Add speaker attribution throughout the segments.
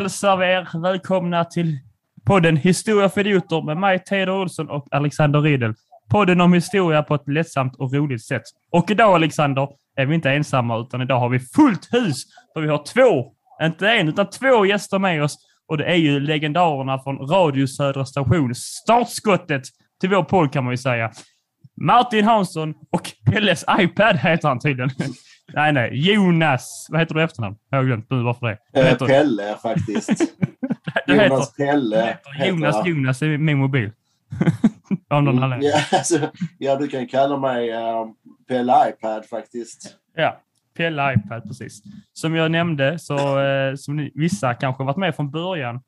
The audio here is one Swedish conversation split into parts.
Speaker 1: Då hälsar vi er välkomna till podden Historia för idioter med mig, Teodor Olsson och Alexander Riedel. Podden om historia på ett lättsamt och roligt sätt. Och idag, Alexander, är vi inte ensamma, utan idag har vi fullt hus. För vi har två, inte en, utan två gäster med oss. Och det är ju legendarerna från Radio Södra Station. Startskottet till vår podd kan man ju säga. Martin Hansson och Pelles iPad heter han tydligen nej, nej. Jonas. Vad heter du i efternamn? Jag har glömt nu varför det.
Speaker 2: Eh, Pelle faktiskt. Jonas
Speaker 1: heter,
Speaker 2: Pelle.
Speaker 1: du heter Jonas
Speaker 2: jag.
Speaker 1: Jonas i min mobil. Av någon
Speaker 2: Mm, ja, alltså, ja, du kan kalla mig eh, Pelle iPad faktiskt.
Speaker 1: Ja, Pelle iPad, precis. Som jag nämnde, så eh, som ni, vissa kanske varit med från början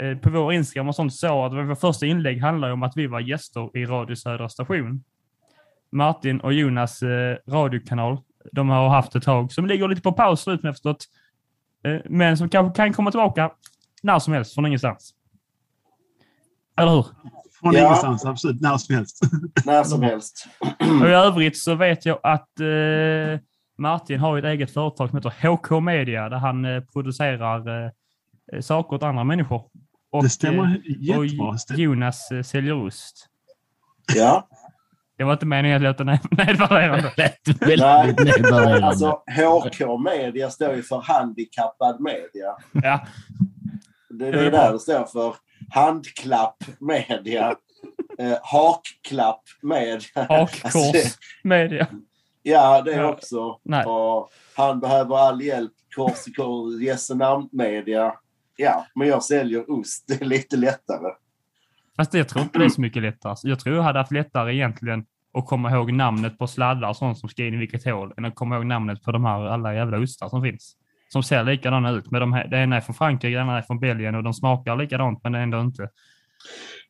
Speaker 1: eh, på vår Instagram och sånt så att vårt första inlägg handlar om att vi var gäster i Radio Södra Station. Martin och Jonas eh, radiokanal, de har haft ett tag som ligger lite på paus nu, förstått. Eh, men som kanske kan komma tillbaka när som helst från ingenstans. Eller hur?
Speaker 3: Från
Speaker 2: Ja.
Speaker 3: ingenstans, absolut. När som helst.
Speaker 2: När som helst.
Speaker 1: Och i övrigt så vet jag att eh, Martin har ett eget företag som heter HK Media där han eh, producerar eh, eh, saker åt andra människor. Och,
Speaker 3: det stämmer
Speaker 1: eh,
Speaker 3: jättebra.
Speaker 1: och. Jonas eh, säljer ost.
Speaker 2: Ja.
Speaker 1: Det var inte meningen att låta ned- nedvärderande.
Speaker 4: Lät
Speaker 2: Nej,
Speaker 4: väldigt nedvärderande.
Speaker 2: alltså HK Media står ju för handikappad media.
Speaker 1: Ja,
Speaker 2: Det är det där det står för. Handklapp media. Eh, hakklapp media. Alltså,
Speaker 1: hakkors media.
Speaker 2: ja, det är
Speaker 1: Ja.
Speaker 2: också.
Speaker 1: Nej.
Speaker 2: Och han behöver all hjälp. Kors i kors, media. Ja, men jag säljer ost. Det är lite lättare.
Speaker 1: Fast jag tror inte det är så mycket lättare. Jag tror jag hade haft lättare egentligen att komma ihåg namnet på sladdar och sånt som ska in i vilket hål än att komma ihåg namnet på de här alla jävla ostar som finns. Som ser likadana ut. Men de här, det ena är från Frankrike, det andra är från Belgien och de smakar likadant men ändå inte.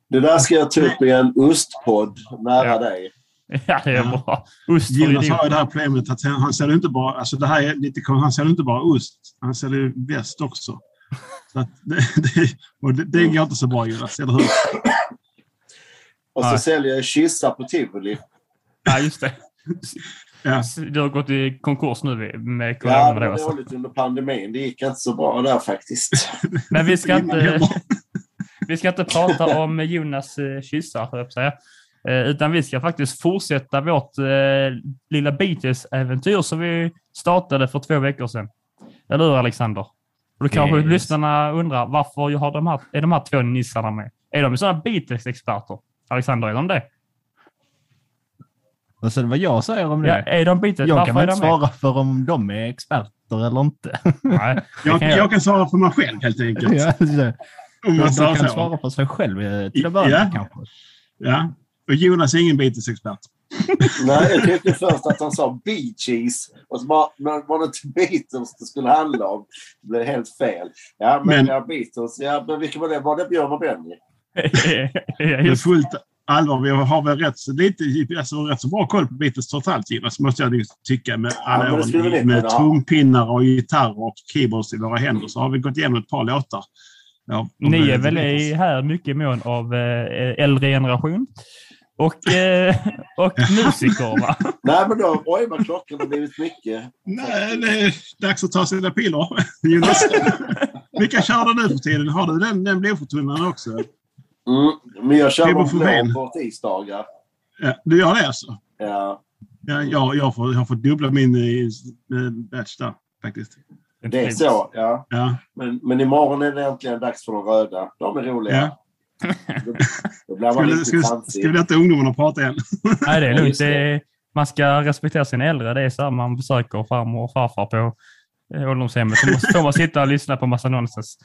Speaker 2: Det där ska jag ta upp i en ostpodd nära
Speaker 1: Ja.
Speaker 2: dig.
Speaker 1: Ja, det är bra. Ost
Speaker 3: Jonas har ju det här problemet att han, säljer inte bara, alltså det här är lite han säljer inte bara ost, han säljer väst också. Så att det, det, och det, det går inte så bra Jonas, eller hur?
Speaker 2: Och så
Speaker 1: Nej.
Speaker 2: säljer jag kyssar på tivoli.
Speaker 1: Ja, just det.
Speaker 3: Ja.
Speaker 1: Du har gått i konkurs nu med
Speaker 2: Ja,
Speaker 1: corona.
Speaker 2: det
Speaker 1: då,
Speaker 2: var
Speaker 1: alltså.
Speaker 2: dåligt under pandemin. Det gick inte så bra där faktiskt.
Speaker 1: Men vi ska inte, vi ska inte prata om Jonas eh, kyssar, jag säga. Eh, Utan vi ska faktiskt fortsätta vårt eh, lilla Beatles-äventyr som vi startade för två veckor sedan. Eller hur Alexander? Och då kanske
Speaker 4: Yes.
Speaker 1: lyssnarna undrar varför har de här, är de här två nissarna med? Är de sådana Beatles-experter? Alexander, är de det?
Speaker 4: Vad sa du vad jag säger om det?
Speaker 1: Ja, är de Beatles?
Speaker 4: jag kan
Speaker 1: är
Speaker 4: inte
Speaker 1: de med?
Speaker 4: svara för om de är experter eller inte.
Speaker 1: Nej, det
Speaker 3: Jag,
Speaker 1: kan jag.
Speaker 3: jag kan svara för mig själv helt enkelt.
Speaker 4: ja, det-
Speaker 3: Om man säger
Speaker 4: kan
Speaker 3: så.
Speaker 4: svara för sig själv eh, till att börja
Speaker 3: Ja.
Speaker 4: kanske.
Speaker 3: Ja. Och Jonas är ingen Beatles-expert.
Speaker 2: Nej, jag tyckte först att han sa Bee Gees och så bara, men var det inte Beatles det skulle handla om? Det blev helt fel. Ja, men,
Speaker 3: Men-
Speaker 2: ja, Beatles. Ja, men vilka var det? Var det Björn och Benny?
Speaker 1: ja, just,
Speaker 3: fullt allvar, vi har väl rätt, lite, alltså, rätt så bra koll på Beatles trots allt Jonas, måste jag tycka. Med alla
Speaker 2: vi
Speaker 3: åren med trumpinnar och gitarr och keyboards i våra händer så har vi gått igenom ett par låtar. Ja,
Speaker 1: ni är väl i här mycket mån av eh, äldre generation och, eh, och musiker, va?
Speaker 2: Nej, men då, oj vad klockan har blivit mycket.
Speaker 3: Nej, det är dags att ta sina piller. Jonas, vilka kör du nu för tiden? Har du den, den blodförtunnaren också?
Speaker 2: Mm, men jag kör blå på tisdagar.
Speaker 3: Ja, du gör det alltså?
Speaker 2: Ja,
Speaker 3: Ja, jag, jag, får, jag får dubbla min eh, batch där faktiskt.
Speaker 2: det är så. Ja.
Speaker 3: Ja,
Speaker 2: Men, men imorgon är det äntligen dags för de röda. De är roliga.
Speaker 3: Ja.
Speaker 2: Då, då blir man
Speaker 3: ska, vi,
Speaker 2: riktigt tramsig.
Speaker 3: ska vi låta ungdomarna prata igen?
Speaker 1: Nej, det är lugnt. Det man ska respektera sina äldre. Det är så här man besöker farmor och farfar på eh, ålderdomshemmet. Så måste- får man sitta och lyssna på massa nonsens.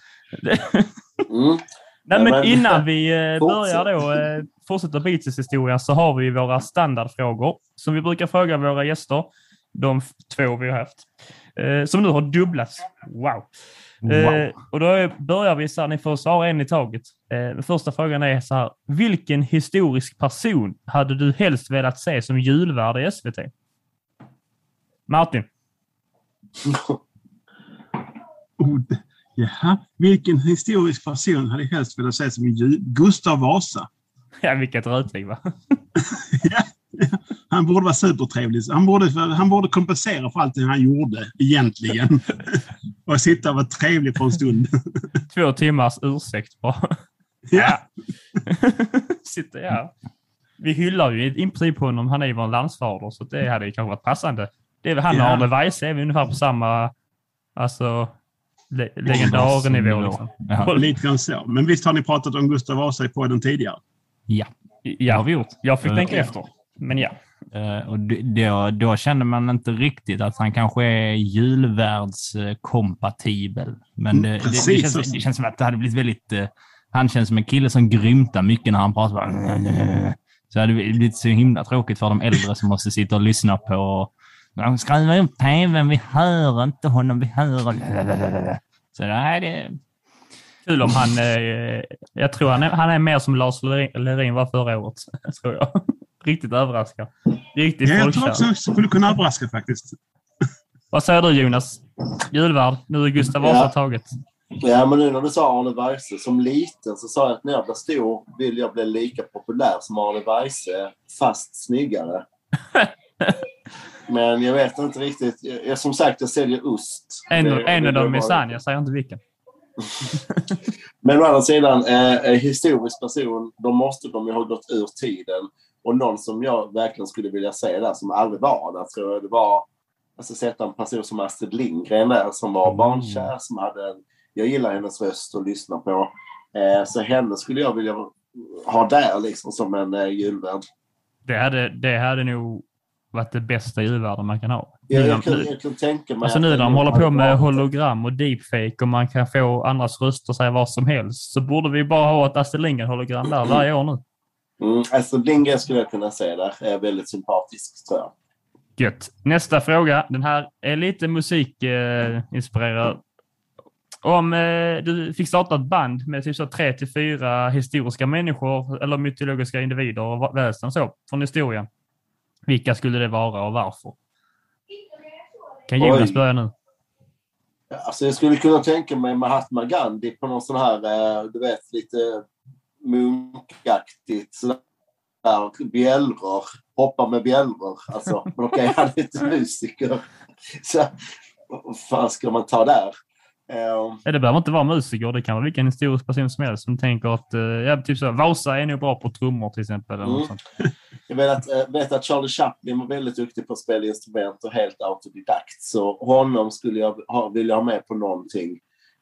Speaker 2: Mm.
Speaker 1: Nej, men innan vi eh, börjar då eh, fortsätta Beatles-historia så har vi våra standardfrågor som vi brukar fråga våra gäster. De två vi har haft. Eh, som nu har dubblats. Wow. Eh, och då börjar vi så här, ni får svara en i taget. Den första frågan är så här, vilken historisk person hade du helst velat se som julvärd i SVT? Martin.
Speaker 3: Det- jaha, vilken historisk person hade helst velat se som Gustav Vasa?
Speaker 1: Ja, vilket rötägg va?
Speaker 3: ja, han borde vara supertrevlig. Han borde, han borde kompensera för allting han gjorde, egentligen. och sitta och vara trevlig för en stund.
Speaker 1: Två timmars ursäkt bara.
Speaker 3: Ja.
Speaker 1: Sitter, ja. Vi hyllar ju i princip honom. Han är ju vår landsfader, så det hade ju kanske varit passande. Det är väl han och
Speaker 3: Ja.
Speaker 1: Arne Weise är vi ungefär på samma alltså, le legendarnivå. Liksom.
Speaker 4: Ja.
Speaker 3: Lite grann så. Men visst har ni pratat om Gustav Vasa i podden tidigare?
Speaker 4: ja. Det
Speaker 1: Ja,
Speaker 4: har vi gjort.
Speaker 1: jag fick
Speaker 4: Ja.
Speaker 1: tänka efter. Men ja.
Speaker 4: Eh, Och då, då känner man inte riktigt att han kanske är julvärdskompatibel. Men det, det, det,
Speaker 3: Precis,
Speaker 4: känns, det känns som att det hade blivit väldigt... eh, Han känns som en kille som grymtar mycket när han pratar. Bara, så det hade blivit så himla tråkigt för de äldre som måste sitta och lyssna på... "Ja, Skruva upp tvn, vi hör inte honom, vi hör... Så det...
Speaker 1: Kul om han... Eh, jag tror han är, han är mer som Lars Lerin var förra året. Tror jag. Riktigt överraskad. Riktigt
Speaker 3: Ja, jag tror
Speaker 1: folkkär.
Speaker 3: också skulle kunna överraska faktiskt.
Speaker 1: Vad säger du Jonas? Julvärd. Nu är Gustav Vasa
Speaker 2: Ja.
Speaker 1: taget.
Speaker 2: Ja, men nu när du sa Arne Weise, som liten så sa jag att när jag blir stor vill jag bli lika populär som Arne Weise, fast snyggare. Men jag vet inte riktigt. Jag, jag- som sagt, jag säljer ost.
Speaker 1: En,
Speaker 2: Det-
Speaker 1: en av dem är sann. Jag säger inte vilken.
Speaker 2: Men å andra sidan, eh, historisk person, då måste de ju ha gått ur tiden. Och någon som jag verkligen skulle vilja se där, som aldrig var där, tror jag det var... Alltså sätta en person som Astrid Lindgren där, som var
Speaker 4: Mm.
Speaker 2: barnkär, som hade en... Jag gillar hennes röst att lyssna på. Eh, så henne skulle jag vilja ha där liksom som en eh, julvärd.
Speaker 1: Det hade, det hade nog varit det bästa julvärden man kan ha. Nu
Speaker 2: jag, kan, jag kan tänka mig...
Speaker 1: Alltså nu när de håller på med hologram och deepfake och man kan få andras röster säga vad som helst så borde vi bara ha ett Astrid Lindgren-hologram där varje år nu.
Speaker 2: Mm, Astrid Lindgren skulle jag kunna se där. Är väldigt sympatisk, tror jag.
Speaker 1: Gött. Nästa fråga. Den här är lite musikinspirerad. Eh. Om eh, du fick starta ett band med typ så tre till fyra historiska människor eller mytologiska individer och väsen så från historien. Vilka skulle det vara och varför? Kan Jonas
Speaker 2: Oj.
Speaker 1: börja nu?
Speaker 2: Alltså jag skulle kunna tänka mig Mahatma Gandhi på någon sån här, eh, du vet, lite munkaktigt. Sådär bjällror. Hoppa med bjällror. Alltså, men okej, han är inte musiker. Så vad fan ska man ta där? Eh,
Speaker 1: Ja, det behöver inte vara musiker. Det kan vara vilken historisk person som helst som tänker att eh, ja, typ så, Vasa är nog bra på trummor till exempel. Eller något
Speaker 2: Mm. Jag vet att, eh, vet att Charlie Chaplin var väldigt duktig på att spela instrument och helt autodidakt. Så honom skulle jag ha, vilja ha med på någonting.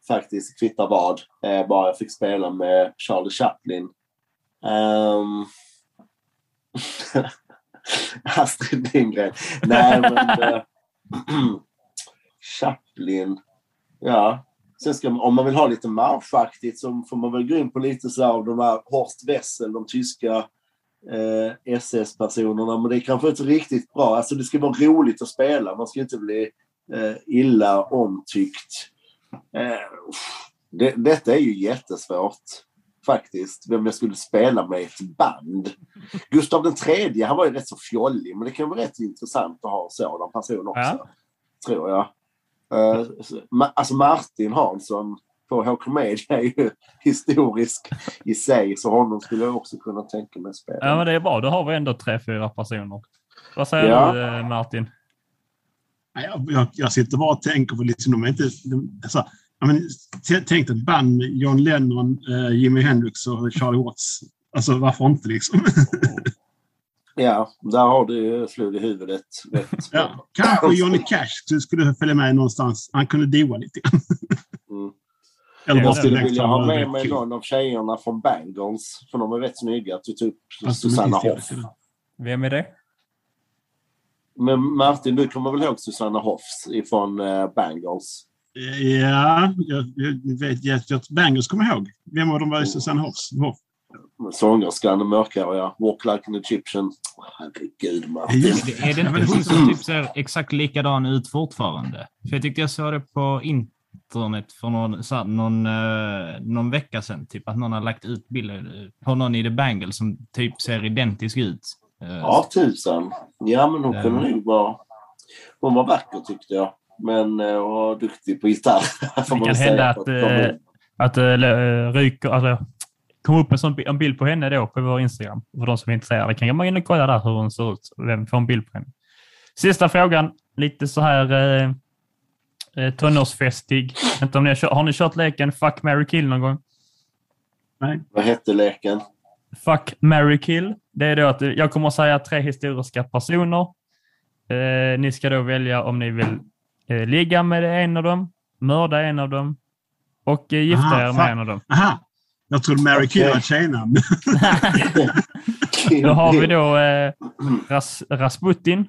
Speaker 2: Faktiskt, kvittar vad. Eh, bara jag fick spela med Charlie Chaplin. Um... Astrid Lindgren. Nej, men... Chaplin. Ja. Sen ska om man vill ha lite marschaktigt så får man väl gå in på lite så av de här Horst Wessel, de tyska eh, SS-personerna. Men det är kanske inte riktigt bra. Alltså det ska vara roligt att spela. Man ska inte bli eh, illa omtyckt. Eh, det, detta är ju jättesvårt. Faktiskt. Vem jag skulle spela med i ett band. Gustav den tredje, han var ju rätt så fjollig. Men det kan vara rätt intressant att ha en sådan person också.
Speaker 1: Ja.
Speaker 2: Tror jag. Eh, alltså Martin Hansson på HK Media är ju historisk i sig. Så honom skulle jag också kunna tänka mig spela.
Speaker 1: Ja, men det är bra. Då har vi ändå tre, fyra personer. Vad säger
Speaker 2: Ja.
Speaker 1: du eh, Martin?
Speaker 3: Nej, Jag, jag, jag sitter bara och tänker på liksom, de är inte... De, alltså, men, tänk ett band med John Lennon, eh, Jimi Hendrix och Charlie Watts. Alltså varför inte liksom?
Speaker 2: Ja, där har du slog i huvudet.
Speaker 3: Ja, kanske Johnny Cash skulle- skulle följa med någonstans. Han kunde doa lite grann.
Speaker 2: Mm.
Speaker 3: Eller
Speaker 1: Ja,
Speaker 2: Jag skulle vilja ha med mig någon av tjejerna från Bangles. För de är rätt snygga. Typ typ
Speaker 3: Alltså,
Speaker 2: Susanna Hoff.
Speaker 1: Vem är det?
Speaker 2: Men Martin, du kommer väl ihåg Susanna Hoffs ifrån eh, Bangles?
Speaker 3: Ja, jag, jag vet jag, jag, Bangles kommer jag ihåg. Vem av dem var i Susanne Hoffs? Hoff?
Speaker 2: Sångerskan, mörkare, ja. Walk like an Egyptian. Herregud, Martin.
Speaker 4: Det- Är det inte hon som typ ser exakt likadan ut fortfarande? För jag tyckte jag såg det på internet för någon, så här, någon, eh, någon vecka sedan. Typ att någon har lagt ut bilder på någon i The Bangle som typ ser identisk ut. Eh,
Speaker 2: Ja, tusan. Ja, men hon kunde nog vara... Hon var vacker tyckte jag. Men eh, var duktig på gitarr. får man
Speaker 1: kan
Speaker 2: väl säga,
Speaker 1: hända
Speaker 2: för
Speaker 1: att,
Speaker 2: komma
Speaker 1: eh,
Speaker 2: in.
Speaker 1: Att uh, ryker, alltså, kom upp en, sån, en bild på henne då på vår Instagram. För de som är intresserade kan man in och kolla där hur hon ser ut. Vem får en bild på henne? Sista frågan. Lite så här... eh, Eh, tonårsfestig. Inte om ni har, kört, har ni kört leken Fuck, marry, kill någon gång?
Speaker 2: Vad hette leken?
Speaker 1: Fuck, marry, kill. Det är då att jag kommer att säga tre historiska personer. Eh, ni ska då välja om ni vill eh, ligga med en av dem, mörda en av dem och eh, gifta
Speaker 3: Aha,
Speaker 1: er med en av dem.
Speaker 3: Aha! Jag trodde Mary Kill var ett tjejnamn.
Speaker 1: Då har vi då eh, Ras Rasputin,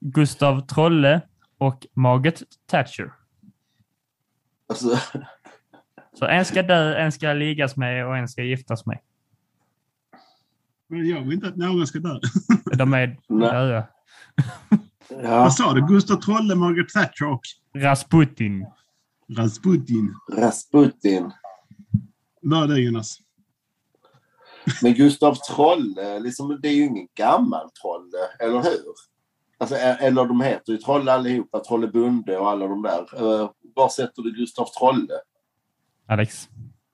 Speaker 1: Gustav Trolle och Margaret Thatcher.
Speaker 2: Alltså,
Speaker 1: Så en ska dö, en ska liggas med och en ska giftas med.
Speaker 3: Men jag vill inte att någon ska dö.
Speaker 1: De är döda.
Speaker 2: ja,
Speaker 3: Vad sa du? Gustav Trolle, Margaret Thatcher och
Speaker 1: Rasputin.
Speaker 3: Rasputin.
Speaker 2: Rasputin.
Speaker 3: Vad är det Jonas?
Speaker 2: Men Gustav Trolle, liksom, det är ju ingen gammal Trolle, eller hur? Alltså, eller de heter ju Trolle allihopa, Trollebunde och alla de där. Uh, var sätter du Gustav Trolle?
Speaker 1: Alex.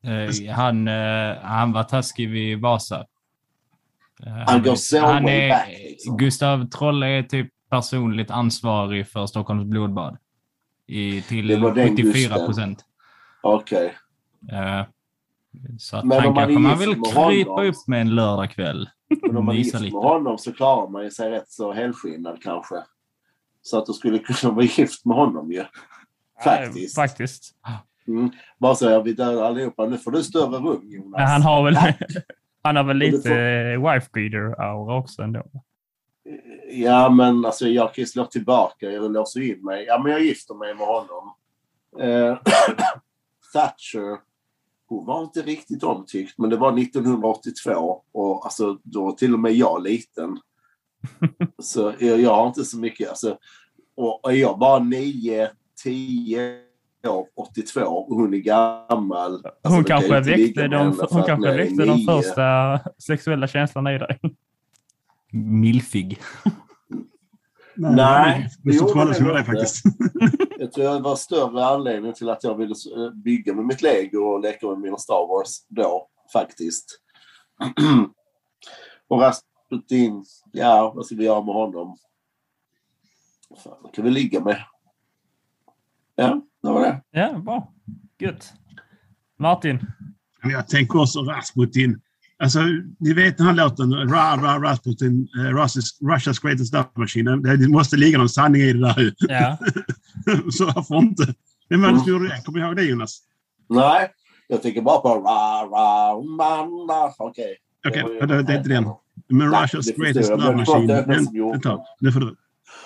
Speaker 4: Eh, han, eh, han var taskig vid Vasa. Eh,
Speaker 2: Han går så
Speaker 4: han är,
Speaker 2: back, liksom.
Speaker 4: Gustav Trolle är typ personligt ansvarig för Stockholms blodbad. I, till
Speaker 2: Det var den
Speaker 4: 74
Speaker 2: Gusten.
Speaker 4: procent.
Speaker 2: Okej.
Speaker 4: Eh, så att
Speaker 2: Men
Speaker 4: han
Speaker 2: om man är
Speaker 4: kanske man vill krypa
Speaker 2: honom-
Speaker 4: upp med en lördagkväll.
Speaker 2: Men om man är gift med honom så klarar man ju sig rätt så helskinnad kanske. Så att du skulle kunna vara gift med honom ju. Faktiskt.
Speaker 1: Ja, faktiskt.
Speaker 2: Mm. Bara så, ja, vi dör allihopa. Nu får du större rum Jonas.
Speaker 1: Men han har väl, han har väl lite
Speaker 2: får-
Speaker 1: wife beater-aura också ändå.
Speaker 2: Ja, men alltså jag kan ju slå tillbaka. Jag låser in mig. Ja, men jag gifter mig med honom. Eh, Thatcher, hon var inte riktigt omtyckt, men det var 1982 och alltså då var till och med jag liten. Så jag, jag har inte så mycket, alltså, och och jag bara 9, 10 år, 82 och hon är gammal. Alltså,
Speaker 1: Hon kanske väckte, de, hon kanske väckte de första sexuella känslorna i dig.
Speaker 4: Milfig.
Speaker 2: Nej, det
Speaker 3: Gustav
Speaker 2: gjorde
Speaker 3: Trolle
Speaker 2: det
Speaker 3: gjorde det
Speaker 2: inte.
Speaker 3: faktiskt.
Speaker 2: Jag tror det var större anledning till att jag ville eh, bygga med mitt lego och leka med mina Star Wars då, faktiskt. och Rasputin, ja, vad ska vi göra med honom? Fan, det kan vi ligga med. Ja, det var det.
Speaker 1: Ja, bra. Gött. Martin.
Speaker 3: Jag tänker också Rasputin. Alltså, ni vet den här låten, Ra, Ra, Rasputin, uh, Russia's, Russia's greatest love machine. Det, måste ligga någon sanning i det där.
Speaker 1: Ja.
Speaker 3: Så varför inte? Vem var det som gjorde det? Kommer du ihåg det Jonas?
Speaker 2: Nej, jag tänker bara på ra, ra, man, ra. Okej.
Speaker 3: Okej,
Speaker 2: ju-
Speaker 3: det, det är inte den. Men
Speaker 2: Nej,
Speaker 3: Russia's greatest love machine.
Speaker 2: den
Speaker 3: tar, det får du.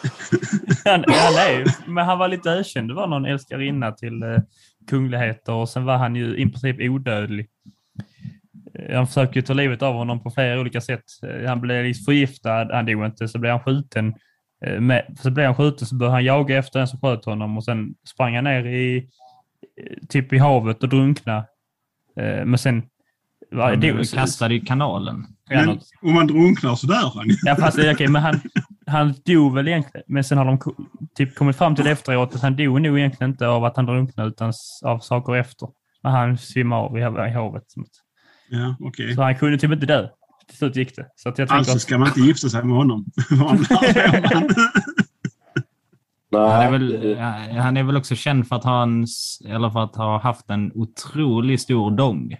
Speaker 1: Han, han är men han var lite ökänd. Det var någon älskarinna till eh, kungligheter och sen var han ju i princip odödlig. Han försökte ju ta livet av honom på flera olika sätt. Eh, Han blev liksom förgiftad, han dog inte, så blev han skjuten. Eh, Med, så blev han skjuten så började han jaga efter en som sköt honom och sen sprang han ner i eh, typ i havet och drunkna. Men sen... var-
Speaker 4: Han
Speaker 1: dog-
Speaker 4: blev kastad i kanalen.
Speaker 3: Men om man drunknar så dör han.
Speaker 1: Ja, fast okej, men han, han dog väl egentligen. Men sen har de typ kommit fram till efteråt att han dog nog egentligen inte av att han drunknade utan av saker efter. Men han svimmade av i havet.
Speaker 3: Ja, okej.
Speaker 1: Så han kunde typ inte dö. Till slut gick det. Så att jag tänker
Speaker 3: Alltså
Speaker 1: att,
Speaker 3: ska man inte gifta sig med honom.
Speaker 4: Han är, väl, han är väl också känd för att ha, en, eller för att ha haft en otroligt stor dong.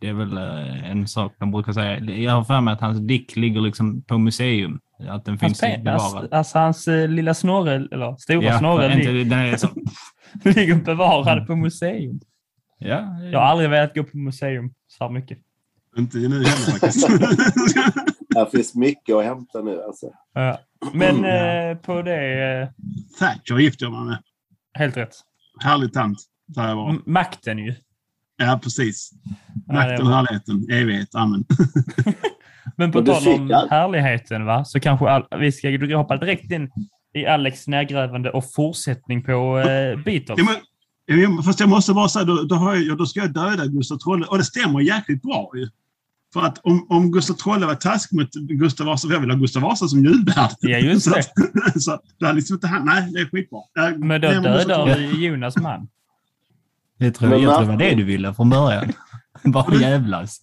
Speaker 4: Det är väl eh, en sak de brukar säga. Jag har för mig att hans dick ligger liksom på museum. Att den
Speaker 1: hans,
Speaker 4: finns bevarad.
Speaker 1: alltså, alltså hans eh, lilla snorre, eller stora
Speaker 4: Ja,
Speaker 1: snorre,
Speaker 4: inte,
Speaker 1: li-
Speaker 4: den är så,
Speaker 1: ligger bevarad på museum.
Speaker 4: Ja,
Speaker 1: Jag har aldrig velat gå på museum så här mycket.
Speaker 3: inte nu heller faktiskt.
Speaker 2: Här finns mycket att hämta nu alltså.
Speaker 1: Ja. Men
Speaker 3: Mm.
Speaker 1: eh, på det, eh,
Speaker 3: Thatcher gifte jag mig med.
Speaker 1: helt rätt.
Speaker 3: Härlig tant. Där jag var.
Speaker 1: M- Makten ju.
Speaker 3: Ja, precis.
Speaker 1: Ja,
Speaker 3: Makten
Speaker 1: var-
Speaker 3: härligheten. Evighet. Amen.
Speaker 1: Men på tal om härligheten, va? så kanske all, vi ska hoppa direkt in i Alex nedgrävande och fortsättning på eh, Beatles.
Speaker 3: Ja, men, ja, fast jag måste bara säga, då, då, har jag, då ska jag döda Gustav Trolle. Och det stämmer jäkligt bra ju. För att om, om Gustav Trolle var taskig mot Gustav Vasa, för jag vill ha Gustav Vasa som julvärd.
Speaker 1: Ja, just
Speaker 3: så,
Speaker 1: det.
Speaker 3: att- så det är liksom inte han. Nej, det är skitbra. Jag-
Speaker 1: Men då dödar vi Jonas man.
Speaker 4: jag tror, jag tror det var det du ville från början. Bara jävlas.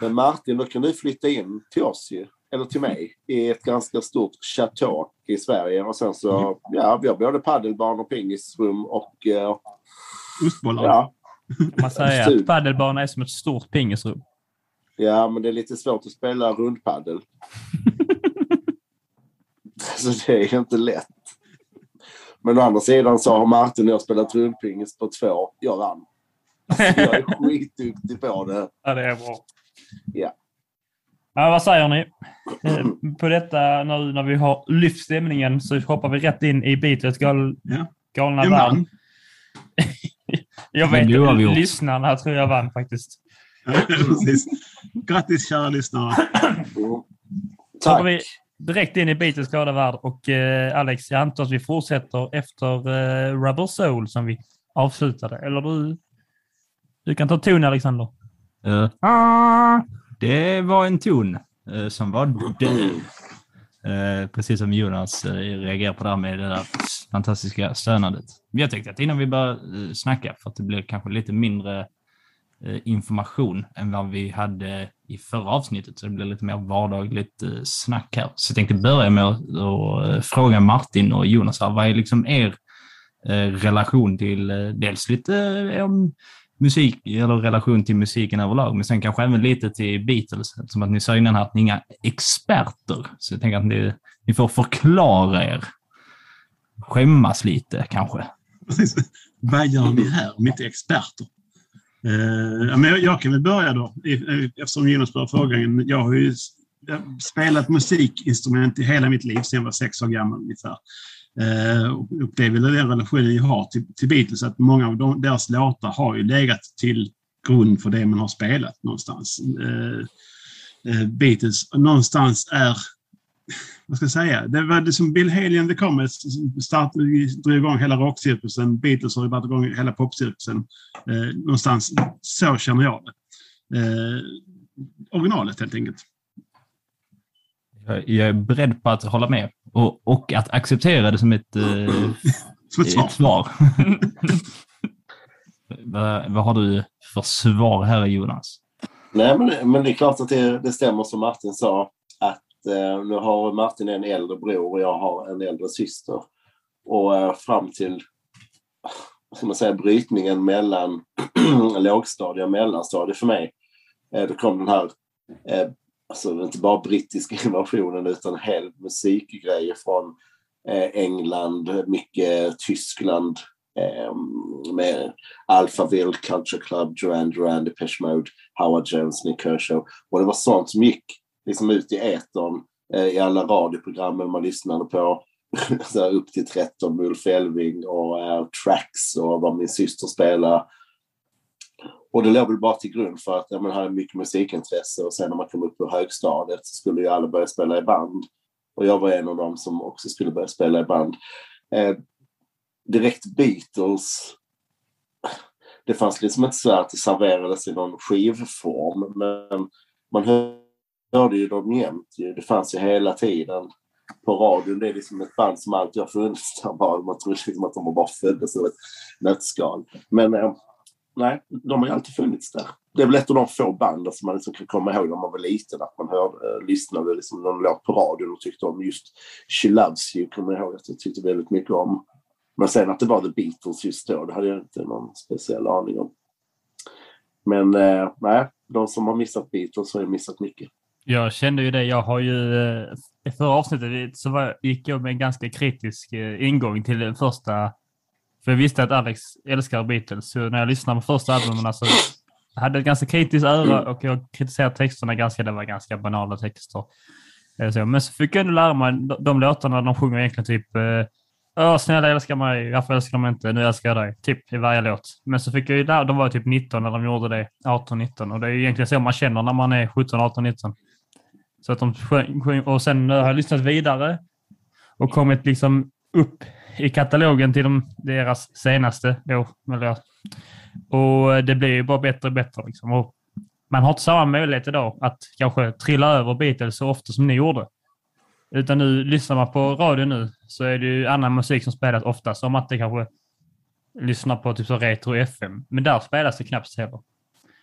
Speaker 2: Men Martin, då kan du flytta in till oss ju. Eller till mig. I ett ganska stort chateau. i Sverige. Och sen så, ja, vi har både paddelbana och pingisrum och eh,
Speaker 3: Ostbollar.
Speaker 2: ja,
Speaker 1: Man säger att padelbana är som ett stort pingisrum.
Speaker 2: ja, men det är lite svårt att spela rundpaddel. så det är inte lätt. Men å andra sidan så har Martin och jag spelat rundpingis på två. Jag vann. Så jag är skitduktig på det.
Speaker 1: Ja, det är bra.
Speaker 2: Ja.
Speaker 1: Ja, vad säger ni? Eh, På detta, nu när vi har lyft stämningen, så hoppar vi rätt in i Beatles gal,
Speaker 3: Ja.
Speaker 1: galna värld. Jag vet
Speaker 4: gjort.
Speaker 1: lyssnarna tror jag vann faktiskt.
Speaker 3: Ja, precis. Grattis kära lyssnare.
Speaker 1: Så
Speaker 2: Tack.
Speaker 1: hoppar vi direkt in i Beatles glada värld. Och eh, Alex, jag antar att vi fortsätter efter eh, Rubber Soul som vi avslutade. Eller du, du kan ta ton Alexander.
Speaker 4: Ah, det var en ton eh, som var död. Eh, precis som Jonas uh, reagerar på det här med det där fantastiska stönandet. Men Jag tänkte att innan vi börjar eh, snacka, för att det blir kanske lite mindre eh, information än vad vi hade i förra avsnittet, så det blir lite mer vardagligt eh, snack här. Så jag tänkte börja med att fråga Martin och Jonas, här, vad är liksom er relation till dels lite om musik, eller relation till musiken överlag, men sen kanske även lite till Beatles, eftersom att ni sa innan här att ni är inga experter. Så jag tänker att ni, ni får förklara er. Skämmas lite kanske.
Speaker 3: Precis. Vad gör ni här om inte experter? Eh, men jag, jag kan väl börja då, eh, eftersom Jonas började frågan. Jag har ju jag har spelat musikinstrument i hela mitt liv sedan jag var sex år gammal ungefär. Eh, och det är väl den relationen jag har till, till Beatles, att många av de, deras låtar har ju legat till grund för det man har spelat någonstans. Eh, eh Beatles någonstans är vad ska jag säga? Det var det som Bill Haley and the Comets start, drog igång hela rockcirkusen. Beatles har ju dragit igång hela popcirkusen. Eh, någonstans så känner jag det. Eh, originalet helt enkelt.
Speaker 4: Jag, jag är beredd på att hålla med och, och att acceptera det som ett, eh,
Speaker 3: Som ett svar.
Speaker 4: ett svar. vad, vad har du för svar här Jonas?
Speaker 2: Nej, men, men det är klart att det, det stämmer som Martin sa. Att Eh, nu har Martin en äldre bror och jag har en äldre syster. Och eh, fram till ska man säga, brytningen mellan lågstadie och mellanstadie för mig. Eh, då kom den här, eh, alltså inte bara brittiska invasionen utan hel musikgrejer från eh, England, mycket Tyskland eh, med Alphaville, Culture Club, Duran Duran, Depeche Mode, Howard Jones, Nick Kershaw. Och det var sånt som gick liksom ut i etern eh, i alla radioprogrammen man lyssnade på. så här upp till 13 med Ulf Elving och uh, Tracks och vad min syster spelade. Och det låg väl bara till grund för att ja, man hade mycket musikintresse och sen när man kom upp på högstadiet så skulle ju alla börja spela i band. Och jag var en av dem som också skulle börja spela i band. Eh, direkt Beatles det fanns liksom inte så att det serverades i någon skivform men man hörde hörde ju dem jämt. Det fanns ju hela tiden på radion. Det är liksom ett band som alltid har funnits där bara. Man tror liksom att de bara föddes ur ett nötskal. Men eh, nej, de har ju alltid funnits där. Det är väl ett av de få banden som man liksom kan komma ihåg när man var liten. Att man hörde, eh, lyssnade liksom någon låt på radion och tyckte om just She Loves You. Kommer jag ihåg att jag tyckte väldigt mycket om. Men sen att det var The Beatles just då, det hade jag inte någon speciell aning om. Men eh, nej, de som har missat Beatles har ju missat mycket.
Speaker 1: Jag kände ju det. Jag har ju... Eh, I förra avsnittet så var, gick jag med en ganska kritisk eh, ingång till den första... För jag visste att Alex älskar Beatles, så när jag lyssnade på första albumen så jag hade ett ganska kritiskt öra och jag kritiserade texterna ganska. Det var ganska banala texter. Eh, så, men så fick jag ändå lära mig de, de låtarna de sjunger egentligen typ Åh, snälla älska mig, varför älskar de inte? Nu älskar jag dig. Typ i varje låt. Men så fick jag ju lära, de var typ 19 när de gjorde det. 18, 19. Och det är ju egentligen så man känner när man är 17, 18, 19. Så att de sjöng, sjöng, och sen eh, har jag lyssnat vidare och kommit liksom upp i katalogen till de, deras senaste år. Eller. Och eh, det blir ju bara bättre och bättre. Liksom. Och man har inte samma möjlighet idag att kanske trilla över Beatles så ofta som ni gjorde. Utan nu lyssnar man på radio nu så är det ju annan musik som spelas oftast. Som att det kanske lyssnar på typ så retro FM. Men där spelas det knappt heller.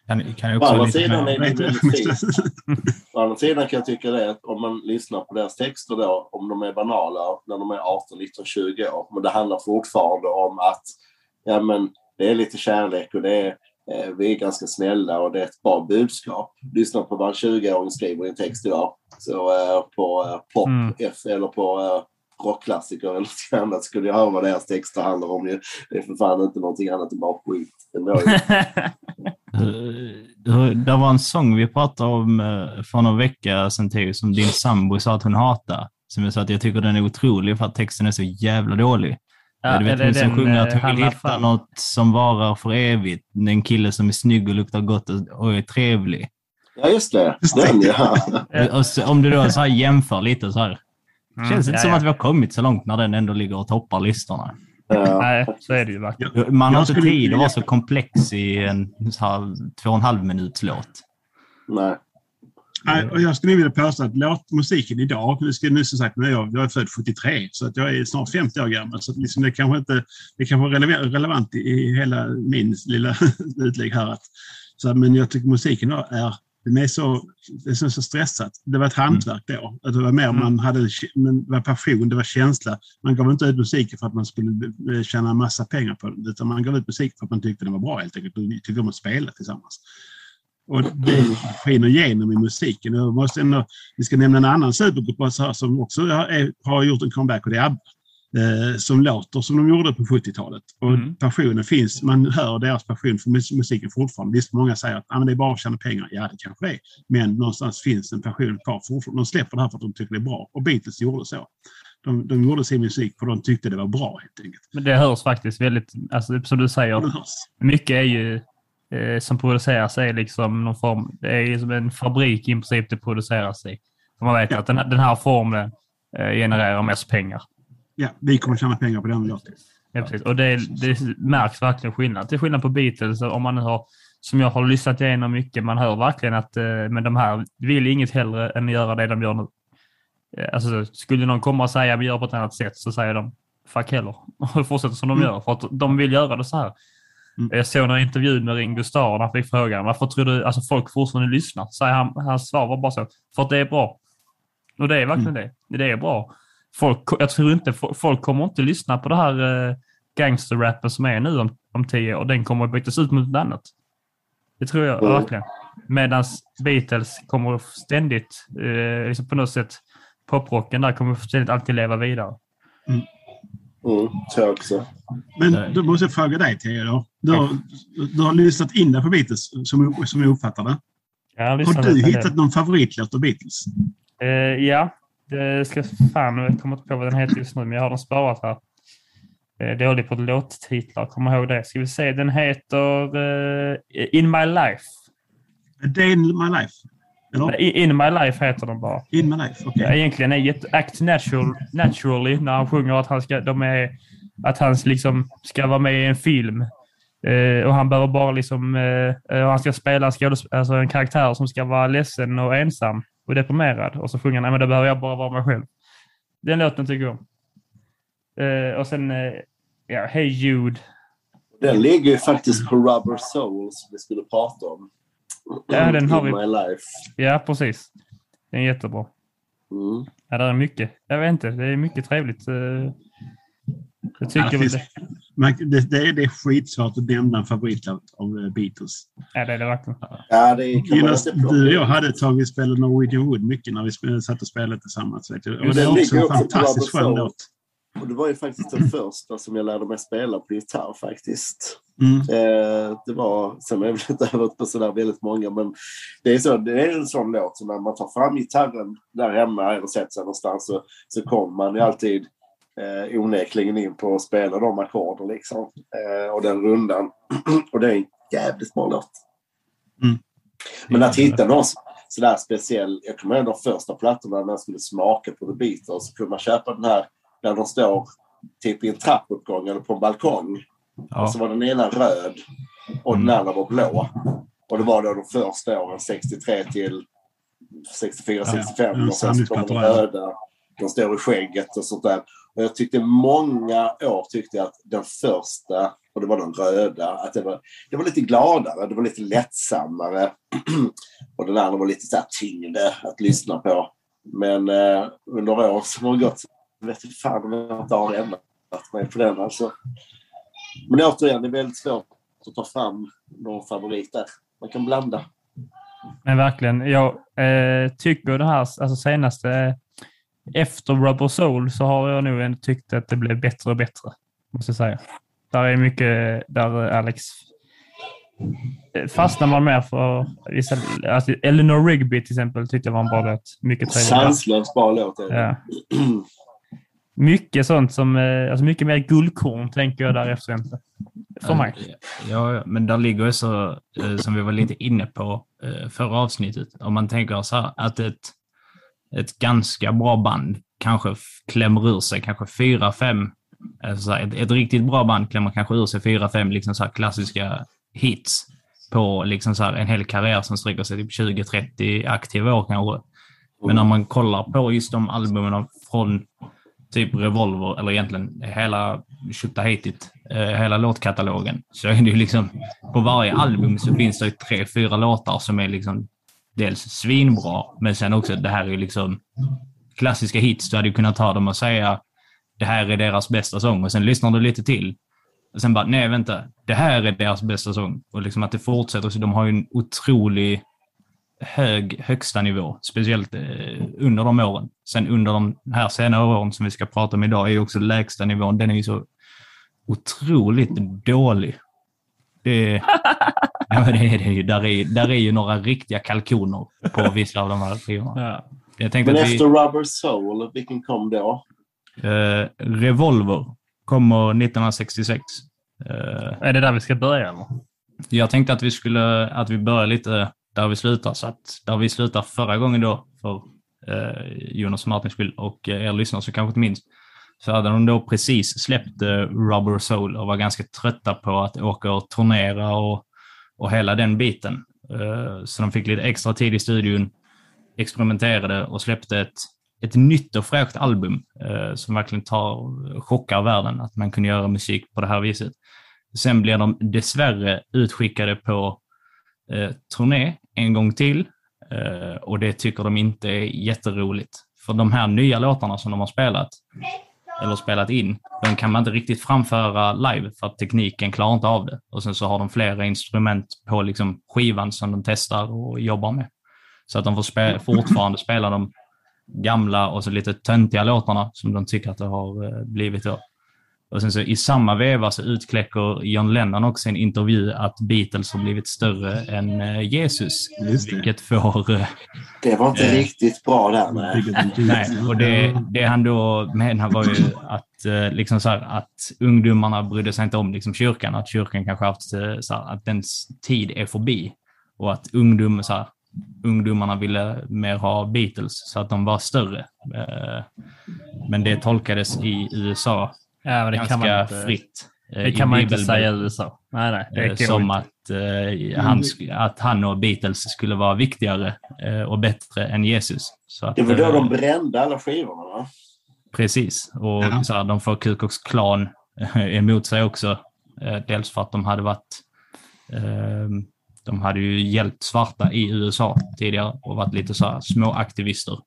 Speaker 4: Kan, kan jag
Speaker 2: Å
Speaker 4: också
Speaker 2: andra sidan är det? Å andra sidan kan jag tycka det att om man lyssnar på deras texter då, om de är banala när de är 18, 19, 20 år, men det handlar fortfarande om att ja, men det är lite kärlek och det är, eh, vi är ganska snälla och det är ett bra budskap. Lyssna på vad en 20-åring skriver i en text idag. Så eh, på eh, pop
Speaker 1: Mm.
Speaker 2: F eller på eh, rockklassiker eller något annat skulle jag höra vad deras texter handlar om. ju. Det är för fan inte någonting annat än bara skit.
Speaker 4: Det var en sång vi pratade om eh, för några vecka sedan Theo, som din sambo sa att hon hatar. Som jag sa att jag tycker den är otrolig för att texten är så jävla dålig.
Speaker 1: Ja,
Speaker 4: du vet hon som sjunger att
Speaker 1: eh,
Speaker 4: hon vill hitta
Speaker 1: Fram?
Speaker 4: något som varar för evigt. En kille som är snygg och luktar gott och, är trevlig.
Speaker 2: Ja, just det. Den ja.
Speaker 1: Ja.
Speaker 4: Och så, om du då så här jämför lite så här.
Speaker 1: Mm,
Speaker 4: Känns inte
Speaker 1: ja,
Speaker 4: som
Speaker 1: ja.
Speaker 4: att vi har kommit så långt när den ändå ligger och toppar listorna.
Speaker 2: Ja.
Speaker 1: Nej, så är det ju verkligen.
Speaker 4: Man har inte tid att vara så komplex i en så här, två och en halv minuts låt.
Speaker 2: Nej.
Speaker 3: Nej, och jag skulle vilja påstå att låtmusiken idag, nu ska nu som sagt, nu är jag, jag är född 73, så att jag är snart 50 år gammal. Så att liksom det kanske inte det kanske är relevant, relevant i, i hela min lilla utlägg här. Att, så, men jag tycker musiken är, den är så, det är så, så stressat. Det var ett hantverk då. Att det var mer
Speaker 1: Mm.
Speaker 3: man hade men var passion, det var känsla. Man gav inte ut musiken för att man skulle tjäna massa pengar på den, utan man gav ut musik för att man tyckte den var bra helt enkelt. Och tyckte om att spela tillsammans. Och det skiner igenom i musiken. Jag måste ändå, vi ska nämna en annan supergrupp som också har, är, har gjort en comeback och det är ABBA. Eh, som låter som de gjorde på 70-talet. Och
Speaker 1: Mm.
Speaker 3: passionen finns. Man hör deras passion för mus- musiken fortfarande. Visst, många säger att ah, men det är bara att tjäna pengar. Ja, det kanske det är. Men någonstans finns en passion kvar fortfarande. De släpper det här för att de tycker det är bra. Och Beatles gjorde så. De, de gjorde sin musik för de tyckte det var bra helt enkelt.
Speaker 1: Men det hörs faktiskt väldigt, alltså, som du säger, mycket är ju eh, som produceras är liksom någon form, det är som en fabrik i princip det produceras i. Man vet
Speaker 3: Ja.
Speaker 1: att den, här- den här formeln eh, genererar mest pengar.
Speaker 3: Ja, vi kommer tjäna pengar på den låten.
Speaker 1: Ja, precis. Och det, det märks verkligen skillnad. Till skillnad på Beatles, om man nu har, som jag har lyssnat igenom mycket, man hör verkligen att eh, men de här vill inget hellre än att göra det de gör nu. Eh, Alltså, skulle någon komma och säga vi gör på ett annat sätt så säger de fuck heller och fortsätter som de
Speaker 3: Mm.
Speaker 1: gör för att de vill göra det så här.
Speaker 3: Mm.
Speaker 1: Jag såg en intervju med Ringo Starr när han fick frågan varför tror du alltså folk fortfarande lyssnar? Så han, hans svar var bara så, för att det är bra. Och det är verkligen
Speaker 3: Mm.
Speaker 1: det. Det är bra. Folk, jag tror inte, folk kommer inte lyssna på det här eh, gangsterrappen som är nu om, om tio år. Den kommer att bytas ut mot något annat. Det tror jag
Speaker 2: Mm.
Speaker 1: verkligen. Medan Beatles kommer ständigt, eh, liksom på något sätt, poprocken där kommer ständigt alltid leva vidare.
Speaker 2: Mm, tror jag också.
Speaker 3: Men då måste jag fråga dig, Theo. Då. Du, har, du har lyssnat in dig på Beatles, som, som jag uppfattar det.
Speaker 1: Jag
Speaker 3: Har
Speaker 1: lyssnat
Speaker 3: du hittat någon favoritlåt av Beatles?
Speaker 1: Eh, ja, det ska fan, jag kommer inte på vad den heter just nu, men jag har den sparat här. Dålig på låttitlar, kom ihåg det. Ska vi se, den heter eh, In My Life.
Speaker 3: A Day in My Life? Eller?
Speaker 1: In My Life heter den bara.
Speaker 3: In My Life, okej.
Speaker 1: Ja, egentligen är Act natural, Naturally när han sjunger att han ska, de är, att han liksom ska vara med i en film. Eh, och han behöver bara liksom, eh, han ska spela en, alltså en karaktär som ska vara ledsen och ensam och deprimerad. Och så sjunger han, nej men då behöver jag bara vara mig själv. Den låten tycker jag om. Eh, och sen, eh, ja, Hey Jude.
Speaker 2: Den ligger ju faktiskt på Rubber Soul som vi skulle prata om.
Speaker 1: Ja, den har vi.
Speaker 2: My Life.
Speaker 1: Ja, precis. Den är jättebra.
Speaker 2: Mm.
Speaker 1: Ja, det är mycket. Jag vet inte, det är mycket trevligt. eh. Jag
Speaker 3: Ja,
Speaker 1: tycker
Speaker 3: det,
Speaker 1: väl
Speaker 3: finns,
Speaker 1: det.
Speaker 3: Man, det, det, är, det är skitsvårt att nämna en favoritlåt av eh, Beatles.
Speaker 1: Ja, det är det verkligen.
Speaker 2: Ja, det plocka
Speaker 3: du och jag hade ett tag vi spelade Norwegian Wood mycket när vi satt och spelade tillsammans. Vet du. Och det är också en fantastiskt skön låt.
Speaker 2: Och det var ju faktiskt den första som jag lärde mig spela på gitarr faktiskt.
Speaker 3: Mm.
Speaker 2: Eh, det var, sen har jag väl inte övat på sådär väldigt många, men det är, så, det är en sån låt som när man tar fram gitarren där hemma eller sätter sig någonstans så, så kommer man ju alltid eh, onekligen in på att spela de ackorden liksom. Eh, och den rundan. och det är en jävligt bra låt. Men att hitta någon sådär speciell, jag kommer ihåg de första plattorna när jag skulle smaka på The Beatles så kunde man köpa den här där de står typ i en trappuppgång eller på en balkong.
Speaker 4: Ja.
Speaker 2: Och så var den ena röd och den
Speaker 4: Mm.
Speaker 2: andra var blå. Och det var då de första åren, 63 till 64,
Speaker 3: Ja, ja.
Speaker 2: 65.
Speaker 3: Ja,
Speaker 2: och sen så kommer de röda. De står i skägget och sånt där. Och jag tyckte många år tyckte jag att den första, och det var den röda, att det var, det var lite gladare, det var lite lättsammare. och den andra var lite så här tyngre att lyssna på. Men eh, under år som har gått vet jag fan om jag inte har ändrat mig på den. Alltså. Men återigen, det är väldigt svårt att ta fram någon favorit där. Man kan blanda.
Speaker 1: Men verkligen, jag eh, tycker det här alltså senaste eh, efter Rubber Soul så har jag nog ändå tyckt att det blev bättre och bättre. Måste jag säga. Där är mycket där Alex fastnar man mer för vissa... Alltså Eleanor Rigby till exempel tyckte jag var en bra låt. Mycket trevlig.
Speaker 2: Sanslöst bra låt. är det.
Speaker 1: Ja. Mycket sånt som... eh, Alltså mycket mer guldkorn tänker jag därefter inte. För mig.
Speaker 4: Ja, men där ligger ju så, eh, som vi var lite inne på eh, förra avsnittet, om man tänker så här att ett, ett ganska bra band kanske klämmer ur sig kanske fyra, fem, alltså ett, ett riktigt bra band klämmer kanske ur sig fyra, fem liksom så här klassiska hits på liksom så en hel karriär som sträcker sig till 20-30 aktiva år kanske. Men när man kollar på just de albumen från typ Revolver, eller egentligen hela Tjottahitit, eh, hela låtkatalogen, så är det ju liksom på varje album så finns det tre, fyra låtar som är liksom dels svinbra, men sen också det här är ju liksom klassiska hits. Du hade ju kunnat ta dem och säga det här är deras bästa sång och sen lyssnar du lite till. Och sen bara, nej vänta, det här är deras bästa sång. Och liksom att det fortsätter, så de har ju en otrolig hög högsta nivå, speciellt eh, under de åren. Sen under de här senare åren som vi ska prata om idag är ju också lägsta nivån, den är ju så otroligt dålig. Det, ja, men det är det ju. Där är, där är ju några riktiga kalkoner på vissa av de här skivorna.
Speaker 1: Ja.
Speaker 4: Jag tänkte
Speaker 2: Men
Speaker 4: att vi,
Speaker 2: efter Rubber Soul, vilken kom då?
Speaker 4: eh, Revolver kommer 1966. Eh,
Speaker 1: Är det där vi ska börja eller?
Speaker 4: Jag tänkte att vi skulle att vi börjar lite där vi slutar. Så att där vi slutar förra gången då, för eh, Jonas och Martins skull och er lyssnare som kanske inte minns, så hade de då precis släppt Rubber Soul och var ganska trötta på att åka och turnera och, och hela den biten. Eh, så de fick lite extra tid i studion, experimenterade och släppte ett, ett nytt och fräscht album eh, som verkligen tar, chockar världen att man kunde göra musik på det här viset. Sen blev de dessvärre utskickade på eh, turné en gång till eh, och det tycker de inte är jätteroligt. För de här nya låtarna som de har spelat, eller spelat in, de kan man inte riktigt framföra live för att tekniken klarar inte av det. Och sen så har de flera instrument på liksom skivan som de testar och jobbar med. Så att de får spe fortfarande spela de gamla och så lite töntiga låtarna som de tycker att det har eh, blivit då. Och sen så i samma veva så utkläcker John Lennon också i en intervju att Beatles har blivit större än eh, Jesus.
Speaker 3: Just det.
Speaker 4: Vilket får... eh,
Speaker 2: Det var inte
Speaker 4: Eh.
Speaker 2: riktigt bra där. Nej.
Speaker 4: Nej, och det, det han då menar var ju att, liksom så här, att ungdomarna brydde sig inte om liksom kyrkan, att kyrkan kanske haft så här, att dens tid är förbi. Och att ungdom, så här, ungdomarna ville mer ha Beatles, så att de var större. Men det tolkades i USA
Speaker 1: Ja, men det kan man
Speaker 4: ganska
Speaker 1: inte,
Speaker 4: fritt. eh,
Speaker 1: det kan man inte säga i USA. Nej, nej. Det
Speaker 4: Eh, som att, eh, han, sk- att han och Beatles skulle vara viktigare eh, och bättre än Jesus. Så att,
Speaker 2: Det var då
Speaker 4: eh,
Speaker 2: de brände alla skivorna va?
Speaker 4: Precis, och
Speaker 3: Ja.
Speaker 4: så här, de får Ku Klux Klan emot sig också. Eh, Dels för att de hade varit eh, de hade ju hjälpt svarta i USA tidigare och varit lite så här små aktivister.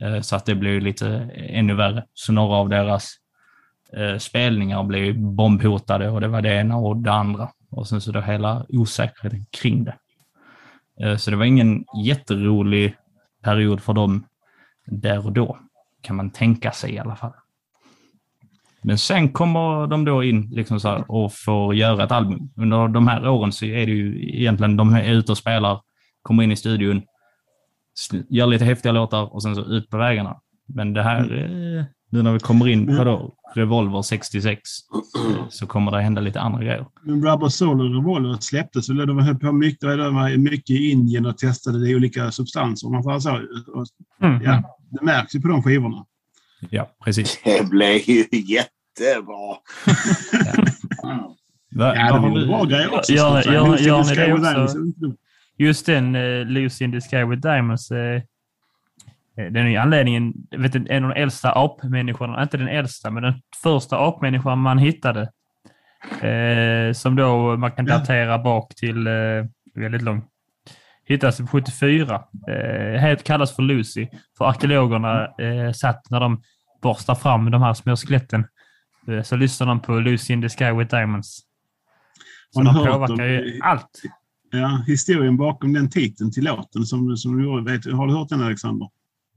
Speaker 4: Eh, Så att det blev lite ännu värre. Så några av deras eh, spelningar blev bombhotade och det var det ena och det andra. Och sen så då hela osäkerheten kring det. Eh, Så det var ingen jätterolig period för dem där och då, kan man tänka sig i alla fall. Men sen kommer de då in liksom så här och får göra ett album. Under de här åren så är det ju egentligen, de är ute och spelar, kommer in i studion, gör lite häftiga låtar och sen så ut på vägarna. Men det här, eh, nu när vi kommer in på då Revolver 66, eh, så kommer det hända lite andra grejer.
Speaker 3: Men Rubber Soul och Revolver släpptes väl? De höll på mycket, de var mycket i Indien och testade olika substanser. om Man får så. Och,
Speaker 1: Mm.
Speaker 3: ja, det märks ju på de skivorna.
Speaker 4: Ja, precis.
Speaker 2: Det blev ju jättebra.
Speaker 4: Va,
Speaker 3: Ja,
Speaker 4: vad
Speaker 3: de
Speaker 4: har
Speaker 3: är
Speaker 4: du-
Speaker 3: bra grejer också.
Speaker 1: Gör- gör- gör ni det också? Just den, uh, Lucy in the Sky with Diamonds, Eh, Den är anledningen, vet, inte, en av de äldsta apmänniskorna, inte den äldsta, men den första apmänniskan man hittade. Eh, som då man kan datera bak till eh, väldigt långt. Hittades på 74. Eh, helt kallas för Lucy. För arkeologerna eh, satt när de borstar fram de här små skeletten. Eh, så lyssnar de på Lucy in the Sky with Diamonds. Så
Speaker 3: ni
Speaker 1: de påverkar ju allt.
Speaker 3: Ja, historien bakom den titeln till låten som, som du gjorde. Vet, har du hört den Alexander?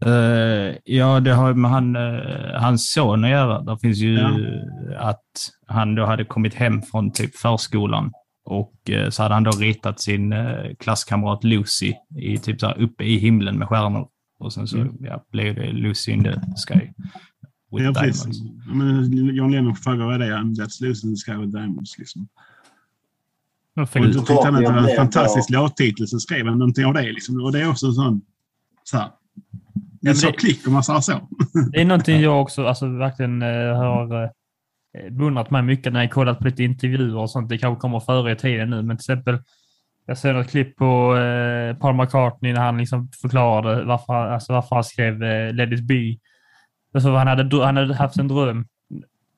Speaker 4: Eh, ja, det har med han, eh, hans son att göra. Det finns ju
Speaker 3: Ja.
Speaker 4: att han då hade kommit hem från typ förskolan och eh, så hade han då ritat sin klasskamrat Lucy i typ så här uppe i himlen med stjärnor. Och sen så ja, blev det Lucy in the sky with
Speaker 3: Ja, precis.
Speaker 4: diamonds.
Speaker 3: Ja, men John Lennon frågar vad det är. That's losing the sky with diamonds. Liksom. Och då tyckte han att det var en fantastisk låttitel så skrev han någonting av det. Liksom. Och det är också en sån... Så här, det
Speaker 1: det-
Speaker 3: klick om man säger så.
Speaker 1: Det är någonting jag också alltså, verkligen eh, har eh, beundrat mig mycket när jag kollat på lite intervjuer och sånt. Det kanske kommer före i tiden nu, men till exempel jag ser ett klipp på eh, Paul McCartney när han liksom förklarade varför, alltså varför han skrev eh, Let it be. Alltså, han, hade, han hade haft en dröm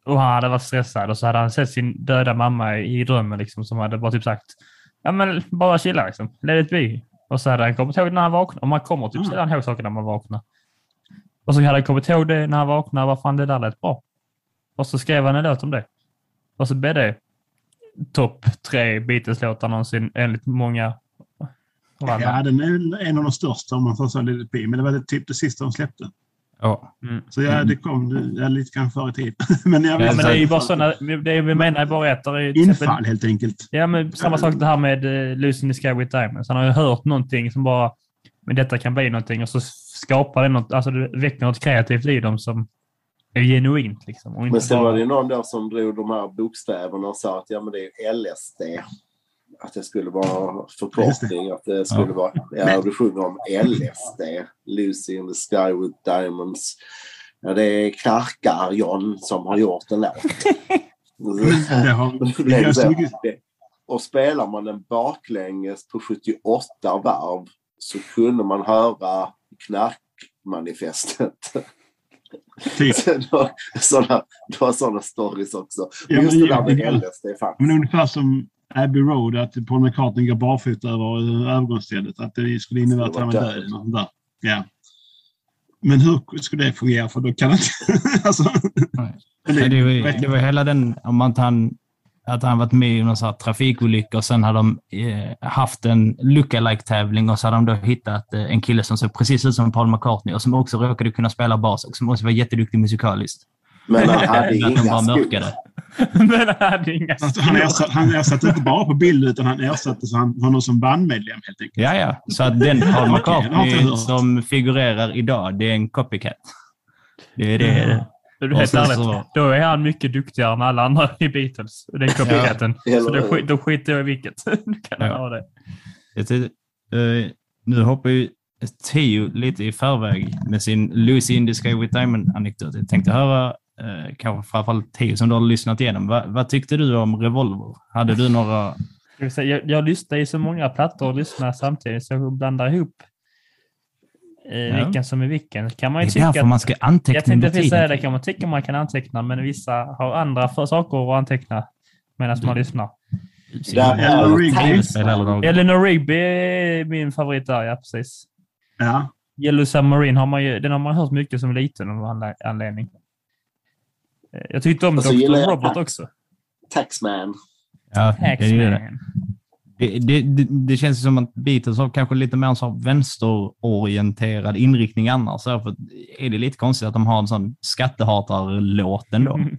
Speaker 1: och han hade varit stressad och så hade han sett sin döda mamma i drömmen liksom, som hade bara typ sagt ja men bara chilla liksom, let it be. Och så hade han kommit ihåg när han vaknade. Och man kommer typ
Speaker 3: Mm.
Speaker 1: sällan ihåg saker när man vaknar. Och så hade han kommit ihåg det när han vaknade, vad fan det där lät bra. Och så skrev han en låt om det. Och så blev det topp tre Beatles-låtar någonsin enligt många.
Speaker 3: Ja, den är en av de största om man tar så lite Men det var det, typ det sista de släppte.
Speaker 4: Ja.
Speaker 1: Mm.
Speaker 3: Så ja, det kom det, ja, lite grann före i tiden. men jag
Speaker 4: Ja,
Speaker 1: Ja, men det är ju bara
Speaker 3: sådana...
Speaker 1: det är, vi menar bara ett. Är exempel-
Speaker 3: Infall helt enkelt.
Speaker 1: Ja, men samma sak det här med uh, Lucy in the Sky with Diamonds. Han har ju hört någonting som bara, men detta kan bli någonting och så skapar det något, alltså det väcker något kreativt i dem som är genuint liksom. Och inte
Speaker 2: Men sen
Speaker 1: bara-
Speaker 2: var det någon då som drog de här bokstäverna och sa att ja, men det är LSD. Att det skulle vara förkortning. Att det skulle vara... Ja, du sjunger om LSD. Lucy in the Sky with Diamonds. Ja, det är Knarkar John som har gjort en låt.
Speaker 3: Har,
Speaker 2: Och spelar man den baklänges på 78 varv så kunde man höra knarkmanifestet.
Speaker 3: typ.
Speaker 2: Sådana, det var sådana stories också.
Speaker 3: Ja,
Speaker 2: Men just det där med LSD.
Speaker 3: Men ungefär som Abbey Road, att Paul McCartney går barfota över övergångsstället. Att det skulle innebära att han var död. där. Ja. Men hur skulle det fungera? För då kan han inte... alltså,
Speaker 4: Nej. det, var,
Speaker 3: vet-
Speaker 4: det var hela den, om att han, att han varit med i någon sån här trafikolycka och sen hade de eh, haft en lookalike-tävling och så hade de då hittat eh, en kille som såg precis ut som Paul McCartney och som också råkade kunna spela bas och som också var jätteduktig musikaliskt.
Speaker 2: Men han hade inga skor.
Speaker 1: Men han hade inga
Speaker 3: Alltså, han, ersatte, han ersatte inte bara på bild utan han ersatte så han, honom som bandmedlem helt enkelt.
Speaker 4: Ja, ja. Så att den Paul McCartney som figurerar idag, det är en copycat. Det är det.
Speaker 1: Du
Speaker 4: Och
Speaker 1: helt
Speaker 4: sen
Speaker 1: ärligt,
Speaker 4: så-
Speaker 1: då är han mycket duktigare än alla andra i Beatles. Den copycaten.
Speaker 2: Eller
Speaker 1: Så då, då skiter jag i vilket. Du kan
Speaker 4: Ja.
Speaker 1: ha det.
Speaker 4: Jag tänkte, eh, nu hoppar ju Tio lite i förväg med sin Lucy in the Sky with Diamond-anekdot. Jag tänkte höra, eh, kanske framförallt Tio som du har lyssnat igenom. Va, vad tyckte du om Revolver? Hade du några...
Speaker 1: Jag, jag lyssnar i så många plattor och lyssnar samtidigt så jag blandar ihop eh,
Speaker 4: Ja.
Speaker 1: vilken som är vilken. Kan man
Speaker 4: Det
Speaker 1: ju
Speaker 4: är
Speaker 1: tycka
Speaker 4: därför
Speaker 1: att,
Speaker 4: man ska anteckna
Speaker 1: jag tänkte precis säga det, kan man tycka man kan anteckna, men vissa har andra för saker att anteckna medan man lyssnar.
Speaker 2: Är det
Speaker 3: Rigby.
Speaker 1: Eleanor Rigby är min favorit där, ja precis.
Speaker 3: Ja.
Speaker 1: Yellow Submarine har man ju, den har man hört mycket som liten av anledning. Eh, Jag tyckte om
Speaker 2: Och så
Speaker 1: Dr.
Speaker 2: Tax.
Speaker 1: också.
Speaker 2: Taxman.
Speaker 4: Ja, det.
Speaker 1: Taxman.
Speaker 4: Det, det, det, det känns som att Beatles har kanske lite mer en sån vänsterorienterad inriktning annars. Så För är det lite konstigt att de har en sån skattehatarlåt ändå?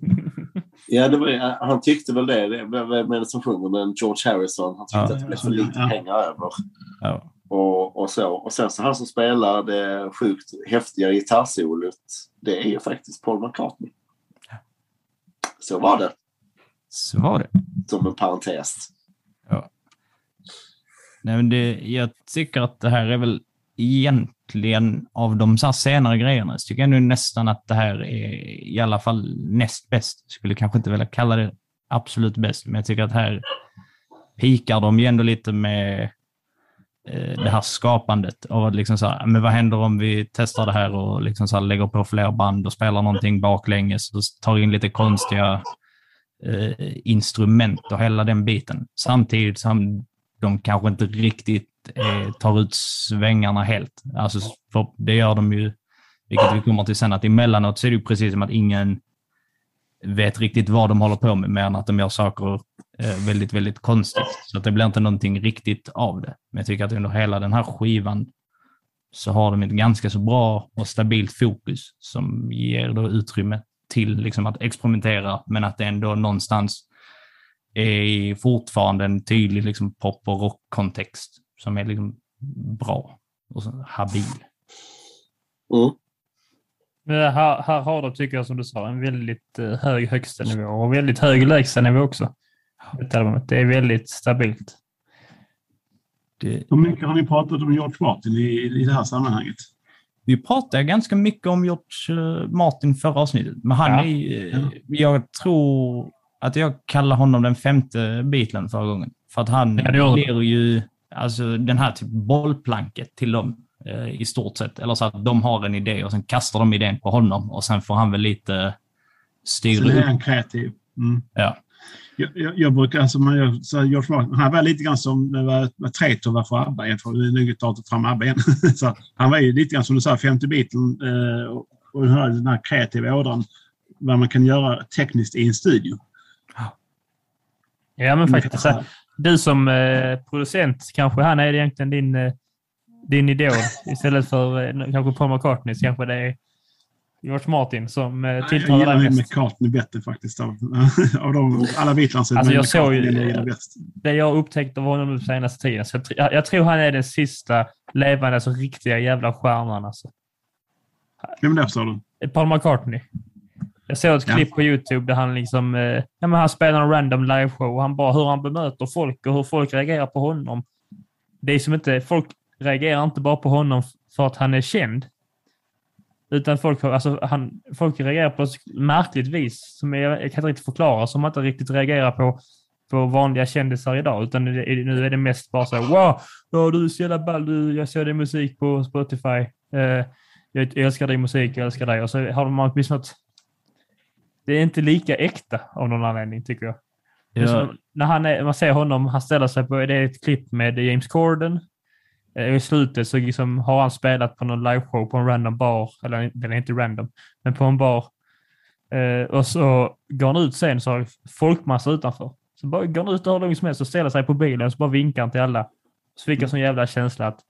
Speaker 2: Ja, det var, han tyckte väl det. vem är det som sjunger den? George Harrison. Han tyckte
Speaker 4: Ja.
Speaker 2: att det blev för lite
Speaker 3: Ja.
Speaker 2: pengar över.
Speaker 4: Ja.
Speaker 2: Och, och så. Och sen så han som spelar det sjukt häftiga gitarrsolot. Det är ju faktiskt Paul McCartney. Så var det.
Speaker 4: Så var det.
Speaker 2: Som en parentes.
Speaker 4: Nej, men det, jag tycker att det här är väl egentligen av de så här senare grejerna, så tycker jag nu nästan att det här är i alla fall näst bäst. Skulle kanske inte vilja kalla det absolut bäst, men jag tycker att här pikar de ju ändå lite med Eh, det här skapandet. Och att liksom så här, men vad händer om vi testar det här och liksom så här lägger på fler band och spelar någonting baklänges och tar in lite konstiga eh, instrument och hela den biten. Samtidigt som de kanske inte riktigt eh, tar ut svängarna helt. Alltså, för det gör de ju, vilket vi kommer till sen, att emellanåt så är det ju precis som att ingen vet riktigt vad de håller på med, mer än att de gör saker eh, väldigt, väldigt konstigt. Så att det blir inte någonting riktigt av det. Men jag tycker att under hela den här skivan så har de ett ganska så bra och stabilt fokus som ger då utrymme till liksom att experimentera, men att det ändå någonstans är fortfarande en tydlig liksom pop och rockkontext som är liksom bra och så habil.
Speaker 2: Mm.
Speaker 1: Men här, här har de, tycker jag, som du sa, en väldigt eh, hög högsta nivå och väldigt hög lägsta nivå också. Det är väldigt stabilt.
Speaker 4: Det,
Speaker 3: Hur mycket har ni pratat om George Martin i, i det här sammanhanget?
Speaker 4: vi pratade ganska mycket om George eh, Martin förra avsnittet, men han
Speaker 1: Ja.
Speaker 4: är, eh, jag tror att jag kallar honom den femte Beatlen förra gången. För att han
Speaker 1: Ja,
Speaker 4: blir ju alltså, den här typ bollplanket till dem i stort sett. Eller så att de har en idé och sen kastar de idén på honom och sen får han väl lite styra
Speaker 3: Så är han kreativ. Mm.
Speaker 4: Ja.
Speaker 3: Jag, jag, jag brukar, alltså, man gör, så här, George Martin, han var lite grann som eh, vad Traitor var för ABBA. Jag får nu ta fram ABBA igen. så, han var ju lite grann som du sa, 50 Beatlen eh, och, och den här, den här kreativa ådran. Vad man kan göra tekniskt i en studio.
Speaker 1: Ja, men faktiskt. Så, du som eh, producent, kanske han är egentligen din, eh, din idol istället för eh, kanske Paul McCartney. Så kanske det är George Martin som eh,
Speaker 3: Jag
Speaker 1: tilltalar
Speaker 3: gillar
Speaker 1: dig mest.
Speaker 3: McCartney bättre faktiskt. Av, av de, alla Beatles
Speaker 1: Alltså, jag såg ju-
Speaker 3: jag gillar.
Speaker 1: Det jag upptäckt av honom den senaste tiden. Så jag, jag, jag tror han är den sista levande, alltså riktiga jävla stjärnan. Alltså.
Speaker 3: Vem det förstår du?
Speaker 1: Paul McCartney. Jag såg ett
Speaker 3: Ja.
Speaker 1: klipp på YouTube där han liksom, eh, ja, men han spelar en random liveshow och han bara hur han bemöter folk och hur folk reagerar på honom. Det är som inte, folk reagerar inte bara på honom för att han är känd. Utan folk, har- alltså, han, folk reagerar på ett märkligt vis som jag, jag kan inte riktigt förklara, som man inte riktigt reagerar på på vanliga kändisar idag. Utan det nu är det mest bara så här, wow, ja, du är så jävla ball, du, jag såg din musik på Spotify. Eh, jag älskar din musik, jag älskar dig. Och så har man åtminstone något... Det är inte lika äkta av någon anledning, tycker jag.
Speaker 4: Ja,
Speaker 1: när han är, man ser honom, han ställer sig på, det är ett klipp med James Corden. Eh, I slutet så liksom har han spelat på någon liveshow på en random bar, eller den är inte random, men på en bar. Eh, och så går han ut sen så har folkmassa utanför. Så bara går han ut och hur långt som helst och ställer sig på bilen och så bara vinkar han till alla. Så fick jag sån jävla känsla att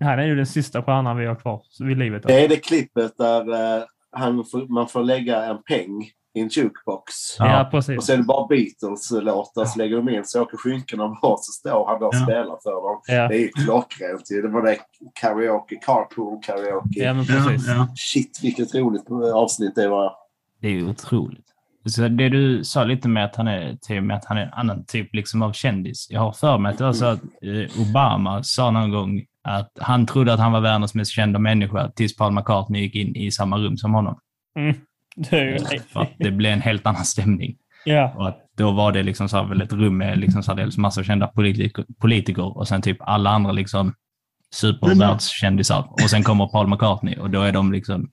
Speaker 1: han är ju den sista stjärnan vi har kvar vid livet.
Speaker 2: Det är det klippet där eh, han får, man får lägga en peng i en jukebox.
Speaker 1: Ja,
Speaker 2: Och det bara Beatles-låtar, så lägger de in så åker skynkena bort så står han där och
Speaker 3: Ja.
Speaker 2: spelar för dem.
Speaker 1: Ja,
Speaker 2: Det är ju klockrent. Det var det karaoke, carpool karaoke.
Speaker 1: ja men precis.
Speaker 3: ja.
Speaker 2: Shit vilket roligt avsnitt det var.
Speaker 4: det är ju otroligt. Så det du sa lite med att han är, till med att han är en annan typ liksom av kändis. Jag har för mig att det var så att eh, Obama sa någon gång att han trodde att han var världens mest kända människa tills Paul McCartney gick in i samma rum som honom.
Speaker 1: Mm. Det är ju,
Speaker 4: För att det blev en helt annan stämning.
Speaker 1: ja.
Speaker 4: Och att då var det liksom så här väl ett rum med liksom så här dels massa kända politiker, politiker och sen typ alla andra liksom supervärldskändisar. Och sen kommer Paul McCartney och då är de liksom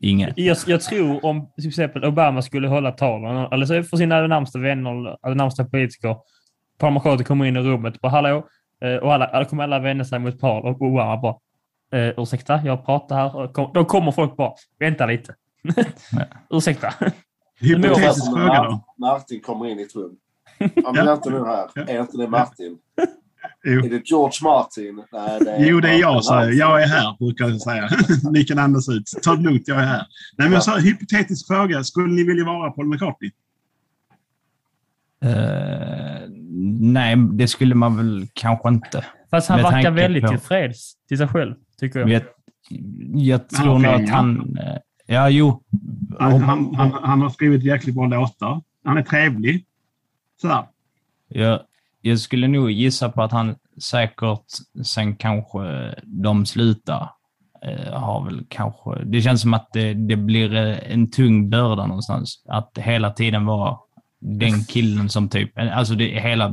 Speaker 4: inget.
Speaker 1: Jag, jag tror om till exempel Obama skulle hålla tal, eller så för sina närmsta vänner, eller närmsta politiker, Paul McCartney kommer in i rummet och bara hallå, eh, och alla, alla kommer alla vända sig mot Paul och Obama bara eh, ursäkta, jag pratar här. Kom, då kommer folk bara, vänta lite. ursäkta.
Speaker 3: Hypotetisk fråga då.
Speaker 2: Martin kommer in i ett rum. Han är
Speaker 3: Ja.
Speaker 2: inte nu här.
Speaker 3: Ja.
Speaker 2: Är inte det Martin?
Speaker 3: Jo.
Speaker 2: Är det George Martin? Nej, det
Speaker 3: Jo, det är jag, säger jag. Jag är här, brukar jag säga. Ni kan andas ut. Ta det lugnt, jag är här. Nej, men jag sa hypotetisk fråga. Skulle ni vilja vara Paul McCartney?
Speaker 4: Eh, nej, det skulle man väl kanske inte.
Speaker 1: Fast han verkar väldigt
Speaker 4: på-
Speaker 1: tillfreds till sig själv, tycker jag.
Speaker 4: Jag, jag tror
Speaker 3: okej,
Speaker 4: nog att
Speaker 3: ja.
Speaker 4: han... eh, Ja, jo.
Speaker 3: Han, han, han, han har skrivit jäkligt bra låtar. Han är trevlig. Sådär.
Speaker 4: Jag, jag skulle nog gissa på att han säkert, sen kanske de slutar, eh, har väl kanske... Det känns som att det, det blir eh, en tung börda någonstans. Att hela tiden vara den killen som typ... Alltså det hela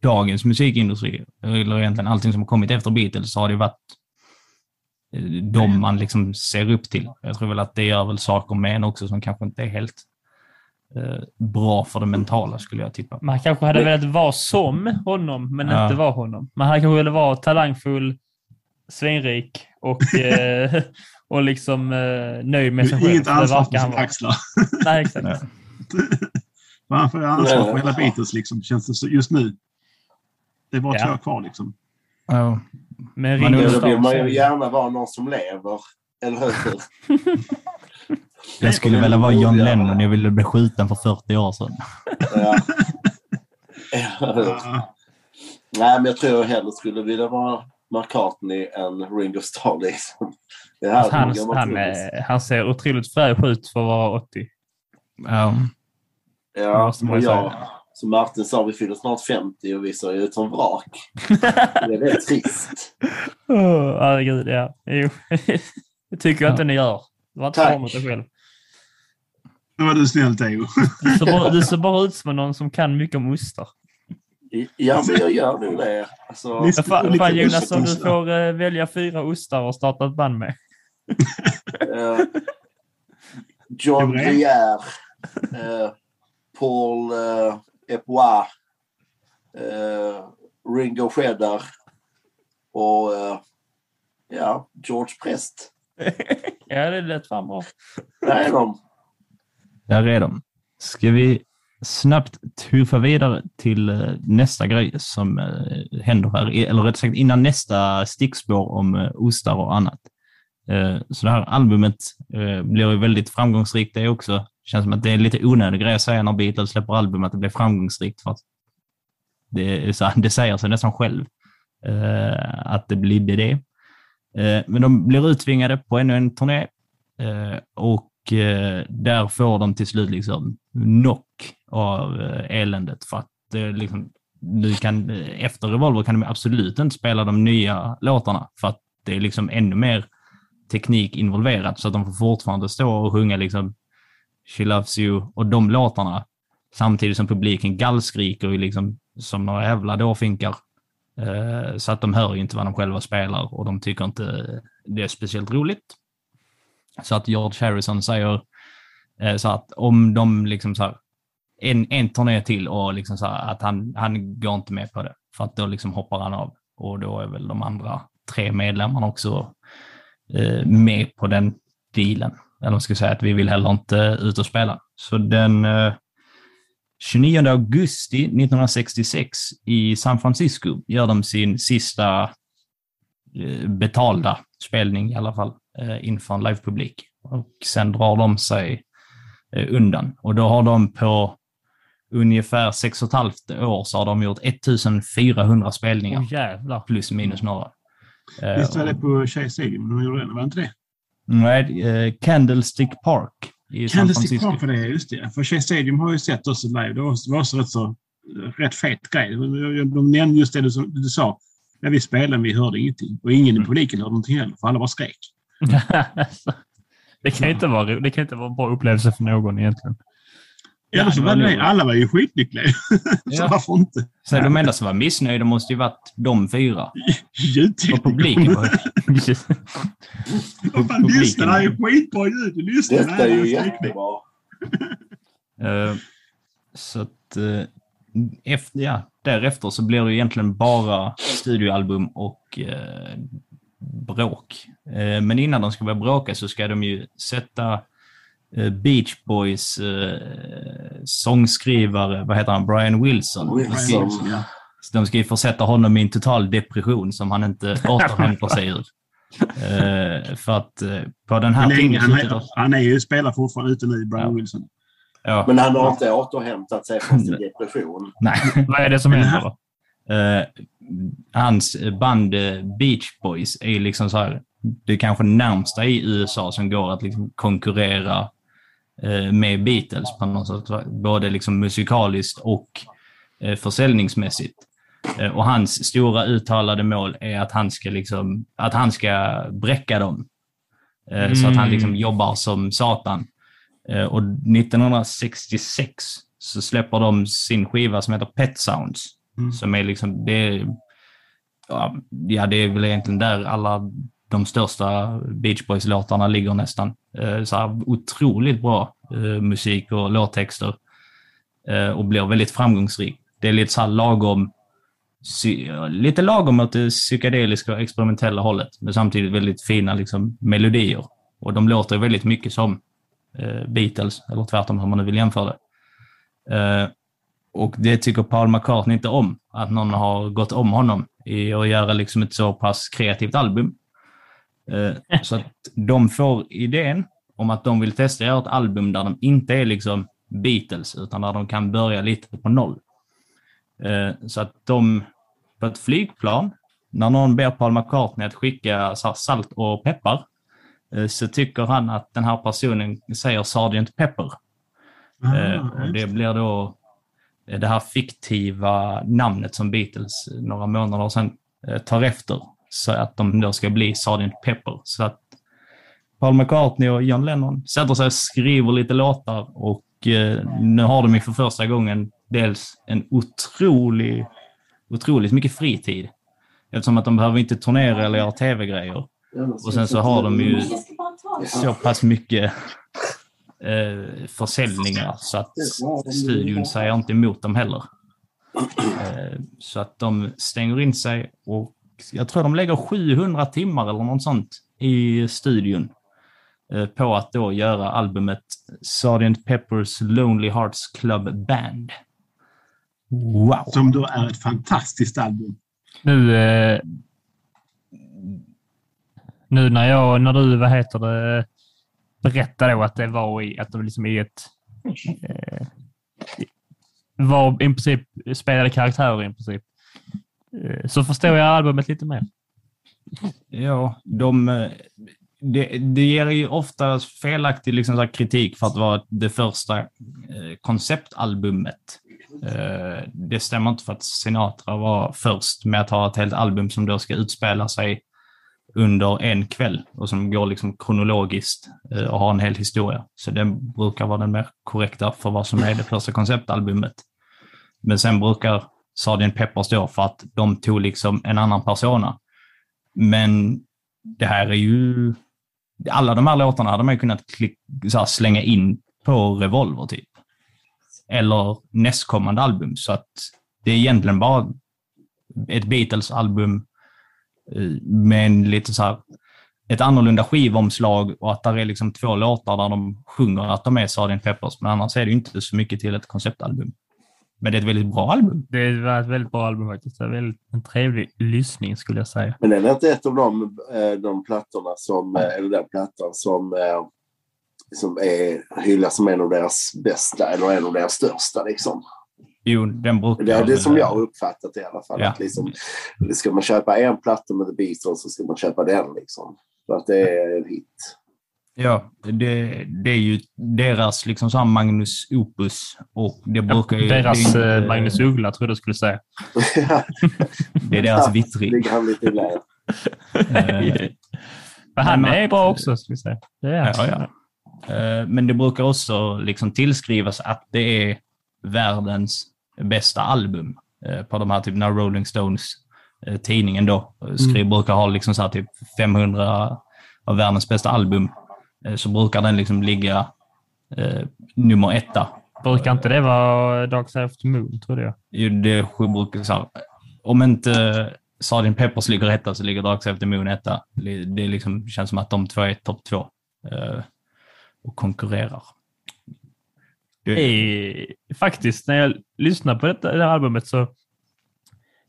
Speaker 4: dagens musikindustri eller egentligen allting som har kommit efter Beatles, så har det varit de man liksom ser upp till. Jag tror väl att det gör väl saker med en också som kanske inte är helt eh, bra för det mentala, skulle jag tippa.
Speaker 1: Man kanske hade velat vara som honom, men
Speaker 4: Ja.
Speaker 1: inte vara honom. Man hade kanske velat vara talangfull, svinrik och, eh, och liksom eh, nöjd med sig själv.
Speaker 3: Inget
Speaker 1: Det
Speaker 3: ansvar
Speaker 1: han
Speaker 3: sina axlar.
Speaker 1: Nej, exakt.
Speaker 4: Ja.
Speaker 3: För Han får ansvar för hela Beatles liksom, känns det så just nu. Det är bara
Speaker 1: Ja.
Speaker 3: två kvar liksom.
Speaker 4: Ja.
Speaker 1: Men
Speaker 4: Man
Speaker 2: Då vill man ju gärna vara någon som lever. Eller hur?
Speaker 4: Jag skulle vilja vara John Lennon, jag ville bli skjuten för 40 år sedan.
Speaker 2: Ja. Nej, men jag tror jag hellre skulle vilja vara McCartney än Ringo Starr. Liksom.
Speaker 1: Alltså, han, han, han ser otroligt fräsch ut för att vara 80.
Speaker 4: Ja.
Speaker 1: det
Speaker 2: Ja,
Speaker 1: måste man
Speaker 2: och
Speaker 1: ju
Speaker 2: jag,
Speaker 1: säga.
Speaker 2: Som Martin sa, vi fyller snart 50 och vi ser ut som vrak. Det är väldigt trist.
Speaker 1: Oh, herregud, ja. Jo. det tycker jag inte ni gör. Det var inte bra mot dig själv.
Speaker 3: Nu var du snäll Theo.
Speaker 1: Du ser, bara, du ser bara ut som någon som kan mycket om ostar.
Speaker 2: Ja, men jag gör nog det. Alltså,
Speaker 3: Visst.
Speaker 1: Fan,
Speaker 3: lite
Speaker 1: fan Jonas, om du får eh, välja fyra ostar och starta ett band med.
Speaker 2: eh, John
Speaker 3: Det.
Speaker 2: Briere, eh, Paul eh, Epois, eh, Ringo Cheddar och eh, ja, George Prest.
Speaker 1: Ja, det lät fan bra.
Speaker 2: Där är de.
Speaker 4: Där är de. Ska vi snabbt tuffa vidare till eh, nästa grej som eh, händer här, eller rätt sagt innan nästa stickspår om eh, ostar och annat. Så det här albumet blir ju väldigt framgångsrikt det också. Känns som att det är lite onödig grej att säga när Beatles släpper album att det blir framgångsrikt för att det, så, det säger sig nästan själv eh, att det blir det. Eh, Men de blir utvingade på ännu en turné eh, och eh, där får de till slut liksom knock av eh, eländet för att eh, liksom, nu kan, eh, efter Revolver kan de absolut inte spela de nya låtarna för att det är liksom ännu mer teknik involverat så att de får fortfarande stå och sjunga liksom She loves you och de låtarna samtidigt som publiken gallskriker ju liksom som några jävla dåfinkar. Eh, Så att de hör ju inte vad de själva spelar och de tycker inte det är speciellt roligt. Så att George Harrison säger eh, så att om de liksom så här, en, en turné till och liksom så här, att han, han går inte med på det. För att då liksom hoppar han av. Och då är väl de andra tre medlemmarna också eh, med på den dealen. Eller man ska säga att vi vill heller inte ut och spela. Så den eh, 29 augusti 1966 i San Francisco gör de sin sista eh, betalda spelning i alla fall eh, inför en livepublik. Och sen drar de sig eh, undan. Och då har de på ungefär sex och ett halvt år så har de gjort 1400 spelningar
Speaker 1: Åh jävlar.
Speaker 4: plus minus några. Eh,
Speaker 3: Visst var det på Shea Stadium de gjorde det? Var inte det?
Speaker 4: Nej, eh, Candlestick Park i San
Speaker 3: Candlestick
Speaker 4: Francisco.
Speaker 3: Park för det, just det. För Shea Stadium har jag ju sett också live. Det var, också rätt så rätt fet grej. De nämnde just det du, du sa. När vi spelade, vi hörde ingenting. Och ingen
Speaker 4: Mm.
Speaker 3: i publiken hörde någonting heller, för alla bara skrek.
Speaker 1: det kan inte vara, det kan inte vara en bra upplevelse för någon egentligen.
Speaker 3: Ja,
Speaker 4: Ja,
Speaker 3: så
Speaker 4: det
Speaker 3: var det, alla var ju skitlyckliga. så
Speaker 4: Ja.
Speaker 3: varför inte?
Speaker 4: Så de enda som var missnöjda måste ju varit de fyra. Och publiken var
Speaker 3: Vad fan, lyssna, det här är skitbra ljud. Lyssna,
Speaker 2: Detta är
Speaker 3: det
Speaker 2: ju jättebra.
Speaker 4: Eh, Så att eh, efter, ja, därefter så blir det egentligen bara studioalbum och eh, bråk. Men innan de ska börja bråka så ska de ju sätta Beach Boys eh, sångskrivare, vad heter han, Brian Wilson.
Speaker 2: Wilson.
Speaker 3: Ja.
Speaker 4: Så de ska ju försätta honom i en total depression som han inte återhämtar sig ur. Eh, för att eh, på den här
Speaker 3: Han, är,
Speaker 4: tiden...
Speaker 3: han, är, han är ju spelar fortfarande ute nu, Brian
Speaker 4: Ja.
Speaker 3: Wilson.
Speaker 4: Ja,
Speaker 2: Men han har inte återhämtat sig från sin depression.
Speaker 4: nej.
Speaker 1: Vad är det som händer då?
Speaker 4: Eh, hans band eh, Beach Boys är liksom så här, det är kanske närmsta i USA som går att liksom konkurrera eh, med Beatles på något sätt. Både liksom musikaliskt och eh, försäljningsmässigt. Eh, och hans stora uttalade mål är att han ska, liksom, att han ska bräcka dem. Eh, Så att han liksom
Speaker 1: Mm.
Speaker 4: jobbar som satan. Eh, och 1966 så släpper de sin skiva som heter Pet Sounds.
Speaker 3: Mm.
Speaker 4: Som är liksom, det ja, det är väl egentligen där alla de största Beach Boys-låtarna ligger nästan. Eh, så här, otroligt bra eh, musik och låttexter eh, och blir väldigt framgångsrik. Det är lite så här lagom, lite lagom åt det psykedeliska och experimentella hållet, men samtidigt väldigt fina liksom, melodier. Och de låter väldigt mycket som Beatles, eller tvärtom hur man nu vill jämföra det. Och det tycker Paul McCartney inte om, att någon har gått om honom i att göra liksom ett så pass kreativt album. Eh, så att de får idén om att de vill testa att göra ett album där de inte är liksom Beatles, utan där de kan börja lite på noll. Eh, så att de, på ett flygplan, när någon ber Paul McCartney att skicka salt och peppar, eh, så tycker han att den här personen säger Sgt. Pepper. Ah, det blir då det här fiktiva namnet som Beatles några månader sedan tar efter så att de då ska bli Sardin Pepper. Så att Paul McCartney och John Lennon sätter sig och skriver lite låtar och eh, nu har de ju för första gången dels en otrolig, otroligt mycket fritid. Eftersom att de behöver inte turnera eller göra tv-grejer. Och sen så har de ju så pass mycket eh, försäljningar så att studion säger inte emot dem heller. Eh, så att de stänger in sig och jag tror de lägger 700 timmar eller något sånt i studion eh, på att då göra albumet Sgt. Peppers Lonely Hearts Club Band.
Speaker 3: Wow! Som då är ett fantastiskt album.
Speaker 1: Nu, eh, nu när jag, när du, vad heter det, berättade då att det var i, att de liksom i ett, eh, var i princip spelade karaktärer i princip. Eh, så förstår jag albumet lite mer.
Speaker 4: Ja, de, eh, det, det ger ju ofta felaktig liksom, kritik för att vara det första eh, konceptalbumet. Det stämmer inte för att Sinatra var först med att ha ett helt album som då ska utspela sig under en kväll och som går liksom kronologiskt och har en hel historia. Så den brukar vara den mer korrekta för vad som är det första konceptalbumet. Men sen brukar Sardin Peppers står för att de tog liksom en annan persona. Men det här är ju... Alla de här låtarna hade man ju kunnat klick, här, slänga in på Revolver typ. Eller nästkommande album. Så att det är egentligen bara ett Beatles-album eh, med en lite så här, ett annorlunda skivomslag och att det är liksom två låtar där de sjunger att de är Sardin Peppers. Men annars är det inte så mycket till ett konceptalbum. Men det är ett väldigt bra album.
Speaker 1: Det var ett väldigt bra album faktiskt. Det är väldigt, en trevlig lyssning skulle jag säga.
Speaker 2: Men är det inte ett av de, eh, de plattorna som, eh, eller den plattan som, eh, som är hyllas som en av deras bästa eller en av deras största liksom?
Speaker 4: Jo, den brukar...
Speaker 2: Det är det som jag har uppfattat i alla fall. Ja. Att liksom, ska man köpa en platta med The Beatles så ska man köpa den liksom. För att det är en hit.
Speaker 4: Ja, det, det är ju deras liksom så Magnus Opus och det brukar ju...
Speaker 1: Deras det inte, eh, Magnus Uggla tror jag du skulle säga.
Speaker 4: det är deras vittrick.
Speaker 2: Ligger han lite i
Speaker 1: Men han är bra också, ska vi säga. Det är
Speaker 4: ja, ja. Eh, men det brukar också liksom tillskrivas att det är världens bästa album eh, på de här, typ när Rolling Stones, tidningen då, skriver, mm. brukar ha liksom så typ 500 av världens bästa album. Eh, så brukar den liksom ligga eh, nummer etta.
Speaker 1: Brukar inte det vara Dark Side of the Moon, tror jag?
Speaker 4: Jo, det brukar så här, Om inte Sardin Peppers ligger etta så ligger Dark Side of the Moon etta. Det liksom, känns som att de två är topp två eh, och konkurrerar.
Speaker 1: Är, faktiskt, när jag lyssnade på detta, det här albumet så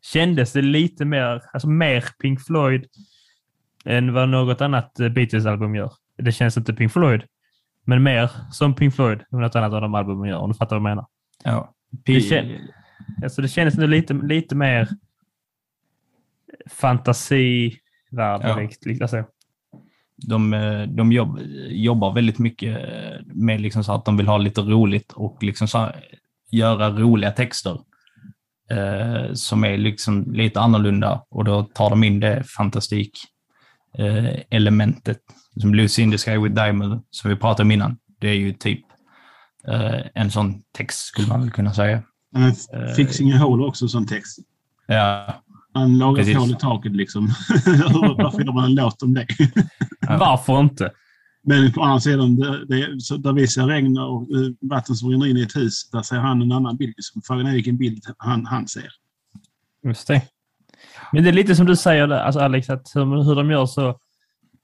Speaker 1: kändes det lite mer, alltså mer Pink Floyd än vad något annat Beatles-album gör. Det känns inte Pink Floyd, men mer som Pink Floyd än något annat av de albumen gör, om du fattar vad jag menar.
Speaker 4: Ja.
Speaker 1: Det, kän, alltså det känns nu lite, lite mer fantasivärldslikt. Ja. Alltså.
Speaker 4: De, de jobb, jobbar väldigt mycket med liksom så att de vill ha lite roligt och liksom så göra roliga texter eh, som är liksom lite annorlunda och då tar de in det fantastik eh, elementet som Lucy in the Sky with Diamond, som vi pratade om innan. Det är ju typ uh, en sån text, skulle man väl kunna säga.
Speaker 3: Uh, Fixing a Hole också sån text.
Speaker 4: Ja,
Speaker 3: Han lagar
Speaker 4: Precis.
Speaker 3: hål i taket liksom. Varför gör man en låt om det?
Speaker 1: Varför inte?
Speaker 3: Men på andra sidan, det, det, så där vi ser regn och eh, vatten som rinner in i ett hus, där ser han en annan bild. Så Frågan är vilken bild han, han ser.
Speaker 1: Just det. Men det är lite som du säger, där, alltså Alex, att hur, hur de gör så...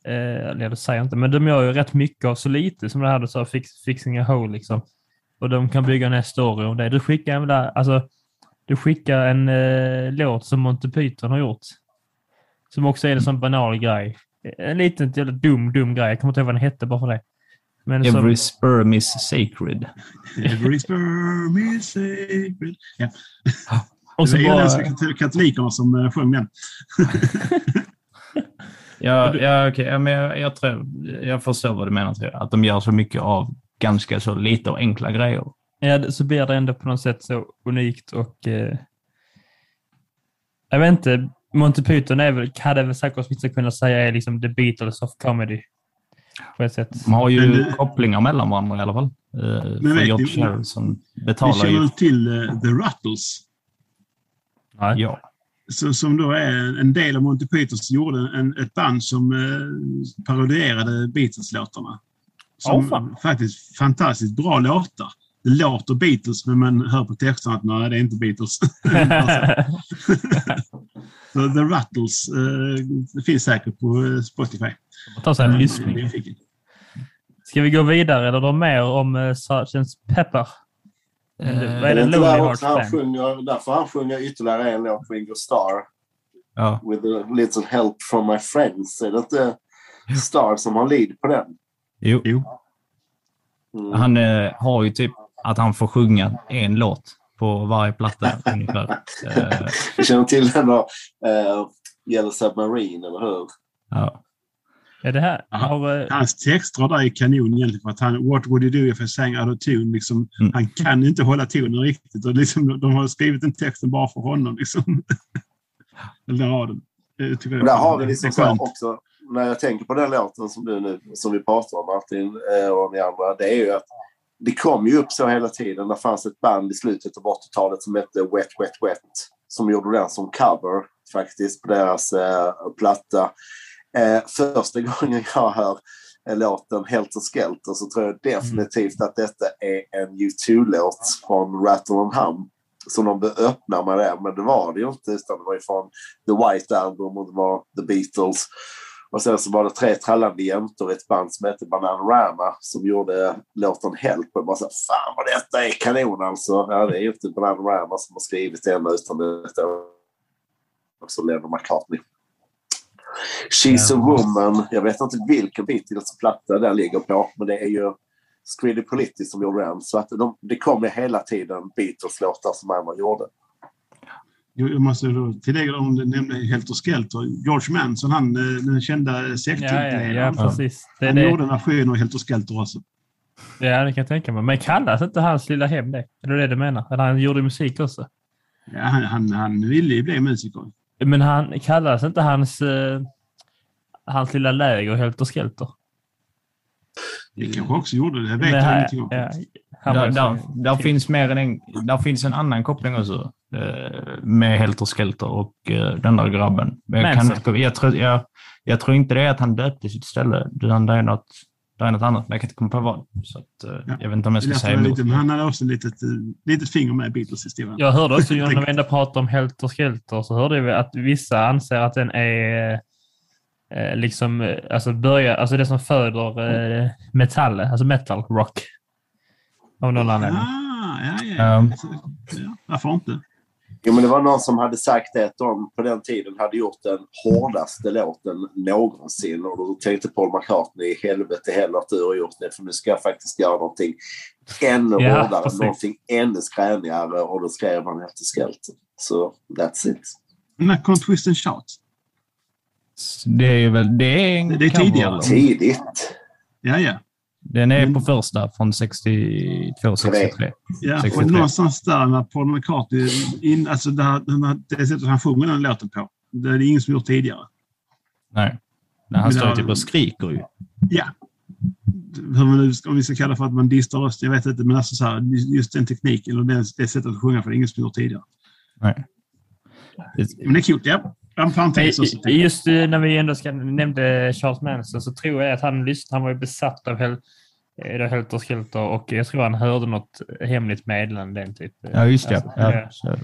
Speaker 1: Eh, det säger jag inte, men de gör ju rätt mycket av så lite som det här du sa, fix, fixing a hole liksom. Och de kan bygga en story om det. Du skickar en, alltså, du skickar en eh, låt som Monty Python har gjort. Som också är en sån banal grej. En liten jävla dum, dum grej. Jag kommer inte ihåg vad den hette bara för det. Men som,
Speaker 4: Every sperm is sacred.
Speaker 3: Every sperm is sacred. Ja.
Speaker 1: och så
Speaker 3: det är
Speaker 1: bara,
Speaker 3: bara... kat- katolikerna som eh, sjöng den.
Speaker 4: Ja, ja, okej. ja, men jag, jag, tror, jag förstår vad du menar. Tror jag. Att de gör så mycket av ganska så lite och enkla grejer.
Speaker 1: ja, så blir det ändå på något sätt så unikt och... Eh, jag vet inte. Monty Python är väl, hade väl säkert vissa kunnat säga är liksom the Beatles of comedy. På ett sätt.
Speaker 4: De har ju
Speaker 3: Men det-
Speaker 4: kopplingar mellan varandra i alla fall. Uh, för
Speaker 3: vet
Speaker 4: George
Speaker 3: ni-
Speaker 4: Harrison
Speaker 3: Vi
Speaker 4: betalar
Speaker 3: känner
Speaker 4: ju...
Speaker 3: till eh, The Ruttles.
Speaker 1: Nej.
Speaker 4: Ja.
Speaker 3: Så, som då är en del av Monty Pythons gjorde en, ett band som eh, parodierade Beatles-låtarna. Som
Speaker 1: fan.
Speaker 3: faktiskt fantastiskt bra låtar. Det låter Beatles men man hör på texterna att nej, det är inte Beatles. Så The Ruttles eh, det finns säkert på eh, Spotify.
Speaker 1: Ta sig en lyssning.
Speaker 3: Nyfiken.
Speaker 1: Ska vi gå vidare eller då mer om uh, Sgt. Pepper?
Speaker 4: Eh,
Speaker 1: Vad är det Lonely Hearts
Speaker 2: han
Speaker 1: Band?
Speaker 2: sjunger, där får han sjunga ytterligare en låt, Ringo Starr,
Speaker 4: ja.
Speaker 2: with a little help from my friends. Är det inte Starr som har lead på den?
Speaker 4: Jo.
Speaker 3: Jo.
Speaker 2: Mm.
Speaker 4: Han eh, har ju typ att han får sjunga en låt på varje platta ungefär.
Speaker 2: Vi känner till den då, uh, Yellow Submarine, eller hur?
Speaker 4: ja.
Speaker 1: Är det här? Har, eh,
Speaker 3: Hans texter där är kanon egentligen. För att han, What would you do if I sang out of tune? Liksom,
Speaker 4: Mm.
Speaker 3: Han kan inte hålla tonen riktigt. Och liksom, de har skrivit den texten bara för honom. Liksom. Eller den raden.
Speaker 2: Och där har vi liksom så också, när jag tänker på den låten som du nu, som vi pratar om Martin eh, och ni andra, det är ju att det kom ju upp så hela tiden. Det fanns ett band i slutet av 80-talet som hette Wet Wet Wet som gjorde den som cover faktiskt på deras eh, platta. Eh, första gången jag hör eh, låten Helter Skelter så tror jag definitivt att detta är en U2-låt från Rattle and Hum som de öppnar med det. Men det var det ju inte utan det var ju från The White Album och det var The Beatles. Och sen så var det tre trallande jämtor i ett band som hette Bananarama som gjorde låten Help. Och bara så fan vad detta är kanon alltså. Ja, det är ju inte Bananarama som har skrivit den utan det är också Lennon McCartney. She's a woman. Jag vet inte vilken Beatles-platta den ligger på, men det är ju Squiddy Politti som gjorde den. Så att de, det kommer hela tiden Beatles-låtar som andra gjorde.
Speaker 3: Jo, Jag måste tillägga om du nämnde Helter Skelter. George Manson, han, eh, den kända
Speaker 1: ja, ja, ja,
Speaker 3: sektledaren.
Speaker 1: precis. Det är
Speaker 3: han
Speaker 1: det.
Speaker 3: gjorde en version av Helter Skelter också.
Speaker 1: Ja, det kan jag tänka mig. Men kallas inte hans lilla hem det? Är det det du menar? Eller han gjorde musik också?
Speaker 3: Ja, han, han, han ville ju bli musiker.
Speaker 1: Men han kallas inte hans, eh, hans lilla läger Helter Skelter?
Speaker 3: Det kanske också gjorde det. Det vet jag ingenting om.
Speaker 1: ja,
Speaker 4: Där, finns mer än en, där finns en annan koppling också. eh, Med Helter Skelter och eh, den där grabben. Men jag, kan jag, tror, jag, jag tror inte det är att han döpte sitt ställe. Utan det är något, det är något annat. Men jag kan inte komma på vad. Så att, eh,
Speaker 3: Ja.
Speaker 4: Jag vet inte om jag ska säga emot.
Speaker 3: lite, han hade också ett litet, litet finger med i Beatles-historien.
Speaker 1: Jag hörde också när vi ändå pratade om Helter Skelter så hörde vi att vissa anser att den är eh, liksom, eh, alltså börja, alltså det som föder eh, metall, alltså metal rock. Av någon anledning.
Speaker 3: Ah, ja, ja.
Speaker 4: Um,
Speaker 3: ja. Varför inte?
Speaker 2: Jo, men det var någon som hade sagt det att de på den tiden hade gjort den hårdaste låten någonsin. Och då tänkte Paul McCartney, helvete heller att du har gjort det för nu ska jag faktiskt göra någonting ännu
Speaker 1: Ja,
Speaker 2: hårdare,
Speaker 1: precis.
Speaker 2: någonting ännu skränigare och då skrev han efter skälten. Så that's it.
Speaker 3: När kom Twist and Shout?
Speaker 4: Det är väl, det är en
Speaker 3: Det är tidigare.
Speaker 2: Tidigt.
Speaker 3: Ja, ja.
Speaker 4: Den är
Speaker 3: Men-
Speaker 4: på första från 62, 63.
Speaker 3: ja.
Speaker 4: 63.
Speaker 3: Och någonstans där när Paul McCartney, in, alltså det, här, den här, det sättet han sjunger den låten på, det är det ingen som gjort tidigare.
Speaker 4: Nej. Nej, han
Speaker 3: Men
Speaker 4: står
Speaker 3: där-
Speaker 4: typ och skriker ju.
Speaker 3: Ja. Hur om vi ska kalla det för att man distar rösten, jag vet inte. Men alltså så här, just den tekniken och det, det sättet att sjunga för det är ingen som gjort tidigare.
Speaker 4: Nej.
Speaker 3: Men det är kul. Ja. En parentes
Speaker 1: Just eh, när vi ändå ska, nämnde Charles Manson så tror jag att han lyssnade. Han var ju besatt av hel, eh, det Helter Skelter och jag tror han hörde något hemligt meddelande. Typ.
Speaker 4: Ja, just det.
Speaker 1: Alltså,
Speaker 4: Ja.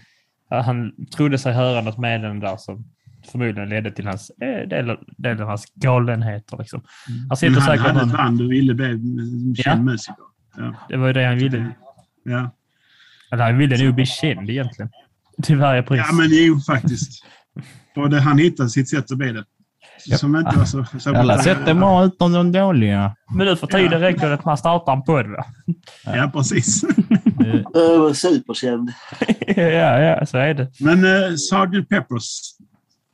Speaker 1: Ja, Han trodde sig höra något meddelande där som förmodligen ledde till hans, eh, del, del av hans galenheter. Liksom. Han
Speaker 3: Men
Speaker 1: sitter
Speaker 3: han
Speaker 1: säkert
Speaker 3: hade ett band och ville bli
Speaker 1: Ja.
Speaker 3: känd musiker. Ja.
Speaker 1: Det var ju det han ville.
Speaker 3: Ja.
Speaker 1: Eller han ville nog bli känd egentligen. Till varje pris.
Speaker 3: ja, men jo, faktiskt. Och det, han hittade sitt sätt att bli det. Som inte var så... så
Speaker 4: Alla sätt är bra utom de dåliga.
Speaker 1: Men nu för tiden räcker det att man startar en podd. Va?
Speaker 3: Ja, precis.
Speaker 4: Eh,
Speaker 2: Uh, superkänd.
Speaker 1: ja, ja, så är det.
Speaker 3: Men uh, Sgt. Peppers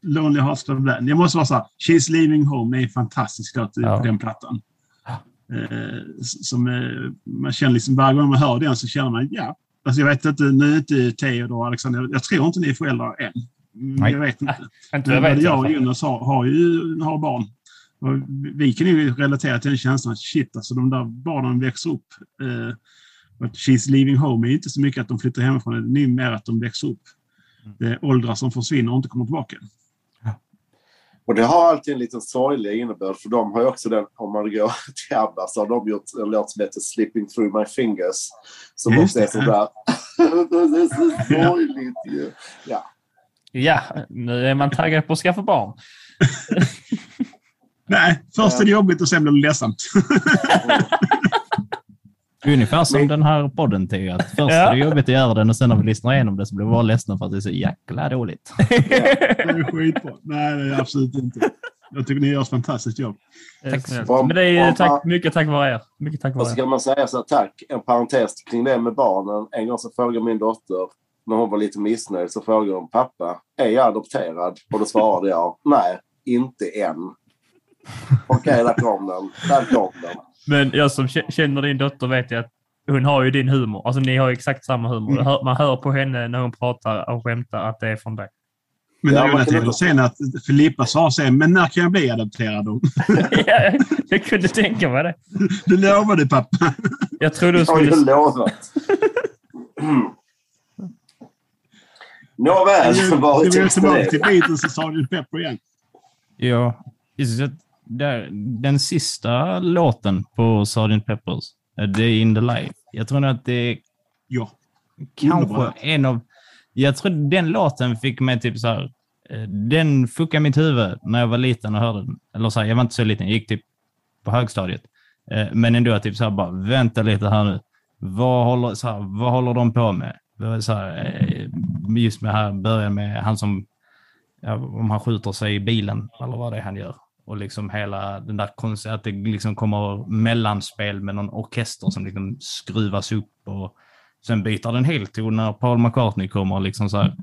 Speaker 3: Lonely Hearts of Land. Jag måste vara så här. She's Leaving Home är en fantastisk låt
Speaker 1: Ja.
Speaker 3: på den plattan. Eh, som, eh, man känner liksom varje gång man hör den så känner man ja. Alltså jag vet inte, nu är inte Theodor och Alexander, jag tror inte ni är föräldrar än. Mm,
Speaker 4: Nej.
Speaker 3: Jag vet inte.
Speaker 1: Inte jag vet
Speaker 3: och. Jonas har, har ju har barn. Och vi kan ju relatera till den känslan att shit, alltså de där barnen växer upp. Eh, att She's leaving home är inte så mycket att de flyttar hemifrån, det är mer att de växer upp. Det är åldrar som försvinner och inte kommer tillbaka.
Speaker 2: Och det har alltid en liten sorglig innebörd för de har ju också den, om man går till ABBA så har de gjort en låt som heter Slipping through my fingers. Som
Speaker 3: Just
Speaker 2: också är sådär... det är så sorgligt ju. Ja.
Speaker 1: Ja, nu är man taggad på att skaffa barn.
Speaker 3: Nej, först är det jobbigt och sen blir det ledsamt.
Speaker 4: Ungefär som den här podden, Theo. Att först
Speaker 1: Ja.
Speaker 4: är det jobbigt att göra den och sen när vi lyssnar igenom det så blir vi bara ledsna för att det är så jäkla dåligt.
Speaker 3: Det är skitbra. Nej, det är absolut inte. Jag tycker ni gör ett fantastiskt jobb.
Speaker 1: Tack snällt.
Speaker 2: Om-
Speaker 1: Men det är tack, mycket tack vare er. Mycket tack
Speaker 2: Och
Speaker 1: vare
Speaker 2: så
Speaker 1: er.
Speaker 2: kan man säga så här, tack, en parentes kring det med barnen. En gång så frågade min dotter, när hon var lite missnöjd, så frågade hon pappa, är jag adopterad? Och då svarade jag, nej, inte än. Okej, där kom den. Där kom den.
Speaker 1: Men jag som känner din dotter vet ju att hon har ju din humor. Alltså ni har ju exakt samma humor. Hör- Man hör på henne när hon pratar och skämtar att det är från dig.
Speaker 3: Men
Speaker 2: Ja,
Speaker 3: det
Speaker 2: man
Speaker 3: roliga
Speaker 2: kan
Speaker 3: sen att Filippa sa sen, men när kan jag bli adopterad då?
Speaker 1: Ja, jag kunde tänka mig det.
Speaker 3: Du lovade pappa.
Speaker 1: Jag trodde du
Speaker 2: Jag har ju
Speaker 1: skulle...
Speaker 2: lovat. Nåväl,
Speaker 3: Nu
Speaker 2: vad
Speaker 3: är
Speaker 2: är
Speaker 3: vi tillbaka till Beatles och Sgt. Pepper igen.
Speaker 4: Ja. Där, den sista låten på Sgt. Peppers, eh, Day in the Life. Jag tror nog att det är
Speaker 3: Ja.
Speaker 4: kanske
Speaker 3: Underbart.
Speaker 4: en av... Jag tror den låten fick mig typ så här... eh, Den fuckade mitt huvud när jag var liten och hörde den. Eller så här, jag var inte så liten, jag gick typ på högstadiet. Eh, Men ändå typ så här bara, vänta lite här nu. Vad håller, så här, vad håller de på med? Var Så här, eh, just med här början med han som, ja, om han skjuter sig i bilen eller vad det är han gör. Och liksom hela den där konstiga, att det liksom kommer mellanspel med någon orkester som liksom skruvas upp och sen byter den helt ton när Paul McCartney kommer och liksom så här,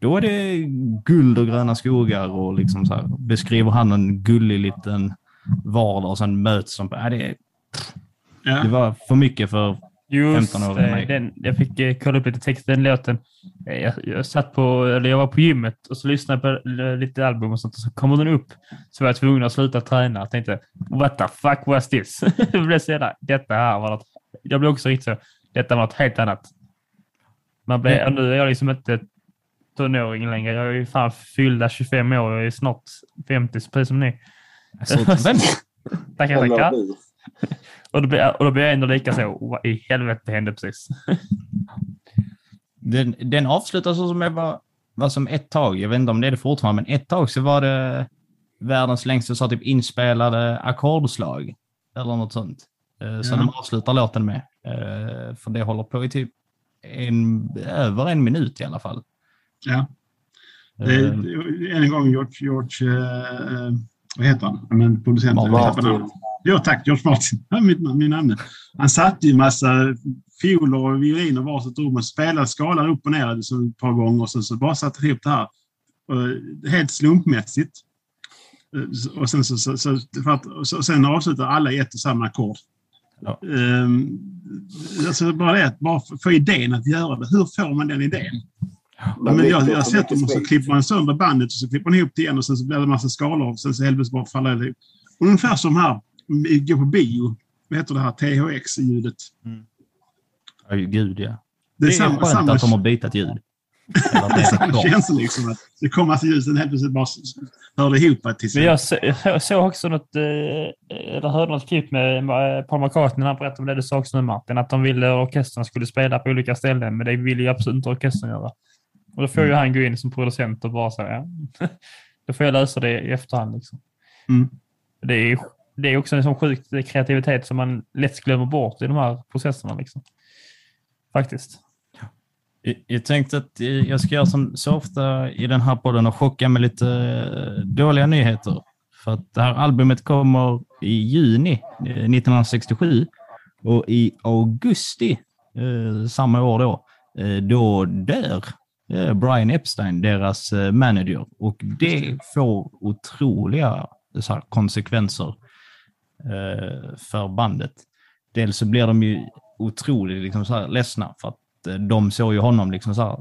Speaker 4: då är det guld och gröna skogar och liksom så här, beskriver han en gullig liten vardag och sen möts de. på- Ja, det,
Speaker 3: Ja.
Speaker 4: det var för mycket för
Speaker 1: Just
Speaker 4: 15 år
Speaker 1: det,
Speaker 4: mig.
Speaker 1: den, jag fick eh, kolla upp lite text. Den låten. eh, Jag, jag, satt på, eller jag var på gymmet och så lyssnade jag på eh, lite album och sånt och så kommer den upp. Så var jag tvungen att sluta träna. Jag tänkte, what the fuck was this? jag blev så jävla, detta här var något. Jag blev också riktigt så, detta var något helt annat. Man blev, och nu är jag liksom inte tonåring längre. Jag är ju fan fyllda 25 år. Jag är snart 50, precis som ni. Tackar, tackar. Och då blir, och då blir jag ändå lika så, vad i helvete hände precis?
Speaker 4: Den, den avslutas så som jag var, var som ett tag, jag vet inte om det är det fortfarande, men ett tag så var det världens längsta så typ inspelade ackordslag. Eller något sånt. Eh, Så
Speaker 3: Ja.
Speaker 4: de avslutar låten med. Eh, För det håller på i typ en, över en minut i alla fall.
Speaker 3: Ja. Det
Speaker 4: Eh,
Speaker 3: en gång George, George eh, vad heter han? Ja, Men producenten.
Speaker 2: Martin.
Speaker 3: Tack. George Martin. Mitt, min namn. Han satte ju en massa fioler och violiner i varsitt rum och spelade skalan upp och ner så ett par gånger och sen så bara satte ihop det här. Och helt slumpmässigt. Eh, Och sen, så, så, så, för att, och sen avslutar alla i ett och samma ackord.
Speaker 4: Ja.
Speaker 3: Um, alltså bara det, bara få- få idén att göra det. Hur får man den idén? Ja, men jag, jag har sett dem och så klipper man sönder bandet och så klipper man ihop det igen och sen så blir det en massa skalor och sen så helvetes bara faller det ihop. Och ungefär som här, vi går på bio, vad heter det här THX-ljudet?
Speaker 4: ja, gud ja.
Speaker 3: Det
Speaker 4: Det
Speaker 3: är
Speaker 4: är
Speaker 3: samma,
Speaker 4: skönt
Speaker 3: samma,
Speaker 4: att de har bytt ljud. Det är
Speaker 3: Det
Speaker 4: kort.
Speaker 3: känns liksom att det kom massa ljus, sen helt plötsligt bara hörde ihop till
Speaker 1: Men jag så- jag såg också något, eh, eller hörde något klipp med eh, Paul McCartney när han berättade om det du sa också nu Martin, att de ville att orkestern skulle spela på olika ställen, men det ville ju absolut inte orkestern göra. Och då får ju han gå in som producent och bara säga, ja, då får jag lösa det i efterhand. Liksom.
Speaker 3: Mm.
Speaker 1: Det, är, det är också en sån sjuk kreativitet som man lätt glömmer bort i de här processerna. Liksom. Faktiskt.
Speaker 4: Jag- tänkte att eh, jag ska göra som så ofta i den här podden och chocka med lite eh, dåliga nyheter. För att det här albumet kommer i juni eh, 1967 och i augusti eh, samma år då, eh, då dör eh, Brian Epstein, deras eh, manager. Och det får otroliga så här, konsekvenser eh, för bandet. Dels så blir de ju otroligt liksom, så här, ledsna för att eh, de såg ju honom liksom, så här,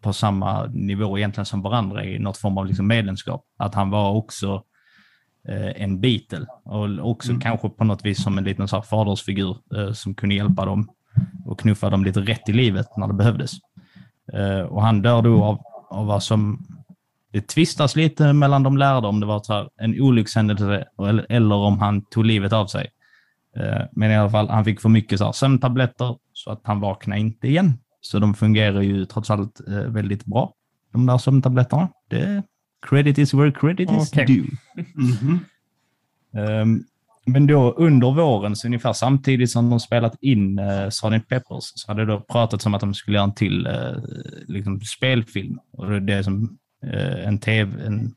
Speaker 4: på samma nivå egentligen som varandra i något form av liksom, medlemskap. Att han var också eh, en Beatle och också kanske på något vis som en liten så här, fadersfigur eh, som kunde hjälpa dem och knuffa dem lite rätt i livet när det behövdes. Eh, och han dör då av, av vad som det tvistas lite mellan de lärde om det var en olyckshändelse eller, eller om han tog livet av sig. Eh, Men i alla fall, han fick för mycket så här sömntabletter så att han vaknade inte igen. Så de fungerar ju trots allt eh, väldigt bra, de där sömntabletterna. Det, credit is where credit is
Speaker 1: Okej.
Speaker 4: due.
Speaker 3: Mhm.
Speaker 4: Ehm, Men då under våren, så ungefär samtidigt som de spelat in uh, Sgt. Peppers, så hade det pratats om att de skulle göra en till eh, liksom spelfilm. Och det är som eh, en tv, en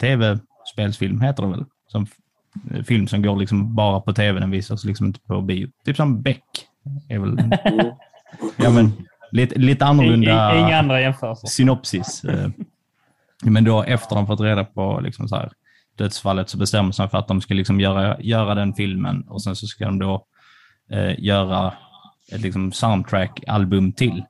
Speaker 4: tv-spelsfilm heter det väl? Som f- film som går liksom bara på tv, den visas liksom inte på bio. Typ som Beck. Är väl,
Speaker 2: Mm.
Speaker 4: ja, men, lite, lite annorlunda
Speaker 1: inga andra jämförelser.
Speaker 4: synopsis. Eh, Men då efter de fått reda på liksom så här, dödsfallet så bestämmer sig för att de ska liksom göra, göra den filmen och sen så ska de då eh, göra ett liksom soundtrack-album till.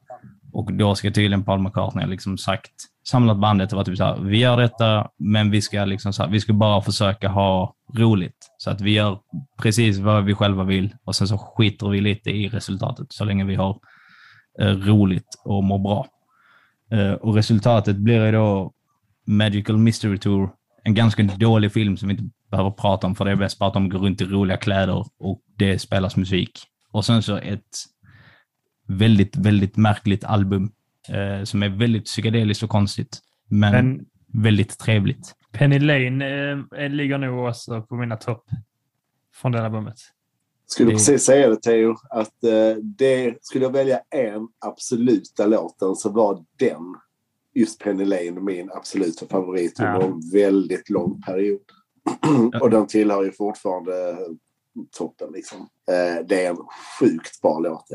Speaker 4: Och då ska tydligen Paul McCartney ha liksom sagt, samlat bandet och varit typ så här, vi gör detta, men vi ska, liksom så här, vi ska bara försöka ha roligt. Så att vi gör precis vad vi själva vill och sen så skiter vi lite i resultatet så länge vi har eh, roligt och mår bra. Eh, och resultatet blir ju då Magical Mystery Tour, en ganska dålig film som vi inte behöver prata om, för det är bäst bara att de går runt i roliga kläder och det spelas musik. Och sen så ett väldigt, väldigt märkligt album eh, som är väldigt psykedeliskt och konstigt, men,
Speaker 1: Men
Speaker 4: väldigt trevligt.
Speaker 1: Penny Lane eh, ligger nog också på mina topp från det albumet.
Speaker 2: Skulle
Speaker 4: Det-
Speaker 2: precis säga det Theo, att eh, det, skulle jag välja en absoluta låten så var den, just Penny Lane, min absoluta favorit under
Speaker 1: Ja.
Speaker 2: en väldigt lång period. Och den tillhör ju fortfarande toppen liksom. Eh, det är en sjukt bra låt.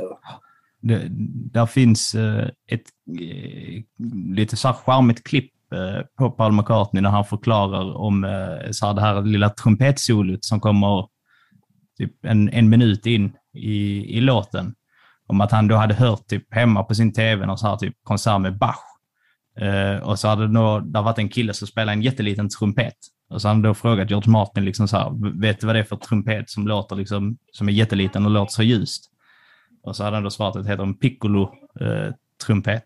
Speaker 2: det.
Speaker 4: Där finns eh, ett eh, lite så här charmigt klipp eh, på Paul McCartney när han förklarar om eh, så här, det här lilla trumpetsolot som kommer typ en, en minut in i, i låten. Om att han då hade hört typ hemma på sin tv någon så här typ konsert med Bach. Eh, och så hade det då, det varit en kille som spelade en jätteliten trumpet. Och så hade han då frågat George Martin, liksom så här, vet du vad det är för trumpet som låter liksom, som är jätteliten och låter så ljust? Och så hade han då svarat att det heter en piccolo-trumpet.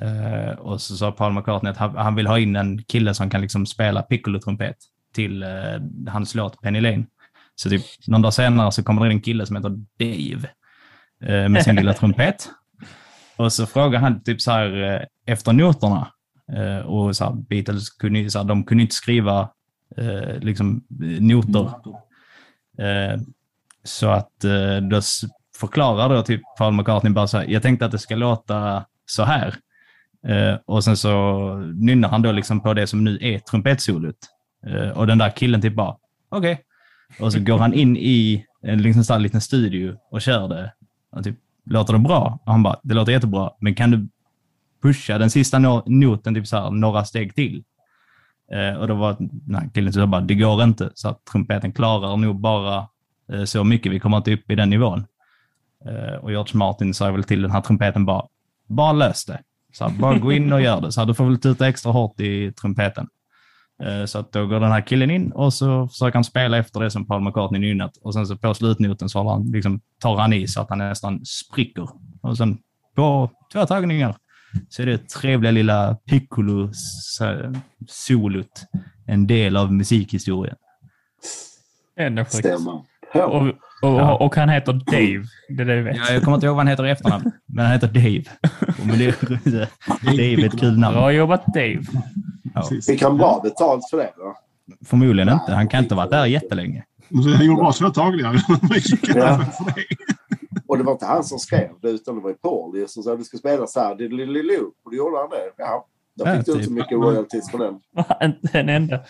Speaker 4: Eh, och så sa Paul McCartney att han, han vill ha in en kille som kan liksom spela piccolo-trumpet till eh, hans låt Penny Lane. Så typ någon dag senare så kommer det in en kille som heter Dave eh, med sin lilla trumpet. Och så frågar han typ så här eh, efter noterna. Eh, och så här, Beatles kunde, ju- så här, de kunde inte skriva eh, liksom, noter. Så att då förklarar då typ Paul McCartney bara så här, jag tänkte att det ska låta så här. Och sen så nynnar han då liksom på det som nu är trumpetsolot. Och den där killen typ bara, okej. Och så går han in i en liksom så här liten studio och kör det. Och typ, låter det bra? Och han bara, det låter jättebra, men kan du pusha den sista noten typ så här, några steg till? Eh, och då var den här killen så bara, det går inte. Så att trumpeten klarar nog bara eh, så mycket. Vi kommer inte upp i den nivån. Eh, och George Martin sa väl till den här trumpeten bara, bara lös det. Så här, bara gå in och gör det. Så här, du får väl tuta extra hårt i trumpeten. Eh, Så att då går den här killen in och så försöker han spela efter det som Paul McCartney nynnat. Och sen så på slutnoten så han, liksom, tar han i så att han nästan spricker. Och sen på två tagningar så är det trevliga lilla piccolo-solot en del av musikhistorien.
Speaker 1: Ändå sjukt.
Speaker 2: Stämmer.
Speaker 1: Och,
Speaker 2: På.
Speaker 1: och, och, och han heter Dave. Det är det vi vet.
Speaker 4: Ja, jag kommer inte ihåg vad han heter i efternamn, men han heter Dave. Och men det, Dave är ett kul namn.
Speaker 1: Bra jobbat Dave.
Speaker 4: Ja.
Speaker 2: Fick han bra betalt för det då?
Speaker 4: Förmodligen inte. Han kan inte ha varit där jättelänge.
Speaker 3: Så Han gjorde bra småtagningar.
Speaker 2: Ja. Och det var inte han som skrev det utan det var ju Paul som sa att du ska spela så här. Och då gjorde han det. Ja. Då
Speaker 4: Ja,
Speaker 2: fick du inte så
Speaker 4: typ.
Speaker 2: mycket royalties för den.
Speaker 1: Inte en enda.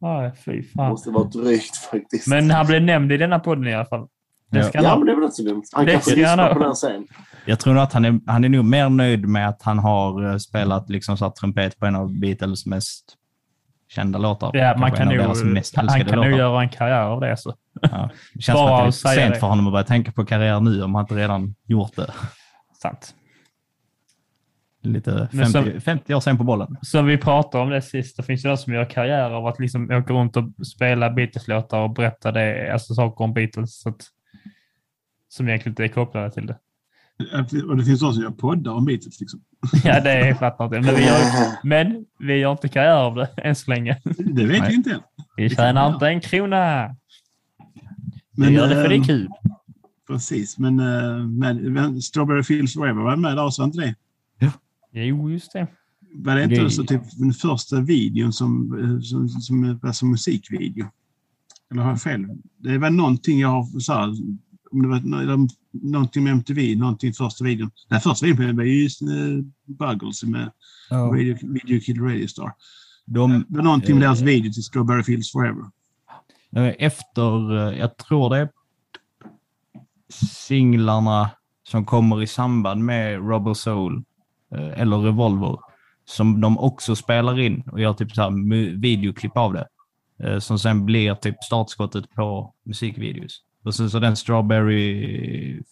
Speaker 1: Oh, fy
Speaker 2: Det
Speaker 1: fan.
Speaker 2: måste vara drygt faktiskt.
Speaker 1: Men han blev nämnd i denna podden i alla fall. Det
Speaker 4: Ja.
Speaker 1: ska
Speaker 2: Ja,
Speaker 1: ha.
Speaker 2: men det är väl inte så dumt. Han
Speaker 1: Det
Speaker 2: kanske lyssnar på den sen.
Speaker 4: Jag tror nog att han är, han är nog mer nöjd med att han har eh, spelat liksom så här trumpet på en av Beatles mest kända låtar.
Speaker 1: Ja, man kan nog, han kan nog göra en karriär av det. Så.
Speaker 4: Ja. Det känns
Speaker 1: Bara
Speaker 4: som att det är sent
Speaker 1: det.
Speaker 4: för honom att börja tänka på karriär nu om han inte redan gjort det.
Speaker 1: Sant.
Speaker 4: Lite
Speaker 1: Men
Speaker 4: 50,
Speaker 1: så-
Speaker 4: 50 år sen på bollen.
Speaker 1: Som vi pratade om det sist, det finns ju de som gör karriär av att liksom åka runt och spela Beatles-låtar och berätta det, alltså saker om Beatles. Så att, som egentligen inte är kopplade till det.
Speaker 3: Och det finns de som gör poddar om Beatles. Liksom.
Speaker 1: Ja, det är fattar inte. Men vi, gör, men vi gör inte karriär av det än så länge.
Speaker 3: Det vet
Speaker 4: Nej.
Speaker 3: vi inte än.
Speaker 1: Vi tjänar
Speaker 3: vi
Speaker 1: inte en krona. Vi
Speaker 3: Men,
Speaker 1: gör det för det är
Speaker 3: eh,
Speaker 1: kul.
Speaker 3: Precis, men, eh, men Strawberry Fields Forever var med där, så var inte det?
Speaker 1: Jo, just det.
Speaker 3: Var det inte
Speaker 4: Det-
Speaker 3: så typ den första videon som, eh, som, som, var som musikvideo? Eller har jag fel? Det var någonting jag har så här, om det var nå- någonting med MTV, någonting första videon. Den första videon var ju just uh, Buggles med Radio, Video Kid Radio Star.
Speaker 4: De,
Speaker 3: Det var någonting med
Speaker 4: Eh.
Speaker 3: deras video till Strawberry Fields Forever.
Speaker 4: Eh, Efter, eh, jag tror det är singlarna som kommer i samband med Rubber Soul eh, eller Revolver som de också spelar in och gör typ så här videoklipp av det. eh, Som sen blir typ startskottet på musikvideos. Och sen så den Strawberry...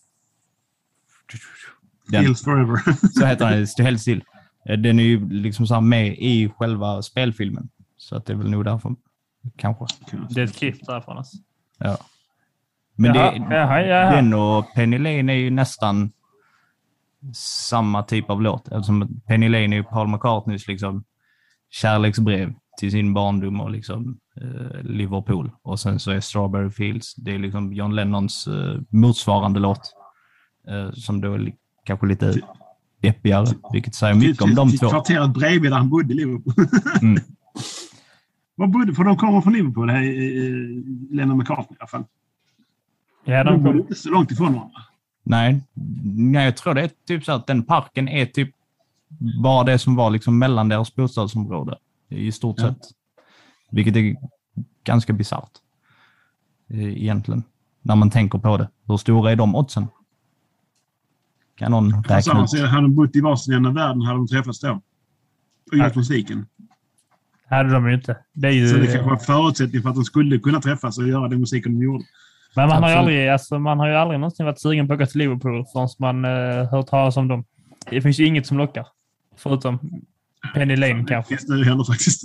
Speaker 4: Den,
Speaker 3: Fields Forever.
Speaker 4: så heter den, helt still. Eh, Den är ju liksom så här med i själva spelfilmen. Så att det är väl nog därför, kanske.
Speaker 1: Det är ett klipp därifrån. Alltså.
Speaker 4: Ja. Men
Speaker 1: Jaha,
Speaker 4: det,
Speaker 1: jaha, jaha.
Speaker 4: den och Penny Lane är ju nästan samma typ av låt. Eftersom Penny Lane är ju Paul McCartneys liksom kärleksbrev till sin barndom och liksom eh, Liverpool. Och sen så är Strawberry Fields, det är liksom John Lennons eh, motsvarande låt. Eh, som då är li- kanske lite deppigare, vilket säger mycket om de två.
Speaker 3: Kvarteret bredvid där han bodde i Liverpool.
Speaker 4: Mm.
Speaker 3: Var bodde, för de kommer från Liverpool, här, i- i Lennon McCartney i alla fall.
Speaker 1: Ja,
Speaker 3: De
Speaker 1: de
Speaker 3: bodde
Speaker 1: kom,
Speaker 3: inte så långt ifrån varandra.
Speaker 4: Nej, nej, jag tror det är typ så att den parken är typ bara det som var liksom mellan deras bostadsområde i stort
Speaker 3: Ja.
Speaker 4: sett. Vilket är ganska bisarrt eh, egentligen, när man tänker på det. Hur stora är de oddsen? Kan någon räkna ut?
Speaker 3: hade de bott i varsin ända världen hade de träffats då. Och gjort musiken.
Speaker 1: hade de ju inte. Det är ju,
Speaker 3: Så det kanske var en förutsättning för att de skulle kunna träffas och göra den musiken de gjorde.
Speaker 1: Men man har, ju aldrig, alltså, man har ju aldrig någonsin varit sugen på att åka till Liverpool förrän man uh, hört talas om dem. Det finns ju inget som lockar. Förutom Penny Lane
Speaker 3: Det
Speaker 1: kanske.
Speaker 3: finns nu heller faktiskt.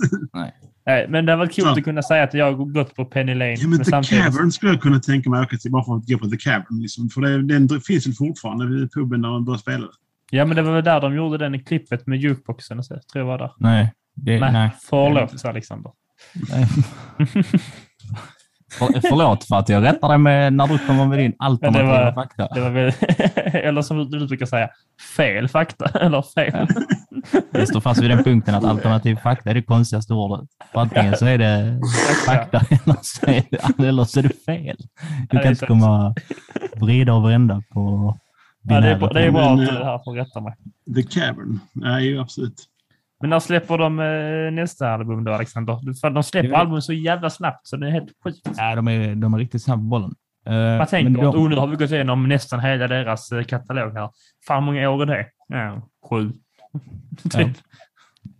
Speaker 1: Nej, men det var kul
Speaker 3: Så.
Speaker 1: att kunna säga att jag har gått på Penny Lane.
Speaker 3: Ja, men The
Speaker 1: samtidigt-
Speaker 3: Cavern skulle jag kunna tänka mig att åka till bara för att gå på The Cavern. Liksom. För det, den finns väl fortfarande vid puben där man börjar spela.
Speaker 1: Ja, men det var väl där de gjorde den i klippet med jukeboxen och så. Tror jag var där.
Speaker 4: Nej, det,
Speaker 1: Nej,
Speaker 4: nej.
Speaker 1: förlåt Alexander.
Speaker 4: nej. För, förlåt för att jag rättar dig med när du kommer med din alternativa
Speaker 1: var-
Speaker 4: fakta.
Speaker 1: Det var väl, eller som du brukar säga, fel fakta. Eller fel.
Speaker 4: Jag står fast vid den punkten att alternativ fakta är det konstigaste ordet. För antingen så är det fakta eller så är det, eller så är det fel. Du
Speaker 1: det
Speaker 4: kan inte komma vrida och vända på
Speaker 1: Ja, det, är, det är bra att du är här för att rätta mig.
Speaker 3: The Cavern. Nej, ju absolut.
Speaker 1: Men när släpper de eh, nästa album då, Alexander? För de släpper
Speaker 4: vet-
Speaker 1: album så jävla snabbt så det är helt sjukt.
Speaker 4: Ja, de är, de är riktigt snabba på bollen. Eh,
Speaker 1: Man tänker
Speaker 4: men
Speaker 1: att
Speaker 4: de,
Speaker 1: oh, nu har vi gått igenom nästan hela deras eh, katalog här. Fan många år är det? Ja, sju. typ.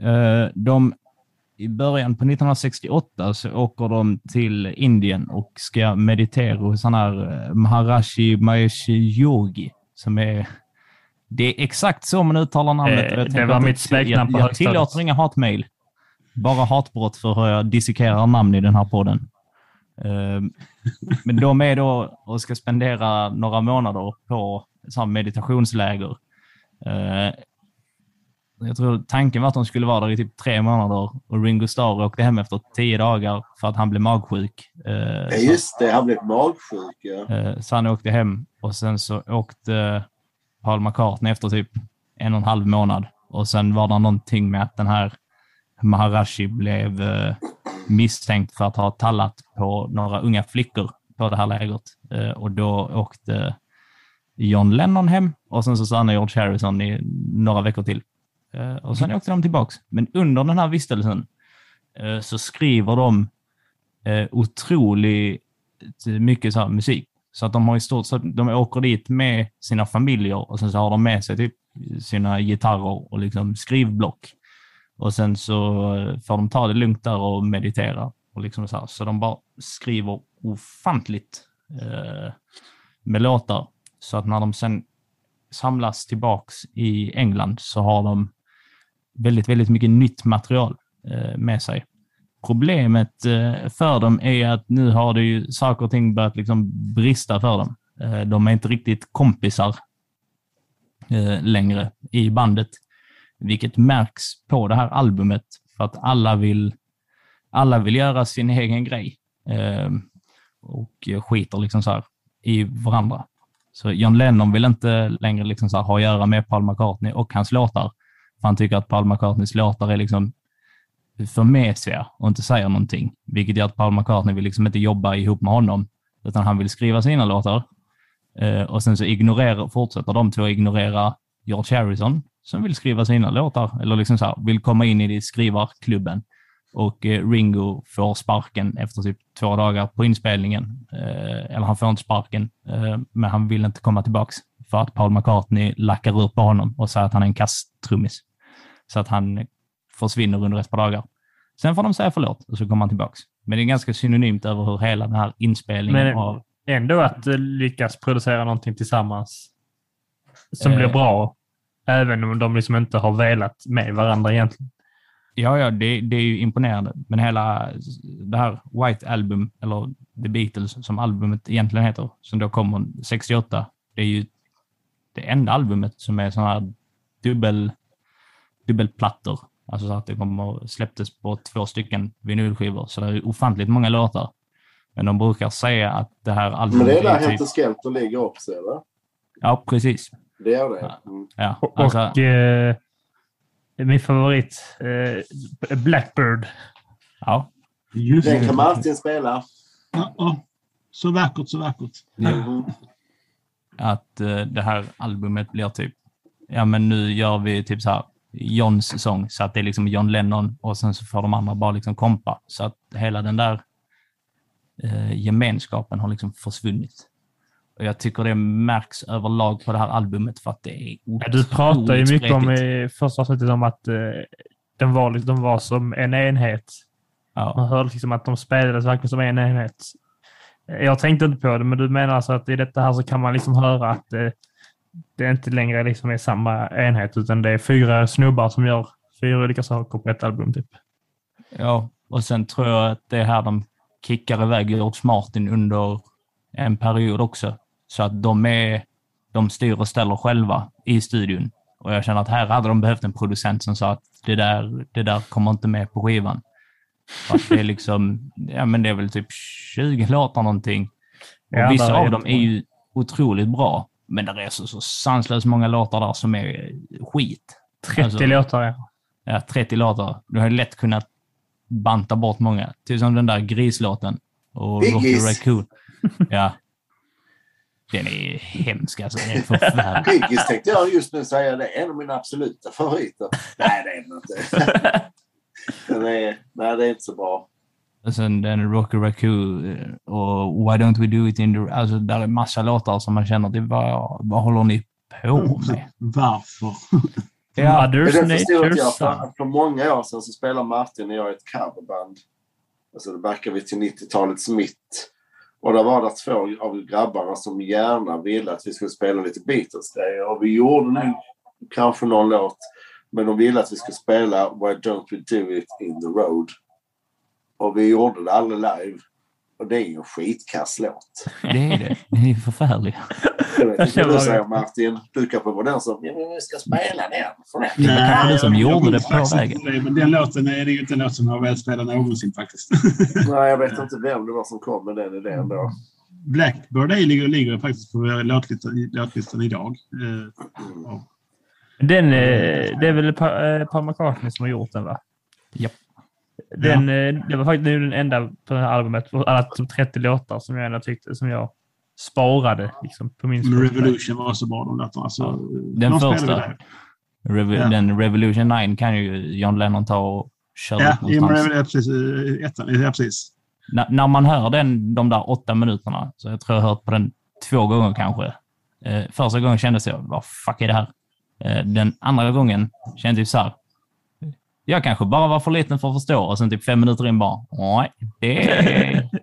Speaker 4: eh, de, I början på 1968 så åker de till Indien och ska meditera hos han här eh, Maharashi Mahesh Yogi som är det är exakt så man uttalar namnet.
Speaker 1: Eh, det var
Speaker 4: att-
Speaker 1: mitt smeknamn på
Speaker 4: Jag, jag tillåter inga hatmejl. Bara hatbrott för hur jag dissekerar namn i den här podden. Eh, Men de är då och ska spendera några månader på så här meditationsläger Eh, jag tror tanken var att de skulle vara där i typ tre månader och Ringo Starr åkte hem efter tio dagar för att han blev magsjuk. Eh,
Speaker 2: Ja, just det. Han blev magsjuk. Ja.
Speaker 4: Så han åkte hem och sen så åkte Paul McCartney efter typ en och en halv månad. Och sen var det någonting med att den här Maharashi blev eh, misstänkt för att ha tallat på några unga flickor på det här lägret. Eh, Och då åkte John Lennon hem och sen så stannade George Harrison i några veckor till. Eh, Och sen åkte de tillbaks. Men under den här vistelsen eh, så skriver de eh, otroligt eh, mycket så här musik. Så att de har i stort sett, de åker dit med sina familjer och sen så har de med sig typ sina gitarrer och liksom skrivblock. Och sen så får de ta det lugnt där och meditera. Och liksom så, här. så de bara skriver ofantligt eh, med låtar. Så att när de sen samlas tillbaks i England så har de väldigt, väldigt mycket nytt material eh, med sig. Problemet eh, för dem är att nu har det ju saker och ting börjat liksom brista för dem. Eh, de är inte riktigt kompisar eh, längre i bandet, vilket märks på det här albumet för att alla vill, alla vill göra sin egen grej och skiter liksom så här i varandra. Så John Lennon vill inte längre liksom så här ha att göra med Paul McCartney och hans låtar. För han tycker att Paul McCartneys låtar är liksom för mesiga och inte säger någonting. Vilket gör att Paul McCartney vill liksom inte jobba ihop med honom, utan han vill skriva sina låtar. Eh, och sen så ignorerar, fortsätter de två ignorera George Harrison, som vill skriva sina låtar, eller liksom så här, vill komma in i skrivarklubben. Och eh, Ringo får sparken efter typ två dagar på inspelningen. Eh, eller han får inte sparken, eh, men han vill inte komma tillbaks för att Paul McCartney lackar upp på honom och säger att han är en kasstrummis. Så att han försvinner under ett par dagar. Sen får de säga förlåt och så kommer han tillbaks. Men det är ganska synonymt över hur hela den här inspelningen
Speaker 1: Men-
Speaker 4: av...
Speaker 1: Ändå att eh, lyckas producera någonting tillsammans som
Speaker 4: Eh.
Speaker 1: blir bra. Även om de liksom inte har velat med varandra egentligen.
Speaker 4: Ja, ja, det, det är ju imponerande. Men hela det här White Album, eller The Beatles som albumet egentligen heter, som då kommer 68, det är ju det enda albumet som är sådana här dubbel, dubbelplattor. Alltså så att det kommer släpptes på två stycken vinylskivor, så det är ofantligt många låtar. Men de brukar säga att det här
Speaker 2: Men
Speaker 4: albumet
Speaker 2: det är där
Speaker 4: typ...
Speaker 2: Helter Skelter ligger också, eller?
Speaker 4: Ja, precis.
Speaker 2: Det är det? Mm.
Speaker 4: Ja, alltså,
Speaker 1: och eh, min favorit, eh, Blackbird.
Speaker 4: ja.
Speaker 3: Just
Speaker 2: Den
Speaker 3: det.
Speaker 2: kan Martin spela.
Speaker 3: Ja, ja. Så vackert, så vackert.
Speaker 2: Mm.
Speaker 4: att eh, det här albumet blir typ, ja men nu gör vi typ så här Johns sång så att det är liksom John Lennon och sen så får de andra bara liksom kompa. Så att hela den där eh, gemenskapen har liksom försvunnit. Och jag tycker det märks överlag på det här albumet för att det är
Speaker 1: Ja, du pratar ju mycket om i första avsnittet om att eh, de, var, liksom- de var som en enhet.
Speaker 4: Ja.
Speaker 1: Man hörde liksom att de spelades verkligen som en enhet. Jag tänkte inte på det, men du menar alltså att i detta här så kan man liksom höra att eh, det inte längre liksom är samma enhet, utan det är fyra snubbar som gör fyra olika saker på ett album. Typ.
Speaker 4: Ja, och sen tror jag att det är här de kickar iväg George Martin under en period också. Så att de är, de styr och ställer själva i studion. Och jag känner att här hade de behövt en producent som sa att det där, det där kommer inte med på skivan. Att det är liksom, ja men det är väl typ 20 låtar någonting. Och
Speaker 1: Ja,
Speaker 4: vissa
Speaker 1: är
Speaker 4: av dem är ju otroligt bra. Men det är så, så sanslöst många låtar där som är skit.
Speaker 1: 30
Speaker 4: Alltså-
Speaker 1: låtar, ja.
Speaker 4: Ja, 30 låtar. Du har lätt kunnat banta bort många. Till som den där grislåten. Och Rocky
Speaker 2: Biggis.
Speaker 4: Raccoon. Ja. Den är hemsk alltså. Den är förfärlig.
Speaker 2: Piggies tänkte jag just nu säga. Det är en av mina absoluta favoriter. Nej, det är den inte. Den är, nej, det är inte så bra.
Speaker 4: Och sen den Rocky Raccoon eh, och Why Don't We Do It In The... Alltså där är massa låtar som man känner att vad, vad håller ni på med?
Speaker 3: Varför?
Speaker 4: Ja,
Speaker 2: Men
Speaker 1: Mother's
Speaker 2: det förstod jag. För, för många år sedan så spelade Martin och jag i ett coverband. Alltså då backar vi till 90-talets mitt. Och där var det två av grabbarna som gärna ville att vi skulle spela lite Beatles-grejer. Och vi gjorde nog kanske någon låt. Men de ville att vi skulle spela Why Don't We Do It In The Road. Och vi gjorde det aldrig live. Och det är ju en skitkass låt.
Speaker 4: Det är det. Det är förfärligt.
Speaker 2: Jag vet inte vad du säger. Martin. Du kanske var den som, ja men vi ska spela den. För den.
Speaker 4: Det var kanske du som
Speaker 3: jag
Speaker 4: gjorde det på vägen.
Speaker 3: det, Men den låten är det ju inte en låt som jag har velat spela någonsin faktiskt.
Speaker 2: Nej, jag vet inte vem det var som kom med den idén då.
Speaker 3: Blackbird ligger, ligger faktiskt på låtlistan, låtlistan idag. Eh, ja.
Speaker 1: Den, eh, det är väl Pa- eh, Paul McCartney som har gjort den, va?
Speaker 4: Japp.
Speaker 1: Den, eh, Det var faktiskt den enda på det här albumet, alla typ 30 låtar som jag ändå tyckte, som jag sparade liksom, på min Spotify.
Speaker 3: Revolution var så bra de låtarna. Alltså,
Speaker 4: Den
Speaker 3: de
Speaker 4: första. Revo-
Speaker 3: Ja.
Speaker 4: Den Revolution 9 kan ju John Lennon ta och köra
Speaker 3: Ja,
Speaker 4: ut
Speaker 3: ja,
Speaker 4: någonstans.
Speaker 3: precis. eh, Ettan, ja, precis.
Speaker 4: N- när man hör den, de där åtta minuterna, så jag tror jag har hört på den två gånger kanske. Eh, första gången kändes jag, vad fuck är det här? Eh, den andra gången kände jag så här, jag kanske bara var för liten för att förstå och sen typ fem minuter in bara, nej, det är...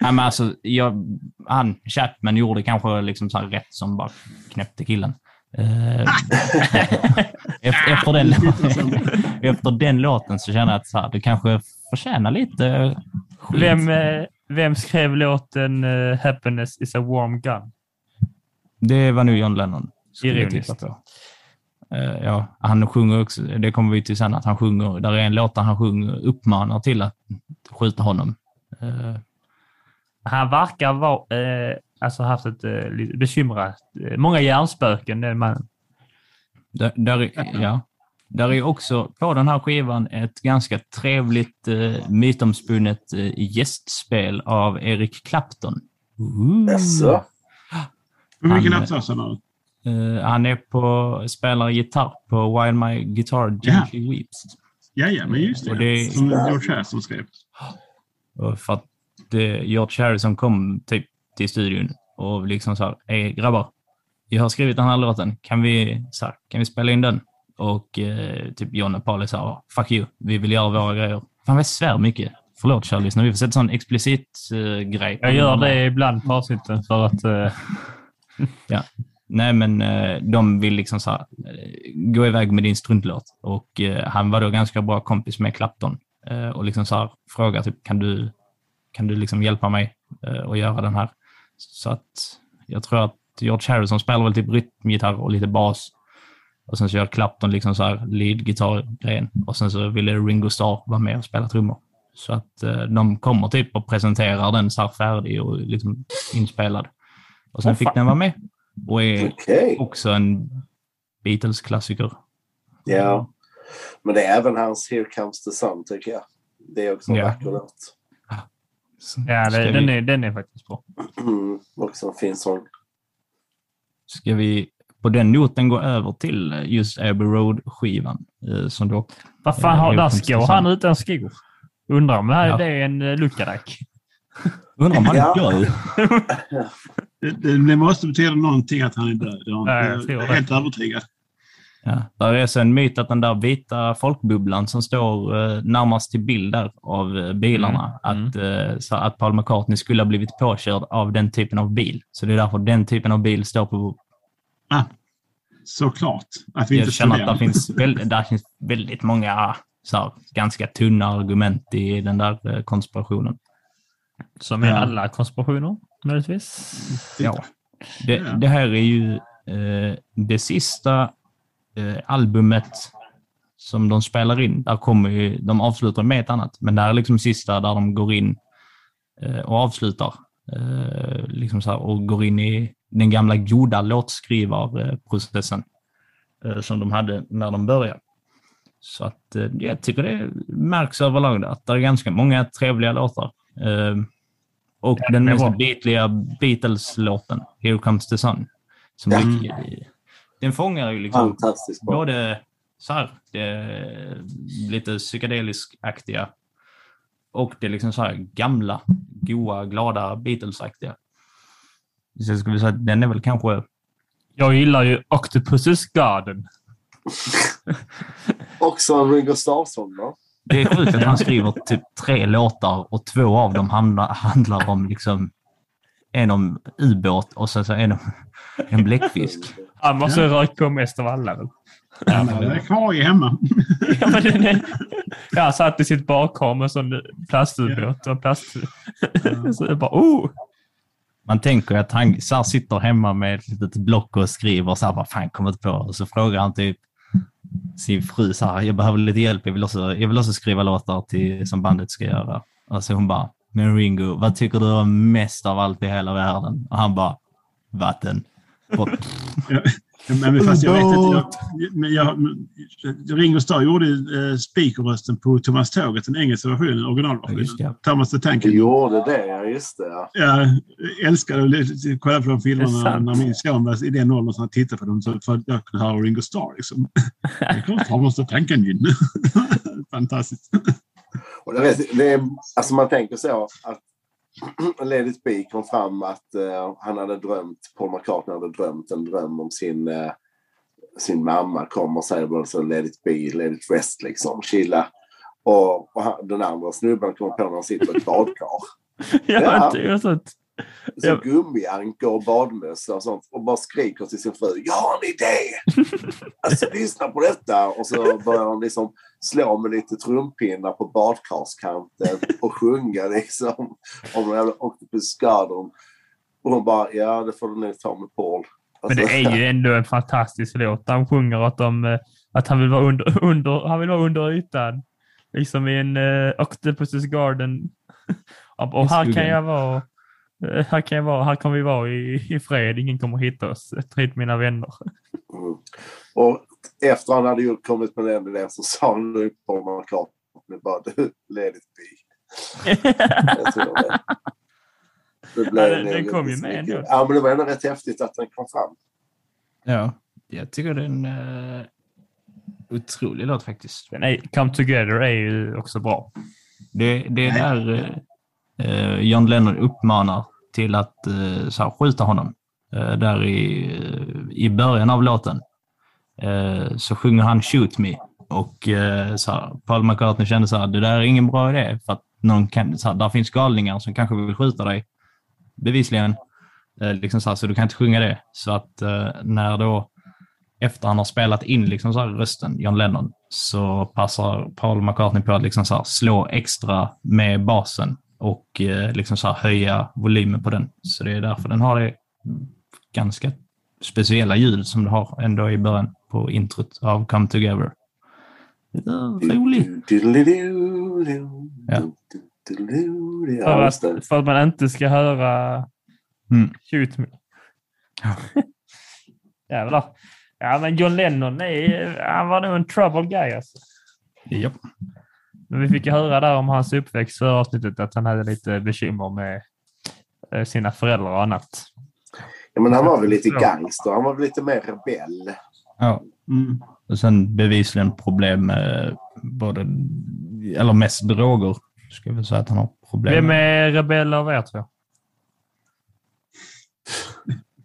Speaker 4: Nej, men alltså, jag, han, Chapman, gjorde kanske liksom så här rätt som bara knäppte killen. Eh, efter, efter, den, efter den låten så känner jag att så här, det kanske förtjänar lite skit.
Speaker 1: Vem, eh, vem skrev låten eh, Happiness is a warm gun?
Speaker 4: Det var nog John Lennon.
Speaker 1: Ironiskt.
Speaker 4: Eh, ja, han sjunger också, det kommer vi till sen, att han sjunger, där är en låt där han sjunger, uppmanar till att skjuta honom. Eh,
Speaker 1: Han verkar vara, eh, alltså haft ett eh, bekymrat, många hjärnspöken den mannen.
Speaker 4: där, där, är- ja. där är också på den här skivan ett ganska trevligt eh, mytomspunnet eh, gästspel av Eric Clapton.
Speaker 2: Jaså?
Speaker 4: Han-
Speaker 3: låtar sa du?
Speaker 4: Eh, han är på, spelar gitarr på While My Guitar Gently Weeps.
Speaker 3: Ja, ja, men just det.
Speaker 4: Och det-
Speaker 3: Som George Harrison skrev.
Speaker 4: Och för att det, George Harrison kom typ till studion och liksom sa, hej grabbar, jag har skrivit den här låten, kan vi, så här, kan vi spela in den? Och eh, typ John och Paul sa, fuck you, vi vill göra våra grejer. Fan vad svär mycket. Förlåt kära lyssnare, vi får sätta sån explicit eh, grej.
Speaker 1: Jag gör det ibland på avsnitten för att eh,
Speaker 4: Nej, men eh, de vill liksom så här, eh, gå iväg med din struntlåt. Och eh, han var då ganska bra kompis med Clapton. Och liksom så här, fråga typ, kan du, kan du liksom hjälpa mig att göra den här? Så att jag tror att George Harrison spelar väl typ rytmgitarr och lite bas. Och sen så gör Clapton liksom så här lead-gitarr-grejen. Och sen så ville Ringo Starr vara med och spela trummor. Så att de kommer typ och presenterar den så här färdig och liksom inspelad. Och sen
Speaker 1: Åh,
Speaker 4: fick den vara med. Och är
Speaker 2: Okej.
Speaker 4: också en Beatles-klassiker.
Speaker 2: Ja. Men det är även hans Here Comes the Sun tycker jag. Det är också en
Speaker 4: Ja.
Speaker 2: vacker låt.
Speaker 1: ja, det,
Speaker 4: vi-
Speaker 1: den, är, den är faktiskt bra.
Speaker 2: Mm. Också en fin sång.
Speaker 4: Ska vi på den noten gå över till eh, just Abbey Road-skivan? eh, Som då,
Speaker 1: Vad fan
Speaker 4: Eh,
Speaker 1: har, där
Speaker 4: Sun.
Speaker 1: han utan skor. Undrar om det här-
Speaker 4: Ja.
Speaker 1: det är en uh, lookalike.
Speaker 4: undrar om han
Speaker 2: Ja.
Speaker 4: är död?
Speaker 3: Det, det, det måste betyda någonting att han är död. Jag,
Speaker 1: Ja, jag
Speaker 3: är
Speaker 1: det.
Speaker 3: helt övertygad.
Speaker 4: Ja. Där är så en myt att den där vita folkbubblan som står eh, närmast till bild där av eh, bilarna,
Speaker 1: Mm.
Speaker 4: Att, eh, så att Paul McCartney skulle ha blivit påkörd av den typen av bil. Så det är därför den typen av bil står på...
Speaker 3: Ah, såklart. Att vi
Speaker 4: Jag
Speaker 3: inte
Speaker 4: känner att det finns, väl, där finns väldigt många så här, ganska tunna argument i den där eh, konspirationen.
Speaker 1: Som i
Speaker 3: Ja.
Speaker 1: alla konspirationer, möjligtvis.
Speaker 4: Ja. Det, det här är ju eh, det sista eh, albumet som de spelar in. Där kommer ju, de avslutar med ett annat, men det här är liksom sista där de går in eh, och avslutar. Eh, liksom så här, och går in i den gamla goda låtskrivarprocessen eh, som de hade när de började. Så att eh, jag tycker det märks överlag att det är ganska många trevliga låtar. Och
Speaker 1: Ja,
Speaker 4: den mest
Speaker 1: bra.
Speaker 4: beatliga Beatles-låten, Here Comes the Sun, som
Speaker 2: Ja.
Speaker 4: ligger- den fångar ju liksom både så här, lite psykedelisk-aktiga och det liksom så här gamla, goa, glada Beatles-aktiga. Så jag skulle säga att den är väl kanske
Speaker 1: Jag gillar ju Octopus's Garden.
Speaker 2: Också en Ringo Starr-sång då.
Speaker 4: Det är sjukt att han skriver typ tre låtar och två av dem handlar, handlar om liksom en om ubåt och sen så en om en bläckfisk.
Speaker 1: Han måste ha rökt på mest av alla?
Speaker 3: Han är kvar i hemma.
Speaker 1: Ja, men den är... ja, han satt i sitt badkar med en sån plastubåt och en plast... så det bara, oh!
Speaker 4: Man tänker att han så sitter hemma med ett litet block och skriver så här, vad fan kommit på? Och så frågar han typ sin fru så här, jag behöver lite hjälp, jag vill också, jag vill också skriva låtar till, som bandet ska göra. Och så hon bara, men Ringo, vad tycker du om mest av allt i hela världen? Och han bara, vatten. Och,
Speaker 3: men fast jag vet inte. Jag, men jag, Ringo Starr gjorde eh, speakerrösten på Thomas Tåget, den engelska versionen,
Speaker 4: Ja,
Speaker 3: originalversionen.
Speaker 4: det.
Speaker 3: Thomas the Tank
Speaker 2: Du gjorde det, ja just det. Ja.
Speaker 3: Jag älskade att kolla på de
Speaker 1: Det är
Speaker 3: filmerna när min son var i den åldern som han tittade på dem så för att jag kunde höra Ringo Starr. Liksom. Det är klart, Thomas the Tank Engine. Fantastiskt.
Speaker 2: Och det, är- det är, alltså man tänker så att Let it be kom fram att eh, han hade drömt, Paul McCartney hade drömt en dröm om sin, eh, sin mamma kommer och säger bara så let it be, let it rest liksom, chilla. Och, och han, den andra snubben kommer på när han sitter i ett badkar.
Speaker 1: Ja,
Speaker 2: Ja.
Speaker 1: det är sånt.
Speaker 2: Så
Speaker 1: Ja.
Speaker 2: gummiankor och badmössa och sånt. Och bara skriker till sin fru. Jag har en idé! alltså lyssna på detta. Och så börjar han liksom slå med lite trumpinnar på badkarskanten och sjunga liksom. Om den jävla Octopus Garden. Och hon bara, ja det får du nog ta med Paul.
Speaker 1: Men
Speaker 2: Alltså,
Speaker 1: det är ju ändå en fantastisk låt. Han sjunger att, de, eh, att han, vill vara under, under, han vill vara under ytan. Liksom i en uh, Octopus Garden. och här kan jag vara. eh, Här, kan jag vara, här kommer vi vara i, i fred, ingen kommer hitta oss. Hit mina vänner.
Speaker 2: Mm. Och efter han hade kommit med den idén så sa han nu Paul McCartney bara, du, let it be. Det. Det, blev
Speaker 1: Ja, det- det
Speaker 2: nog
Speaker 1: kom ju med ändå.
Speaker 2: Ja, men det var ändå rätt häftigt att den kom fram.
Speaker 4: ja, jag tycker det är en uh, otrolig låt faktiskt.
Speaker 1: Men nej, Come Together är ju också bra.
Speaker 4: Det, det är där eh, John Lennon uppmanar till att eh, så här, skjuta honom. Eh, där i, i början av låten eh, Eh, så sjunger han Shoot Me och eh, så här, Paul McCartney kände så här, det där är ingen bra idé för att någon kan, så här, där finns galningar som kanske vill skjuta dig. Bevisligen. Eh, liksom så, här, så du kan inte sjunga det. Så att när då efter han har spelat in liksom så här rösten, John Lennon, så passar Paul McCartney på att liksom så här slå extra med basen och liksom så här höja volymen på den. Så det är därför den har det ganska speciella ljud som det har ändå i början på introt av Come Together. Roligt. Ja.
Speaker 1: För
Speaker 2: Ja,
Speaker 1: att, för att man inte ska höra
Speaker 4: Mm.
Speaker 1: Shoot Me.
Speaker 4: Ja.
Speaker 1: Jävlar. Ja, men John Lennon, är, han var nog en trouble guy alltså.
Speaker 4: Japp.
Speaker 1: Men vi fick ju höra där om hans uppväxt förra avsnittet att han hade lite bekymmer med eh, sina föräldrar och annat.
Speaker 2: Ja, men han var väl lite gangster. Han var väl lite mer rebell.
Speaker 4: Ja.
Speaker 3: Mm.
Speaker 4: Och sen bevisligen problem med både, eller mest droger. Ska jag väl säga att han har problem
Speaker 1: Vem
Speaker 4: med.
Speaker 1: är rebell av er två?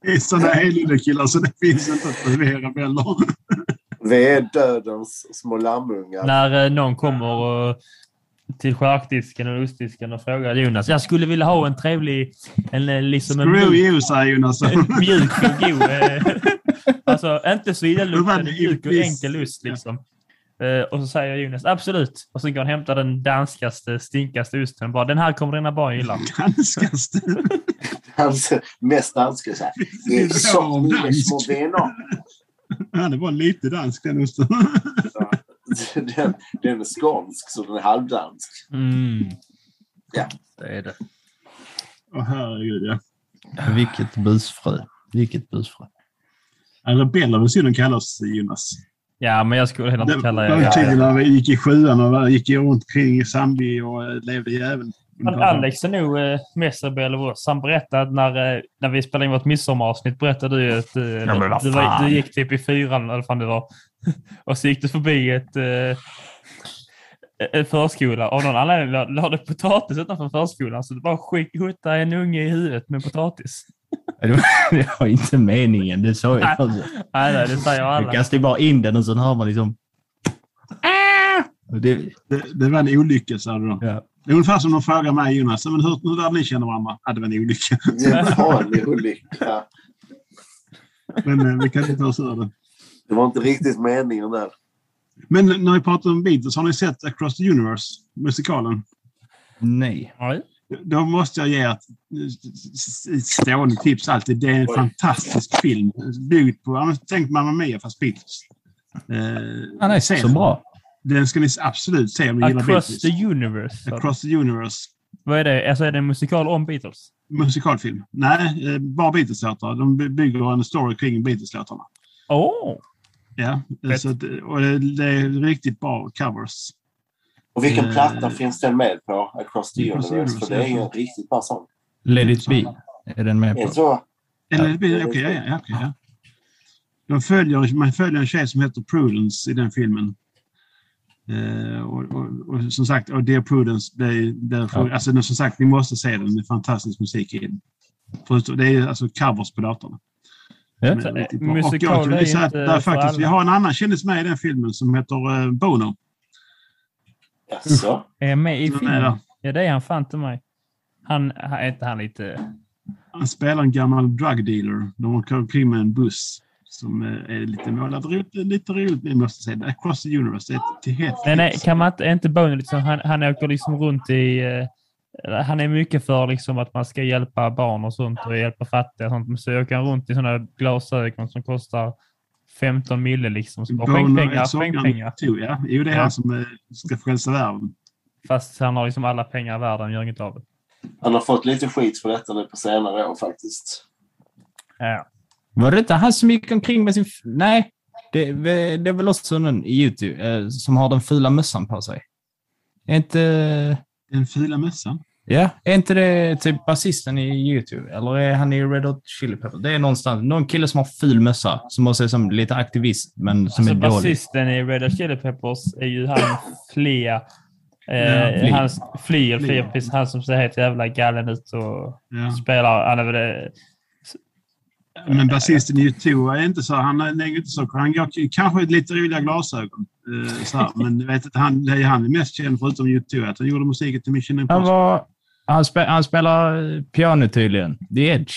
Speaker 3: Det är sådana helgardekillar så det finns inte att förvirra rebeller.
Speaker 2: Vi är dödens små lammungar.
Speaker 1: När eh, någon kommer och, till charkdisken och ostdisken och frågar Jonas, jag skulle vilja ha en trevlig, en, eh, liksom en
Speaker 3: Screw
Speaker 1: mjuk,
Speaker 3: you, säger Jonas.
Speaker 1: mjuk och god. eh, alltså inte så
Speaker 3: det är,
Speaker 1: mjuk och enkel ost liksom. Eh, och så säger Jonas absolut. Och så går han och hämtar den danskaste, stinkaste osten. Bara, den här kommer dina barn gilla.
Speaker 3: Ganskaste.
Speaker 2: Hans mest danska så här. Det är så
Speaker 3: Ja,
Speaker 2: mycket små vänner.
Speaker 3: Han är bara lite dansk den osten.
Speaker 2: Den, den är skånsk så den är halvdansk.
Speaker 1: Mm.
Speaker 2: Ja.
Speaker 1: Det är det.
Speaker 3: Åh herregud ja.
Speaker 4: Vilket busfrö. Vilket busfrö.
Speaker 3: Ja, Rebeller vill synden kallas Jonas.
Speaker 1: Ja, men jag skulle heller
Speaker 3: Det
Speaker 1: inte kalla
Speaker 3: var ju
Speaker 1: er...
Speaker 3: tydligen när vi gick i sjuan och var- gick runt kring i Sandby och eh, levde jäveln.
Speaker 1: Men Alex är nog eh, mest rebell av oss. Han berättade att när, eh, när vi spelade in vårt midsommaravsnitt berättade du att eh,
Speaker 4: vad
Speaker 1: du, var, du gick typ i fyran eller vad fan det var. och så gick du förbi ett, en förskola. Av någon anledning la- la du potatis utanför förskolan så du bara hutta en unge i huvudet med potatis.
Speaker 4: Det var, inte meningen. Det sa jag.
Speaker 1: Nej.
Speaker 4: Alltså.
Speaker 1: Nej, nej, det säger
Speaker 4: Jag
Speaker 1: alla.
Speaker 4: kastade bara in den och sen hör man liksom... Och Det,
Speaker 3: Det, det var en olycka, sa du då.
Speaker 4: ja.
Speaker 3: Det är ungefär som de frågar mig, Jonas. Men hur, hur där ni känner varandra? Ja, det var en olycka.
Speaker 2: Det var en olycka.
Speaker 3: Men eh, vi kan inte ta oss ur det.
Speaker 2: Det var inte riktigt meningen där.
Speaker 3: Men när vi pratar om Beatles, har ni sett Across the Universe, musikalen?
Speaker 4: Nej.
Speaker 3: Då måste jag ge ett stående tips alltid. Det är en
Speaker 2: Oj.
Speaker 3: fantastisk film. Byggd på, tänk Mamma Mia fast Beatles. Eh,
Speaker 4: Han är så bra.
Speaker 3: Den ska ni absolut se om ni gillar
Speaker 1: Across
Speaker 3: Beatles.
Speaker 1: the universe.
Speaker 3: Across the Universe.
Speaker 1: Vad är det? Alltså är det en musikal om Beatles?
Speaker 3: Musikalfilm. Nej, eh, bara Beatles-låtar. De by- bygger en story kring Beatles-låtarna.
Speaker 1: Åh!
Speaker 3: Ja, eh, så att, och det, det är riktigt bra covers.
Speaker 2: Och vilken
Speaker 3: Eh,
Speaker 2: platta finns den med på? Across the
Speaker 3: Across
Speaker 2: Universe.
Speaker 3: Universe,
Speaker 2: För det är ju en riktigt bra sång.
Speaker 4: Let it be. Är den med på?
Speaker 2: så?
Speaker 3: Eller,
Speaker 2: Ja,
Speaker 3: okej,
Speaker 2: det är
Speaker 3: ja,
Speaker 2: det.
Speaker 3: ja, okej, ja. De följer, man följer en tjej som heter Prudence i den filmen. Eh, och, och, och som sagt, och Dear Prudence, det är, det är,
Speaker 4: Ja.
Speaker 3: alltså, som sagt, ni måste se den. Det är fantastisk musik i den. Förutom, det är alltså covers på datorn.
Speaker 4: Ja.
Speaker 3: Men
Speaker 1: Så,
Speaker 3: riktigt
Speaker 1: eh.
Speaker 3: Och
Speaker 1: musikal är
Speaker 3: säga att där faktiskt, vi har en annan kändis med i den filmen som heter eh, Bono.
Speaker 2: Jaså?
Speaker 1: Är med i filmen? Ja, det är han fan till mig. Han, är inte han lite...
Speaker 3: Han spelar en gammal drug dealer. De åker omkring med en buss som eh, är lite målad. Lite roligt, vi måste säga. Across the Universe. Det är till helt
Speaker 1: Nej, nej, kan man inte, är inte Bono liksom, han, han åker liksom runt i... eh, han är mycket för liksom att man ska hjälpa barn och sånt och hjälpa fattiga och sånt. Men så åker han runt i sådana glasögon som kostar 15 mille liksom. Så bara
Speaker 3: Bono är
Speaker 1: Skänkpengar,
Speaker 3: sångaren
Speaker 1: skänkpengar.
Speaker 3: too, ja. Jo, det är
Speaker 1: Ja.
Speaker 3: han som eh, ska frälsa världen.
Speaker 1: Fast han har liksom alla pengar i världen, gör inget av det.
Speaker 2: Han har fått lite skit för detta nu på senare år faktiskt.
Speaker 1: Ja.
Speaker 4: Var det inte han som gick omkring med sin... Nej, det, det är väl också någon i YouTube eh, som har den fula mössan på sig. Är inte...
Speaker 3: Den fula mössan.
Speaker 4: Ja, är inte det typ basisten i YouTube? Eller är han i Red Hot Chili Peppers? Det är någonstans, någon kille som har ful mössa, som också är som lite aktivist, men som
Speaker 1: Alltså
Speaker 4: är dålig.
Speaker 1: basisten i Red Hot Chili Peppers är ju han Flea.
Speaker 3: Ja,
Speaker 1: Eh,
Speaker 4: Flea.
Speaker 1: hans, precis, han som ser helt jävla galen ut och
Speaker 3: Ja.
Speaker 1: spelar. Han är väl det,
Speaker 3: Men basisten i U2 är inte så. Han är inte så. Han går kanske lite roliga glasögon. eh, Så här. Men vet inte, han, det är han är mest känd förutom U2 att han gjorde musiken till Mission
Speaker 4: Han,
Speaker 3: Impossible.
Speaker 4: var, han, spe, han spelar piano tydligen. The Edge.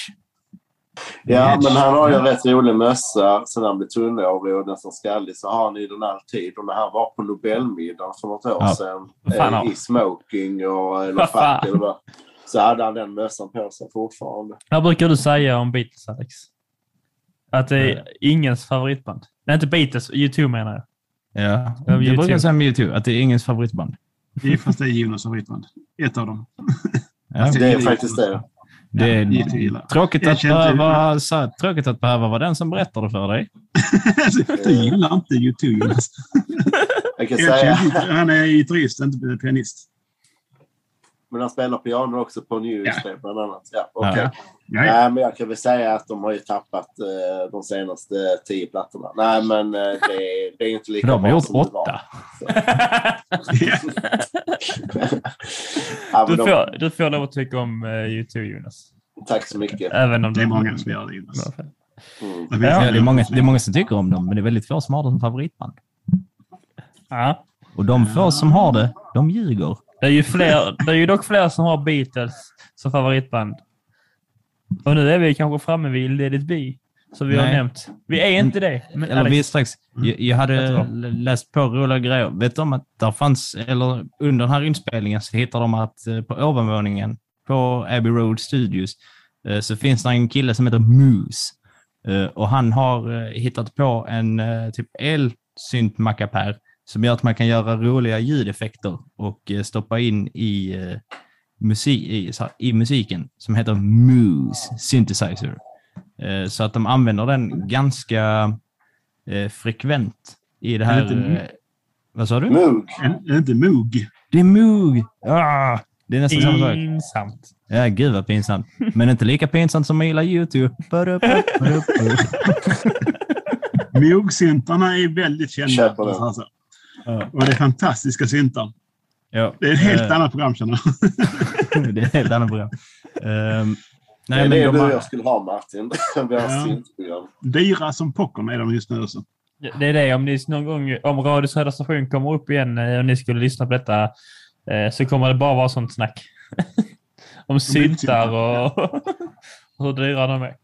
Speaker 2: Ja, men han har ju en rätt rolig mössa sen han blev tunnhårig och nästan skallig. Så har han ju den alltid. Och när han var på Nobelmiddagen för något år
Speaker 4: Ja.
Speaker 2: sedan
Speaker 1: fan
Speaker 2: eh, i smoking och eller fack eller vad. Så hade han den mössan på sig fortfarande.
Speaker 1: vad brukar du säga om Beatles, Alex? Att det är ingens favoritband? Nej, inte Beatles. U2 menar jag.
Speaker 4: Ja,
Speaker 1: Ja,
Speaker 4: jag
Speaker 1: U2.
Speaker 4: brukar säga med U2 att det är ingens favoritband.
Speaker 3: Det är fast det är Jonas favoritband. Ett av dem.
Speaker 4: Ja,
Speaker 3: Fast
Speaker 2: Det är
Speaker 3: gillar
Speaker 2: faktiskt
Speaker 3: U2.
Speaker 2: det.
Speaker 4: det är
Speaker 3: U2 gillar.
Speaker 4: tråkigt
Speaker 3: Jag
Speaker 4: att, behöva, så, tråkigt att behöva vara den som berättar det för dig.
Speaker 3: du gillar inte U2 Jonas.
Speaker 2: Jag kan
Speaker 3: Jag
Speaker 2: säga,
Speaker 3: Han är gitarrist, inte pianist.
Speaker 2: Men han spelar piano också på Newsday bland annat. Ja, okej.
Speaker 4: Ja.
Speaker 3: Ja, ja.
Speaker 2: Nej, men jag kan väl säga att de har ju tappat eh, de senaste tio plattorna. Nej, men eh, det, är- det är inte lika
Speaker 4: De har
Speaker 2: bra
Speaker 4: gjort
Speaker 2: som det var.
Speaker 4: åtta.
Speaker 2: Ja,
Speaker 1: Du
Speaker 2: de,
Speaker 1: får, du får lov att tycka om uh, U2, Jonas.
Speaker 2: tack så mycket.
Speaker 1: Även om
Speaker 3: Det är många som gör det Jonas.
Speaker 2: Mm.
Speaker 4: Ja, det, är många, det är många som tycker om dem, men det är väldigt få som har det som favoritband.
Speaker 1: Ja.
Speaker 4: Och de få som har det, de ljuger.
Speaker 1: Det är, ju fler, det är ju dock fler som har Beatles som favoritband. Och nu är vi kanske framme vid Let it be, som vi har
Speaker 4: Nej.
Speaker 1: nämnt. Vi är inte det. Men
Speaker 4: Eller vi är strax. Jag, jag hade
Speaker 1: Jättebra.
Speaker 4: läst på roliga grejer. Vet du om att där fanns, eller under den här inspelningen så hittade de att eh, på ovanvåningen på Abbey Road Studios eh, så finns det en kille som heter Moose. Eh, Och han har hittat på en typ elsyntmackapär som gör att man kan göra roliga ljudeffekter och eh, stoppa in i, eh, musik, i, så här, i musiken som heter Moose Synthesizer. Eh, Så att de använder den ganska eh, frekvent i det
Speaker 3: Är det
Speaker 4: här... eh, vad sa du?
Speaker 2: Moog.
Speaker 3: Är det inte Moog?
Speaker 4: Det är Moog! Ah, det är nästan samma sak.
Speaker 1: pinsamt.
Speaker 4: Ja, gud vad pinsamt. Men inte lika pinsamt som att gilla YouTube.
Speaker 3: Moog-syntarna är väldigt kända. Alltså.
Speaker 4: Ja.
Speaker 3: Och det är fantastiska syntar.
Speaker 4: Ja,
Speaker 3: Det är ett helt
Speaker 4: eh,
Speaker 3: annat program känner jag.
Speaker 4: Det är ett helt annat program.
Speaker 2: Det
Speaker 4: nej,
Speaker 2: är
Speaker 4: men
Speaker 2: det
Speaker 4: de
Speaker 2: jag skulle ha Martin.
Speaker 3: Ja. Dyra som popcorn är de just nu också.
Speaker 1: Det är det, om, ni någon gång, om Radio Södra Station kommer upp igen eh, och ni skulle lyssna på detta eh, så kommer det bara vara sånt snack. om syntar och, och hur dyra de är.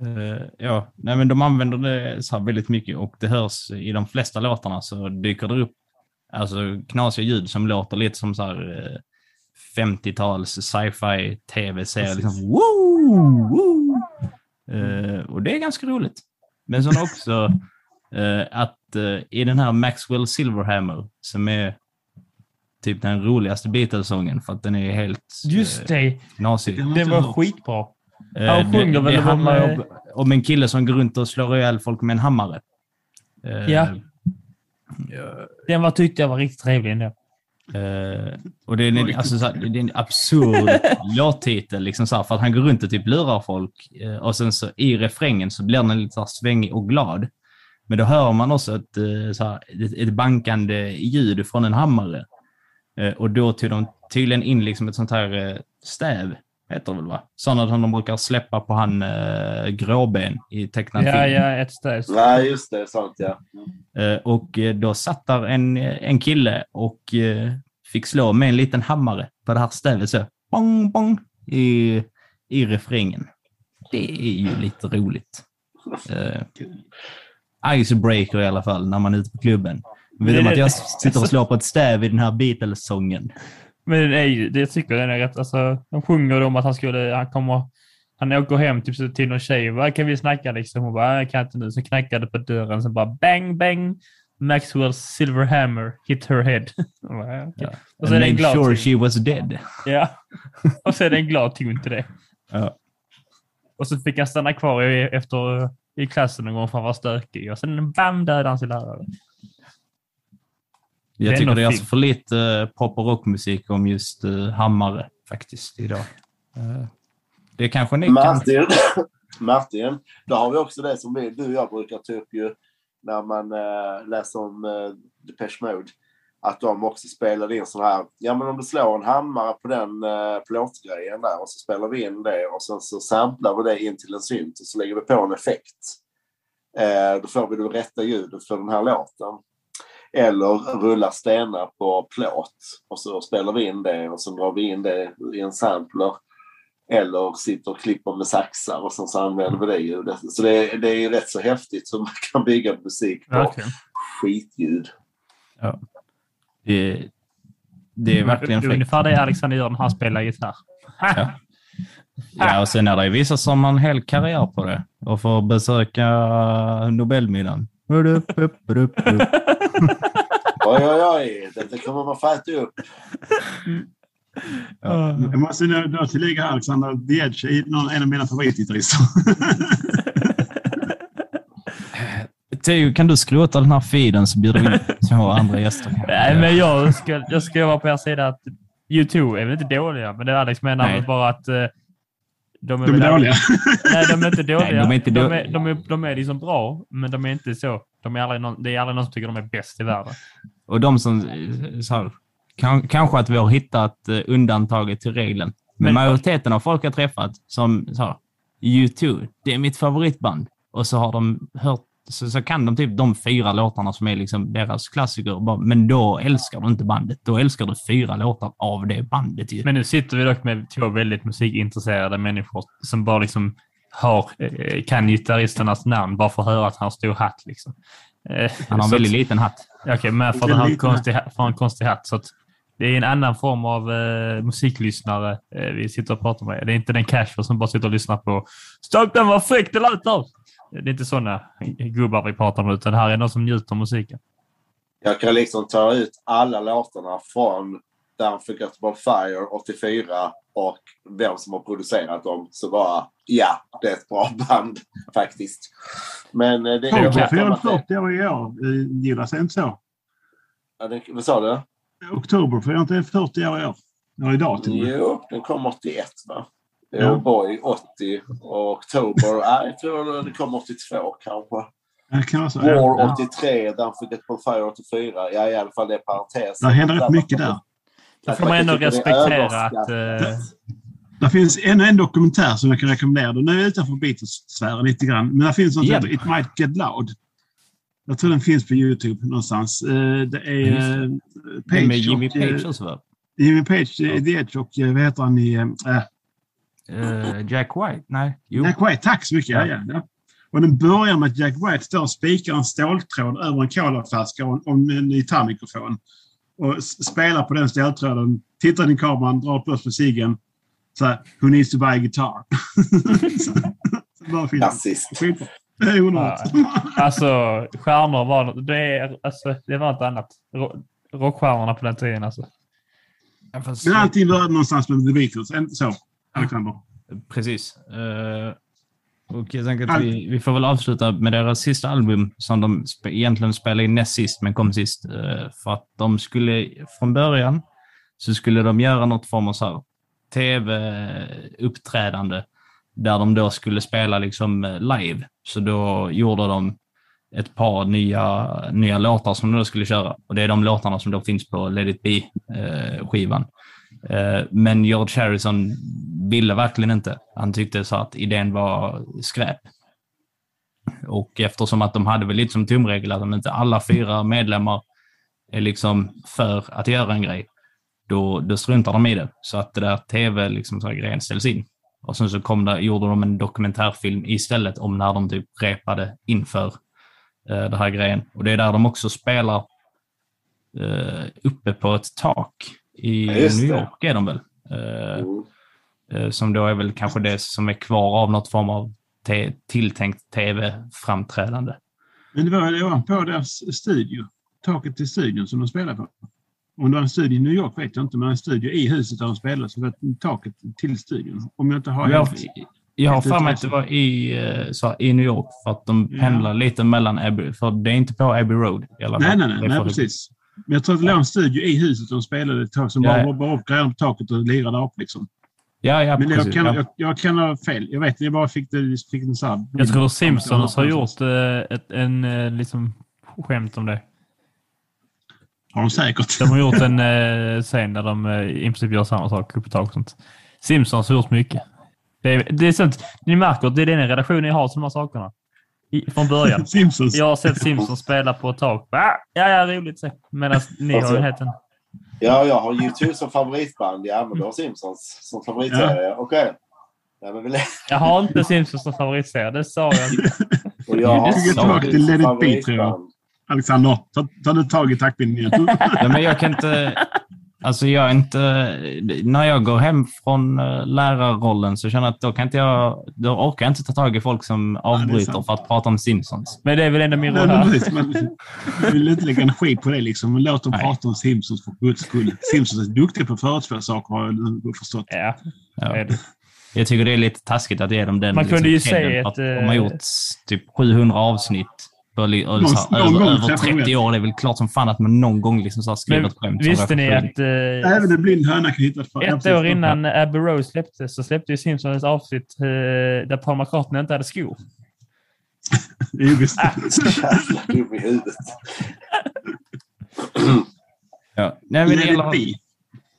Speaker 4: Eh, ja, nej men de använder det så här väldigt mycket och det hörs i de flesta låtarna så dyker det upp alltså knasiga ljud som låter lite som så här eh, 50-tals sci-fi tv-serie. Liksom, woo, woo. Eh, och det är ganska roligt. Men sen också eh, att eh, i den här Maxwell Silverhammer som är typ den roligaste Beatles-sången för att den är helt
Speaker 1: Just
Speaker 4: eh,
Speaker 1: det.
Speaker 4: knasig.
Speaker 1: Det var skitbra.
Speaker 4: Eh,
Speaker 1: Han sjunger
Speaker 4: det,
Speaker 1: väl
Speaker 4: det
Speaker 1: om,
Speaker 4: handlar
Speaker 1: eh,
Speaker 4: om, om en kille som går runt och slår ihjäl folk med en hammare. Eh,
Speaker 1: Ja. Den var, tyckte jag var riktigt trevlig ändå.
Speaker 4: Eh, och det är, en, alltså, så här, det är en absurd låttitel, liksom, för att han går runt och typ lurar folk. Eh, och sen så i refrängen så blir den lite så här, svängig och glad. Men då hör man också ett, eh, så här, ett, ett bankande ljud från en hammare. Eh, och då tog de tydligen in liksom ett sånt här eh, stäv, heter det väl va? Sådana som de brukar släppa på han eh, gråben i tecknad
Speaker 1: Ja,
Speaker 4: film.
Speaker 1: ja, ett städ.
Speaker 2: Nej, just det. Sant, ja.
Speaker 4: Eh, Och eh, då satt där en, en kille och eh, fick slå med en liten hammare på det här stävet så bong, bong i, i refrängen. Det är ju lite roligt. Eh, icebreaker i alla fall när man är ute på klubben. Vet du om att jag sitter och slår på ett stäv i den här Beatles-sången?
Speaker 1: Men det är ju, det jag tycker den är rätt, alltså, de sjunger om att han skulle, han kommer, han åker hem typ, till någon tjej och bara, kan vi snacka liksom? Hon bara, jag kan inte nu. Så knackade på dörren, så bara bang, bang. Maxwell's silver hammer hit her head. Jag bara, ja, okej. Och så är
Speaker 4: And
Speaker 1: det en
Speaker 4: made
Speaker 1: glad
Speaker 4: sure she was dead.
Speaker 1: Ja. Och så är det en glad ton till det.
Speaker 4: Ja.
Speaker 1: Och så fick han stanna kvar i, efter, i klassen någon gång för han var stökig. Och sen bam, dödade han sin lärare.
Speaker 4: Jag
Speaker 1: är
Speaker 4: tycker det är alltså för lite eh, pop och rockmusik om just uh, hammare faktiskt idag. Eh, det kanske ni kan...
Speaker 2: Martin, Martin, då har vi också det som vi, du och jag brukar ta upp ju när man eh, läser om eh, Depeche Mode. Att de också spelade in sån här, ja men om du slår en hammare på den eh, plåtgrejen där och så spelar vi in det och sen så samplar vi det in till en synt och så lägger vi på en effekt. Eh, då får vi det rätta ljudet för den här låten. Eller rulla stenar på plåt och så spelar vi in det och så drar vi in det i en sampler. Eller sitter och klipper med saxar och sen så använder vi det ljudet. Så det, är- det är ju rätt så häftigt så man kan bygga musik på
Speaker 1: Verkligen.
Speaker 2: skitljud.
Speaker 4: Det, det är verkligen
Speaker 1: Det är
Speaker 4: fräckt.
Speaker 1: ungefär det Alexander gör när han spelar gitarr.
Speaker 4: Ja. Ja, och sen är det vissa som har en hel karriär på det och får besöka Nobelmiddagen. Upp, upp, upp, upp.
Speaker 2: Oj, oj, oj. Detta kommer man få äta upp.
Speaker 4: Ja.
Speaker 3: Jag måste nu då tillägga här, Alexander Edge är någon, en av mina favoritgitarrister.
Speaker 4: Theo, kan du skrota den här feeden så bjuder vi in två andra gäster?
Speaker 1: Nej, men jag ska, jag ska vara på er sida att U2 är väl inte dåliga, men det Alex menar
Speaker 4: Nej.
Speaker 1: bara att eh, de är,
Speaker 3: De är dåliga.
Speaker 1: Nej, de är inte dåliga.
Speaker 4: Nej, de är inte
Speaker 1: de,
Speaker 4: då-
Speaker 1: är, de, är, de är liksom bra, men de är inte så. De är aldrig någon, det är aldrig någon som tycker de är bäst i världen.
Speaker 4: Och de som, eh, så här, kan, kanske att vi har hittat eh, undantaget till regeln. Men,
Speaker 1: Men-
Speaker 4: majoriteten av folk jag träffat som sa U2, det är mitt favoritband. Och så har de hört, så, så kan de typ de fyra låtarna som är liksom deras klassiker. Bara, Men då älskar du inte bandet. Då älskar du fyra låtar av det bandet ju.
Speaker 1: Men nu sitter vi dock med två väldigt musikintresserade människor som bara liksom har, eh, kan gitarristernas namn bara för att höra att han har stor hatt. Liksom. Eh,
Speaker 4: Han har en väldigt liten hatt.
Speaker 1: Okej, men för att han har en konstig, ha- för en konstig hatt. Så att det är en annan form av eh, musiklyssnare eh, vi sitter och pratar med. Det är inte den casual som bara sitter och lyssnar på Stopp den, vad fräckt det lät där! Det är inte sådana gubbar vi pratar om, utan det här är någon som njuter av musiken.
Speaker 2: Jag kan liksom ta ut alla låtarna från Unforgettable Fire 84 och vem som har producerat dem. Så bara, ja, det är ett bra band faktiskt. Men eh, det
Speaker 1: Okej.
Speaker 2: jag
Speaker 3: Oktober
Speaker 2: vet om
Speaker 3: fyller
Speaker 2: att det,
Speaker 3: 40 år i år. Eh, Gillas det inte så?
Speaker 2: ja, det, vad sa du?
Speaker 3: Oktober fyller inte 40 år i år. Eller idag till.
Speaker 2: Jo, den kom 81 va?
Speaker 3: Ja.
Speaker 2: Boy 80 och Oktober, nej, jag tror det kom 82 kanske.
Speaker 3: Det kan vara så.
Speaker 2: War
Speaker 3: Ja.
Speaker 2: 83, Unforgettable Fire 84. Ja, i alla fall det är parentes.
Speaker 3: Det händer rätt mycket där.
Speaker 1: Då får man ändå respektera att... Eh,
Speaker 3: Det finns ännu en dokumentär som jag kan rekommendera. Den är utanför Beatles-sfären lite grann. Men det finns något som
Speaker 4: Ja.
Speaker 3: heter It Might Get Loud. Jag tror den finns på YouTube någonstans. Eh, Det är eh,
Speaker 4: det.
Speaker 3: Page
Speaker 4: med Jimmy
Speaker 3: och,
Speaker 4: Page också va?
Speaker 3: Jimmy Page, eh, The Edge och vad heter han i... eh,
Speaker 4: Eh, Jack White? Nej. Jo.
Speaker 3: Jack White, tack så mycket. Ja. Ja, ja. Och den börjar med att Jack White står och spikar en ståltråd över en colaflaska och, och en gitarrmikrofon. Och spelar på den ståltråden, tittar in i kameran, drar på med ciggen. Så här, Who needs to buy a guitar?
Speaker 2: Klassiskt.
Speaker 3: Det är onödigt.
Speaker 1: Alltså, stjärnor var, det är, alltså, det var inte annat. Ro- Rockstjärnorna på den tiden alltså.
Speaker 3: Men allting började någonstans med The Beatles. Så, Alexander?
Speaker 4: Precis. Eh, och jag tänker att vi, vi får väl avsluta med deras sista album som de egentligen spelade in näst sist, men kom sist. Eh, för att de skulle från början så skulle de göra något form av så här tv-uppträdande där de då skulle spela liksom eh, live. Så då gjorde de ett par nya, nya låtar som de då skulle köra. Och det är de låtarna som då finns på Let it be-skivan. Eh, Eh, men George Harrison ville verkligen inte. Han tyckte så att idén var skräp. Och eftersom att de hade väl lite som tumregel att om inte alla fyra medlemmar är liksom för att göra en grej, då, då struntar de i det. Så att det där tv-grejen liksom ställs in. Och sen så kom det, gjorde de en dokumentärfilm istället om när de typ repade inför eh, den här grejen. Och det är där de också spelar eh, uppe på ett tak i
Speaker 2: Ja,
Speaker 4: New. York är de väl. Eh,
Speaker 2: Mm.
Speaker 4: eh, som då är väl kanske det som är kvar av något form av te- tilltänkt tv-framträdande.
Speaker 3: Men det var, det var på deras studio. Taket till studion som de spelade på. Om det var en studio i New York vet jag inte, men en studio i huset där de spelade så var det taket till studion. Om jag inte har
Speaker 4: Jag,
Speaker 3: helt...
Speaker 4: jag har för mig att det var i, eh, så, här, i New York för att de
Speaker 3: Ja.
Speaker 4: pendlar lite mellan Abbey, för det är inte på Abbey Road i alla
Speaker 3: Nej,
Speaker 4: fall.
Speaker 3: nej, nej, nej
Speaker 4: för-
Speaker 3: precis. Men jag tror att det låg en studio i huset de spelade ett tag som
Speaker 4: Ja,
Speaker 3: bara var upp grejerna på taket och lirade upp liksom.
Speaker 4: Ja, ja,
Speaker 3: Men jag
Speaker 4: precis.
Speaker 3: kan,
Speaker 4: ja.
Speaker 3: jag, jag kan ha fel. Jag vet, jag bara fick, det, fick en så här...
Speaker 1: Jag tror Simpsons har gjort eh, ett, en eh, liksom skämt om det.
Speaker 3: Har de säkert.
Speaker 1: De har gjort en eh, scen där de i princip gör samma sak uppe i tak och sånt. Simpsons har gjort mycket. Det är, det är sånt, ni märker att det är den redaktionen jag har till de här sakerna. I, från början.
Speaker 3: Simpsons.
Speaker 1: Jag har sett Simpsons spela på ett tak. Ah, ja, ja, roligt. Medan ni har ju helt en...
Speaker 2: Ja, jag har YouTube som favoritband. Ja, men du har Simpsons som favoritserie. Okej. Ja, men vi-
Speaker 1: Jag har inte Simpsons som favoritserie, det sa jag inte.
Speaker 2: och jag har
Speaker 4: Det är
Speaker 3: tillbaka till Let it be, tror jag. Alexander, ta, ta nu tag i taktpinnen igen.
Speaker 4: Ja, men jag kan inte... Alltså jag är inte... När jag går hem från eh, lärarrollen så känner jag att då kan inte jag... Då orkar jag inte ta tag i folk som avbryter
Speaker 3: sant.
Speaker 4: för att prata om Simpsons.
Speaker 1: Men det är väl ändå min roll här.
Speaker 3: jag vill inte lägga energi på det. Liksom. Men Låt dem
Speaker 4: Nej.
Speaker 3: prata om Simpsons för guds skull. Simpsons är duktiga på att förutspå saker har jag förstått.
Speaker 1: Ja,
Speaker 4: Ja. Jag tycker det är lite taskigt att ge dem den
Speaker 1: Man kunde ju
Speaker 4: för att De har
Speaker 1: eh,
Speaker 4: gjort typ 700 avsnitt
Speaker 3: Någon-
Speaker 4: över,
Speaker 3: gång
Speaker 4: över
Speaker 3: träffar de
Speaker 4: 30
Speaker 3: rätt.
Speaker 4: år. Det är väl klart som fan att man någon gång liksom så skriver ett skämt.
Speaker 1: visste
Speaker 4: är
Speaker 1: ni att eh,
Speaker 3: Även en blind höna kan hitta ett
Speaker 1: ett år innan Abbey Road släpptes så släppte ju Simpsons ett avsnitt eh, där Paul McCartney inte hade skor.
Speaker 3: Jo, visst.
Speaker 2: Jävla dum i huvudet.
Speaker 4: Ja. Nej, men det
Speaker 3: Let
Speaker 4: gäller-
Speaker 3: it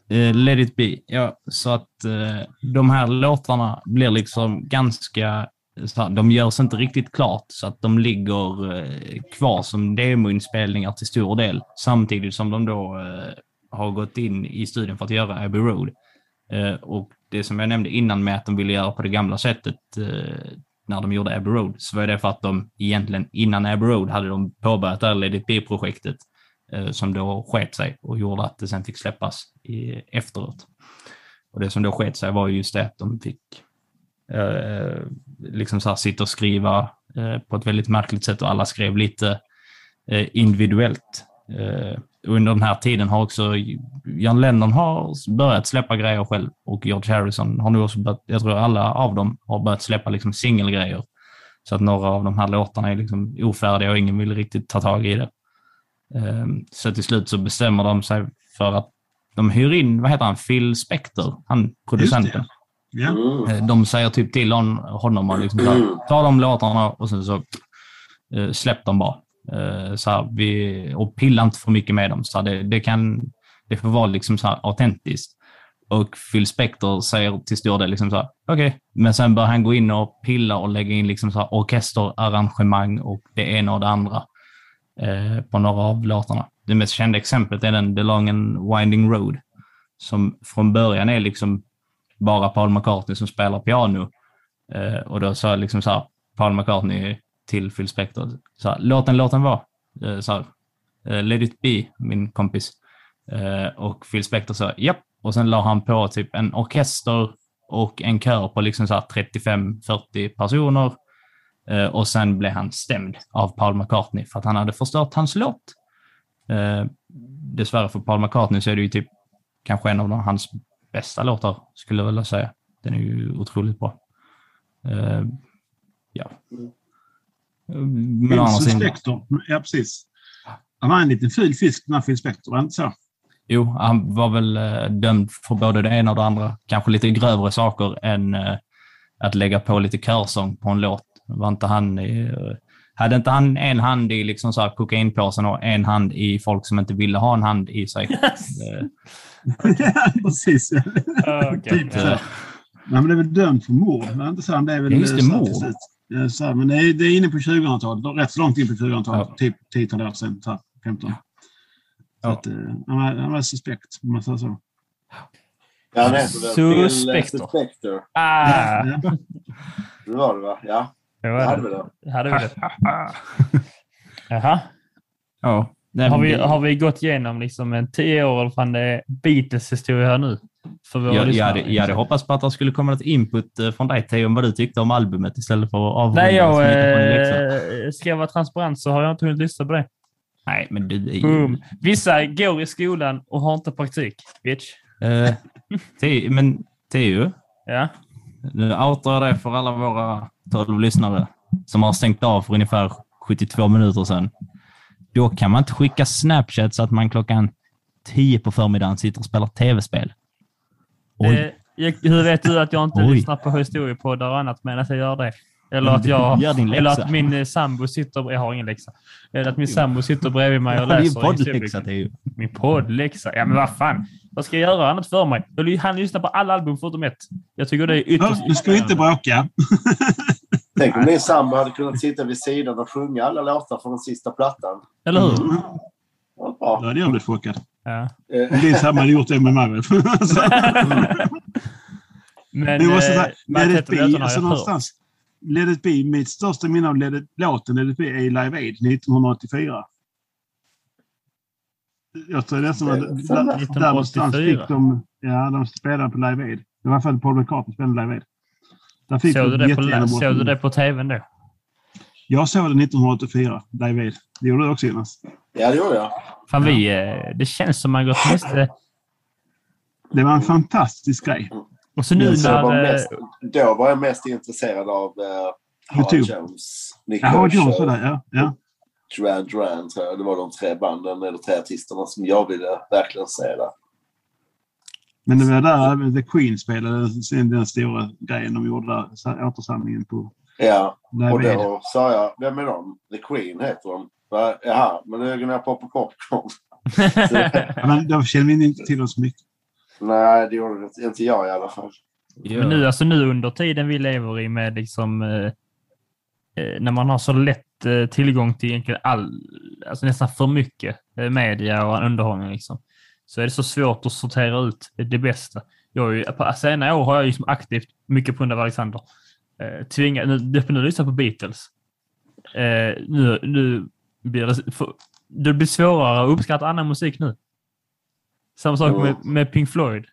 Speaker 3: be.
Speaker 4: Eh, Let it be. Ja, så att eh, de här låtarna blir liksom ganska... Här, de görs inte riktigt klart så att de ligger eh, kvar som demoinspelningar till stor del. Samtidigt som de då eh, har gått in i studion för att göra Abbey Road. Eh, och det som jag nämnde innan med att de ville göra på det gamla sättet eh, när de gjorde Abbey Road, så var det för att de egentligen innan Abbey Road hade de påbörjat det här Let projektet eh, som då sket sig och gjorde att det sen fick släppas i, efteråt. Och det som då sket sig var just det att de fick eh, liksom så här sitta och skriva eh, på ett väldigt märkligt sätt och alla skrev lite eh, individuellt. Eh, under den här tiden har också John Lennon har börjat släppa grejer själv och George Harrison har nu också börjat, jag tror alla av dem har börjat släppa liksom singelgrejer. Så att några av de här låtarna är liksom ofärdiga och ingen vill riktigt ta tag i det. Ehm, Så till slut så bestämmer de sig för att de hyr in, vad heter han, Phil Spector, han producenten.
Speaker 2: Mm.
Speaker 4: Eh, De säger typ till hon, honom att liksom här, ta de låtarna och sen så eh, släpp dem bara. Eh, så här, vi, och pilla inte för mycket med dem. Så här, det, det, kan, det får vara liksom så här autentiskt. Och Phil Spector säger till stor del liksom så här, okej. Men sen bör han gå in och pilla och lägga in liksom så här orkesterarrangemang och det ena och det andra eh, på några av låtarna. Det mest kända exemplet är den The Long and Winding Road som från början är liksom bara Paul McCartney som spelar piano. Eh, och då sa liksom så här, Paul McCartney till Phil Spector, så här, låt den låten vara. Eh, så här, eh, Let it be, min kompis. Eh, och Phil Spector sa japp, och sen la han på typ en orkester och en kör på liksom så här 35-40 personer. Eh, och sen blev han stämd av Paul McCartney för att han hade förstört hans låt. Eh, dessvärre för Paul McCartney så är det ju typ kanske en av de, hans bästa låtar, skulle jag vilja säga. Den är ju otroligt bra. Eh, ja. Men
Speaker 3: Phil
Speaker 4: sidan,
Speaker 3: Spector. Ja, precis. Han var en liten ful fisk den här Phil Spector, var inte så?
Speaker 4: jo, han var väl eh, dömd för både det ena och det andra. Kanske lite grövre saker än eh, att lägga på lite körsång på en låt. Var inte han hade inte han en hand i liksom så här kokainpåsen och en hand i folk som inte ville ha en hand i sig?
Speaker 3: Ja, precis. Typ så. Nej, men det är väl dömd för mord. Det är inte så. Det är väl
Speaker 4: Ja, just det,
Speaker 3: så
Speaker 4: mord.
Speaker 3: så här, men det är, det är inne på 2000-talet. Rätt så långt in på 2000-talet.
Speaker 4: Ja.
Speaker 3: Typ 10 år sedan. Så här, 15. Så
Speaker 4: Ja.
Speaker 3: att, eh, han, var, han var suspekt, om man säger så.
Speaker 2: Ja, han heter
Speaker 1: Suspector.
Speaker 2: Suspector.
Speaker 1: Ah,
Speaker 3: Ja.
Speaker 2: Det var det va? Ja,
Speaker 1: det
Speaker 2: det hade
Speaker 1: det.
Speaker 2: vi det.
Speaker 1: Hade vi det. Jaha.
Speaker 4: ja. Nej,
Speaker 1: Har vi,
Speaker 4: det-
Speaker 1: har vi gått igenom liksom en tio år fan det Beatles historia här nu? För våra
Speaker 4: Jag, jag, hade, jag hade hoppats på att det skulle komma något input eh, från dig, Theo, om vad du tyckte om albumet istället för att avrunda
Speaker 1: Nej, jag, eh, ska jag vara transparent så har jag inte hunnit lyssna på det.
Speaker 4: Nej, men du är ju...
Speaker 1: Boom. Vissa går i skolan och har inte praktik. Bitch.
Speaker 4: Eh, Theo, men Theo,
Speaker 1: Ja.
Speaker 4: nu outar jag dig för alla våra 12 lyssnare som har stängt av för ungefär 72 minuter sedan. Då kan man inte skicka Snapchat så att man klockan 10 på förmiddagen sitter och spelar tv-spel. Oj.
Speaker 1: Eh, hur vet du att jag inte
Speaker 4: Oj.
Speaker 1: lyssnar på historiepoddar och annat medan jag gör det? Eller att, jag, eller att min eh, sambo sitter... Jag har ingen läxa. Eller att min sambo sitter bredvid mig och
Speaker 4: Det är ju
Speaker 1: läser.
Speaker 4: poddläxa, Theo.
Speaker 1: Min poddläxa? Ja, men vad fan. Vad ska jag göra annat för mig? Han lyssnar på alla album förutom ett. Jag tycker det är
Speaker 3: Ja,
Speaker 1: ytterst...
Speaker 3: nu ska inte bråka.
Speaker 2: Tänk om din sambo hade kunnat sitta vid sidan och sjunga alla låtar från den sista plattan.
Speaker 1: Eller hur?
Speaker 3: Mm.
Speaker 2: Ja,
Speaker 3: Då hade jag blivit chockad.
Speaker 1: Ja.
Speaker 2: Eh,
Speaker 3: Om din sambo hade gjort det med mig. Alltså,
Speaker 1: Men
Speaker 3: Men jag måste
Speaker 1: eh,
Speaker 3: säga, Let it be, alltså någonstans. Let it be, mitt största minne av Let it, låten Let it be är i Live Aid 1984. Jag tror som att där, någonstans
Speaker 1: 1984.
Speaker 3: fick de, ja, de spelade på Live Aid. Det var i alla fall Paul McCartney spelade Live Aid. Där fick
Speaker 1: Såg du, det på, såg du det på tvn då?
Speaker 3: Jag såg det 1984, Live Aid. Det gjorde du också Jonas.
Speaker 2: Ja, det gjorde jag.
Speaker 1: Fan, vi, eh, det känns som man gått miste.
Speaker 3: Det var en fantastisk grej.
Speaker 1: Och så nu
Speaker 2: jag var
Speaker 1: när... eh,
Speaker 2: mest, då var jag mest intresserad av uh, Howard. Jones, Nick
Speaker 3: Ja, Howard Jones var där, ja. ja.
Speaker 2: Duran Duran, tror jag. Det var de tre banden, eller tre artisterna som jag ville verkligen se där.
Speaker 3: Men det var där The Queen spelade sen den stora grejen de gjorde där. Återsamlingen på
Speaker 2: Ja,
Speaker 3: Live
Speaker 2: och då sa jag, vem är de? The Queen heter de. Jaha, men nu går jag på på popcorn.
Speaker 3: Ja, men då känner vi inte till dem så mycket.
Speaker 2: Nej, det gjorde inte, inte jag i alla fall.
Speaker 1: Men nu, alltså nu under tiden vi lever i med liksom... Eh, eh, när man har så lätt eh, tillgång till egentligen all, alltså nästan för mycket eh, media och underhållning liksom. Så är det så svårt att sortera ut det bästa. Jag ju- på senare år har jag liksom aktivt, mycket på grund av Alexander, eh, tvingat, nu, nu, lyssnar på Beatles. Eh, nu, nu blir det, för, det blir svårare att uppskatta annan musik nu. Samma sak med, med Pink Floyd.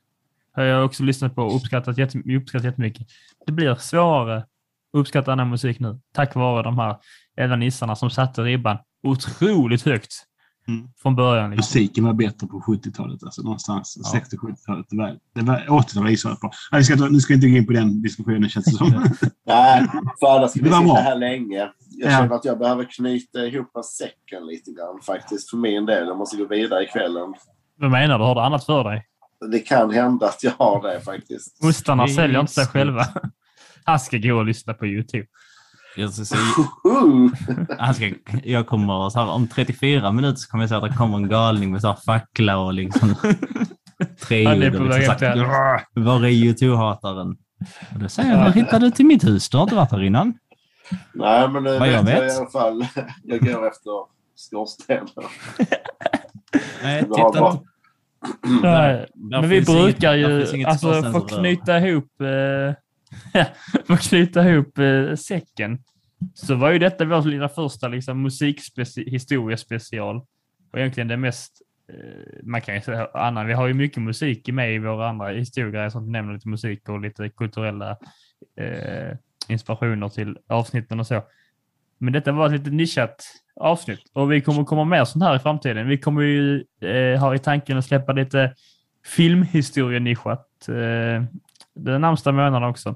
Speaker 1: Har jag också lyssnat på och uppskattat, jätte, uppskattat jättemycket. Det blir svårare att uppskatta annan musik nu. Tack vare de här elva nissarna som satte ribban otroligt högt
Speaker 3: Mm.
Speaker 1: från början. Liksom.
Speaker 3: Musiken var bättre på 70-talet, alltså någonstans
Speaker 1: Ja.
Speaker 3: 60-70-talet. Det var, det var 80-talet gissar jag på. Nej, vi ska, nu ska vi inte gå in på den diskussionen känns det som.
Speaker 2: Nej, för annars ska vi sitta
Speaker 3: bra.
Speaker 2: här länge. Jag
Speaker 3: Ja.
Speaker 2: känner att jag behöver knyta ihop säcken lite grann faktiskt. För min del. Jag måste gå vidare i kvällen.
Speaker 1: Vad menar du? Har du annat för dig?
Speaker 2: Det kan hända att jag har det faktiskt.
Speaker 4: Precis.
Speaker 1: säljer inte sig själva. Han ska gå och lyssna på YouTube.
Speaker 4: Jag,
Speaker 2: Uh,
Speaker 4: han ska, jag kommer så här, om 34 minuter så kommer jag säga att det kommer en galning med så här fackla och liksom tre
Speaker 1: Han är
Speaker 4: ljud
Speaker 1: på
Speaker 4: och liksom så här, Var är YouTube-hataren? Och då säger jag, var hittade du till mitt hus? Du har inte varit här innan.
Speaker 2: nej, men
Speaker 4: Vad jag
Speaker 2: vet jag
Speaker 4: vet.
Speaker 2: i alla fall. Jag går efter skorstenen.
Speaker 4: Nej,
Speaker 2: Det
Speaker 4: titta inte.
Speaker 1: Nej, Men vi brukar ju, alltså för att knyta ihop, eh, för att knyta ihop eh, säcken, så var ju detta vår lilla första liksom, musikhistoriespecial. Och egentligen det mest, eh, man kan ju säga, Anna, vi har ju mycket musik med i våra andra historier, som nämner lite musik och lite kulturella eh, inspirationer till avsnitten och så. Men detta var ett lite nischat avsnitt och vi kommer komma mer sånt här i framtiden. Vi kommer ju eh, ha i tanken att släppa lite filmhistorienischat eh, den närmsta månaden också.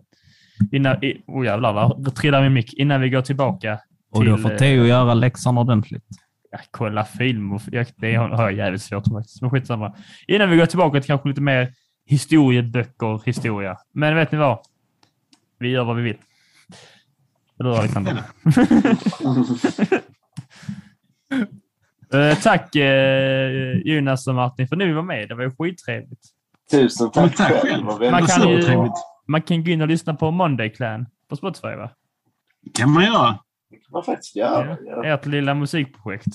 Speaker 1: Innan, i, oh jävlar, där trillar min mick. Innan vi går tillbaka
Speaker 4: Och då
Speaker 1: till,
Speaker 4: får
Speaker 1: eh,
Speaker 4: Theo göra läxan ordentligt.
Speaker 1: ja, kolla film och jag, det har jag jävligt svårt med faktiskt. Men skitsamma. Innan vi går tillbaka till kanske lite mer historieböcker, historia. Men vet ni vad? Vi gör vad vi vill. Eller hur Alexander? Eh, tack eh, Jonas och Martin för att ni var med. Det var ju skittrevligt.
Speaker 2: Tusen
Speaker 3: Men
Speaker 2: tack,
Speaker 3: tack
Speaker 2: själv.
Speaker 1: Man kan ju-. Man kan gå in och lyssna på Monday Clan på Spotify va?
Speaker 3: kan man göra.
Speaker 2: Det kan man faktiskt göra. Ja.
Speaker 1: Ert lilla musikprojekt.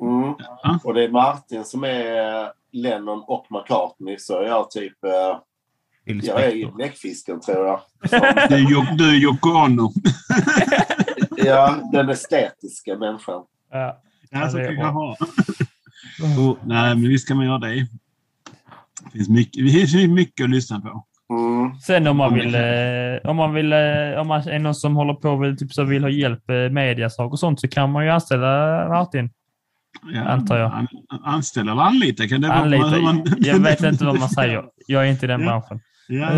Speaker 2: Mm.
Speaker 3: Ja.
Speaker 2: Och det är Martin som är Lennon och McCartney, så jag är typ... eh, Jag är bläckfisken, tror jag. Som,
Speaker 3: Du är du är Yoko Ono.
Speaker 2: ja, den estetiska människan.
Speaker 1: Ja.
Speaker 3: Ja, så
Speaker 1: det
Speaker 3: kan jag ha. Oh, nej, men visst kan man göra det. Det finns mycket, det finns mycket att lyssna på.
Speaker 2: Mm.
Speaker 1: Sen om man vill, eh, om man vill, eh, om man är någon som håller på och vill, typ, så vill ha hjälp med mediasak och sånt så kan man ju anställa Martin.
Speaker 3: Ja,
Speaker 1: Antar jag.
Speaker 3: An, anställa eller anlita kan det vara.
Speaker 1: Anlita.
Speaker 3: hur man-
Speaker 1: Jag vet inte vad man säger. Jag är inte i den
Speaker 3: Ja.
Speaker 1: branschen.
Speaker 3: Ja,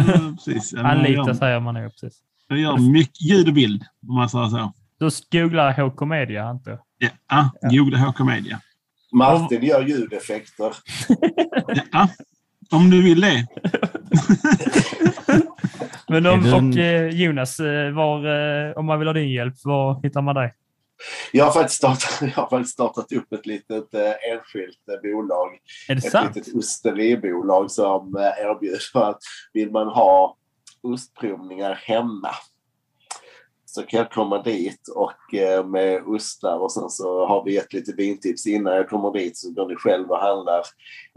Speaker 3: precis.
Speaker 1: Anlita
Speaker 3: gör-
Speaker 1: säger man nog precis.
Speaker 3: Jag gör mycket ljud och bild, om man säger så.
Speaker 1: Då googlar HK Media, antar jag.
Speaker 3: Ja, ja. googla HK Media.
Speaker 2: Martin gör ljudeffekter.
Speaker 3: Ja, om du vill det.
Speaker 1: Men om, och eh, Jonas, eh, var, eh, om man vill ha din hjälp, var hittar man dig?
Speaker 2: Jag har faktiskt startat, jag har faktiskt startat upp ett litet eh, enskilt bolag.
Speaker 1: Är det
Speaker 2: Ett
Speaker 1: sant?
Speaker 2: litet osteribolag som erbjuder att vill man ha ostprovningar hemma så kan jag komma dit och eh, med ostar och sen så har vi gett lite vintips innan jag kommer dit så går ni själv och handlar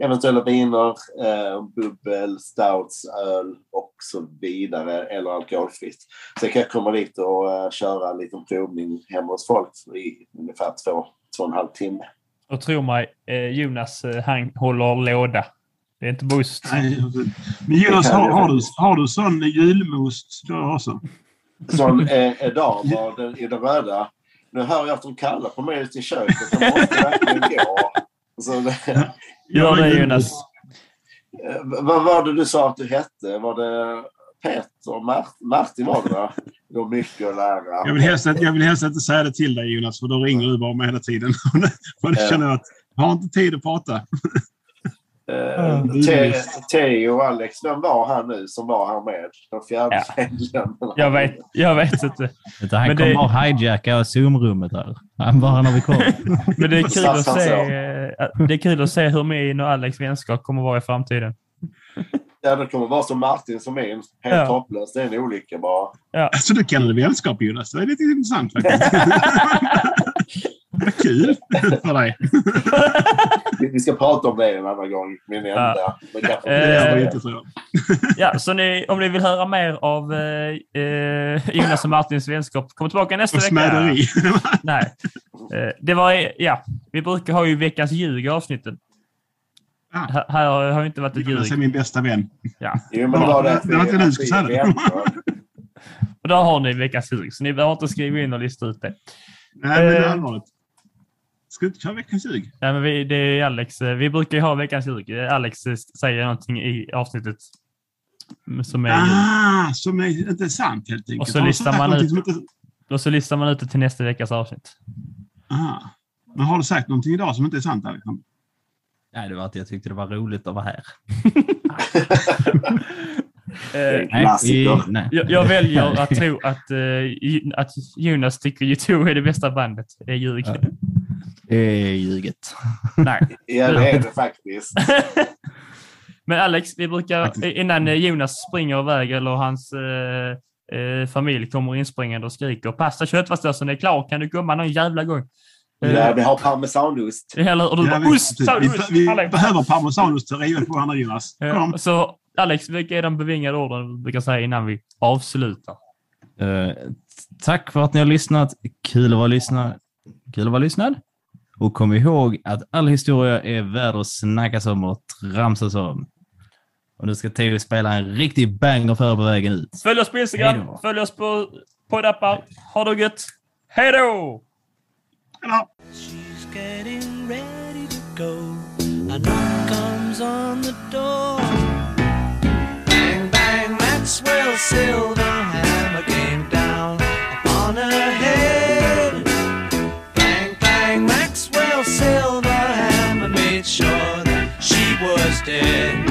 Speaker 2: eventuella viner, eh, bubbel, stouts, öl och så vidare eller alkoholfritt. Så jag kan komma dit och eh, köra en liten provning hemma hos folk i ungefär två, två och en halv timme.
Speaker 1: Och tro mig, Jonas han håller låda. Det är inte boost.
Speaker 3: Nej, Men Jonas, har, har, du, har du sån julmust då också?
Speaker 2: Sån eh, edamer den, i det röda. Nu hör jag att de kallar på mig ute i köket. Jag måste verkligen gå. Så det,
Speaker 1: Gör det
Speaker 3: Ja,
Speaker 1: Jonas.
Speaker 2: eh, vad var det du sa att du hette? Var det Peter? Mart, Martin var det va? Du har mycket att lära.
Speaker 3: Jag vill, helst, jag vill helst inte säga det till dig Jonas, för då ringer du bara med hela tiden. Och då känner jag att jag har inte tid att prata.
Speaker 2: Eh, Te- Theo och Alex, vem var han nu som var här med? Den fjärde
Speaker 1: Ja. Jag vet, jag vet inte.
Speaker 4: Han
Speaker 1: Men
Speaker 4: kommer
Speaker 1: det-
Speaker 4: hijacka Zoom-rummet här. Han bara när vi kommer.
Speaker 1: Men det är kul att se, eh, det är kul att se hur min och Alex vänskap kommer vara i framtiden.
Speaker 2: Ja, det kommer vara som Martin som min. Helt
Speaker 1: Ja.
Speaker 2: hopplöst. Det är en olycka bara.
Speaker 3: Alltså du kallar det vänskap Jonas. Det är lite intressant faktiskt. Vad kul för dig.
Speaker 2: Vi ska prata om det en annan gång. Min enda.
Speaker 1: Eh,
Speaker 3: Det var så.
Speaker 1: Ja, så ni, om ni vill höra mer av eh, eh, Jonas och Martins vänskap, kom tillbaka nästa
Speaker 3: Och
Speaker 1: vecka. Nej. Eh, det var, ja, vi brukar ha ju veckans ljug i avsnitten.
Speaker 3: Ah.
Speaker 1: Här, har ju inte varit ett
Speaker 3: Jonas är
Speaker 1: ljug.
Speaker 3: min bästa vän.
Speaker 1: Ja.
Speaker 2: Jo, men det var det.
Speaker 3: Det var inte du som sa det.
Speaker 1: Och där har ni veckans ljug, så ni behöver inte skriva in och lista ut det.
Speaker 3: Nej, men det är
Speaker 1: Eh.
Speaker 3: allvarligt. Ska du inte köra veckans ljug?
Speaker 1: Nej, men vi, det är Alex. eh, Vi brukar ju ha veckans ljug. Eh, Alex eh, säger någonting i avsnittet som är.
Speaker 3: Ah, som är inte sant helt enkelt.
Speaker 1: Och så listar man ut-
Speaker 3: Inte...
Speaker 1: Och så listar man ut det till nästa veckas avsnitt.
Speaker 3: Ah. Men har du sagt någonting idag som inte är sant, Alexander?
Speaker 4: Nej, det var att jag tyckte det var roligt att vara här.
Speaker 1: Eh,
Speaker 4: Nej,
Speaker 2: Klassiker.
Speaker 4: i- nej.
Speaker 1: jag, jag väljer att tro att, eh, Ju- att Jonas tycker U2 är det bästa bandet. Det är ljug.
Speaker 4: Ja. Det är ljuget.
Speaker 1: Nej.
Speaker 2: Ja, det är det faktiskt.
Speaker 1: Men Alex, vi brukar innan eh, Jonas springer iväg eller hans eh, eh, familj kommer inspringande och skriker pasta köttfärssåsen är klar, kan du komma någon jävla gång?
Speaker 2: Ja, vi har parmesanost.
Speaker 1: Eller, och du
Speaker 3: Ja,
Speaker 1: bara
Speaker 3: vi,
Speaker 1: ost, sa du
Speaker 3: vi,
Speaker 1: ost?
Speaker 3: vi
Speaker 1: Alex.
Speaker 3: behöver parmesanost att riva på andra Jonas.
Speaker 1: Ja,
Speaker 3: Kom.
Speaker 1: Så Alex, vilka är de bevingade orden du brukar säga innan vi avslutar?
Speaker 4: Eh, tack för att ni har lyssnat. Kul att vara lyssnad. Kul att vara lyssnad. Och kom ihåg att all historia är värd att snackas om och tramsas om. Och nu ska Theo spela en riktig banger för på vägen ut.
Speaker 1: Följ oss på Instagram, följ oss på poddappar. Ha det gött! Hej då!
Speaker 5: She's getting ready to go. A knock comes on the door. Bang, bang, Maxwell Silver. was dead.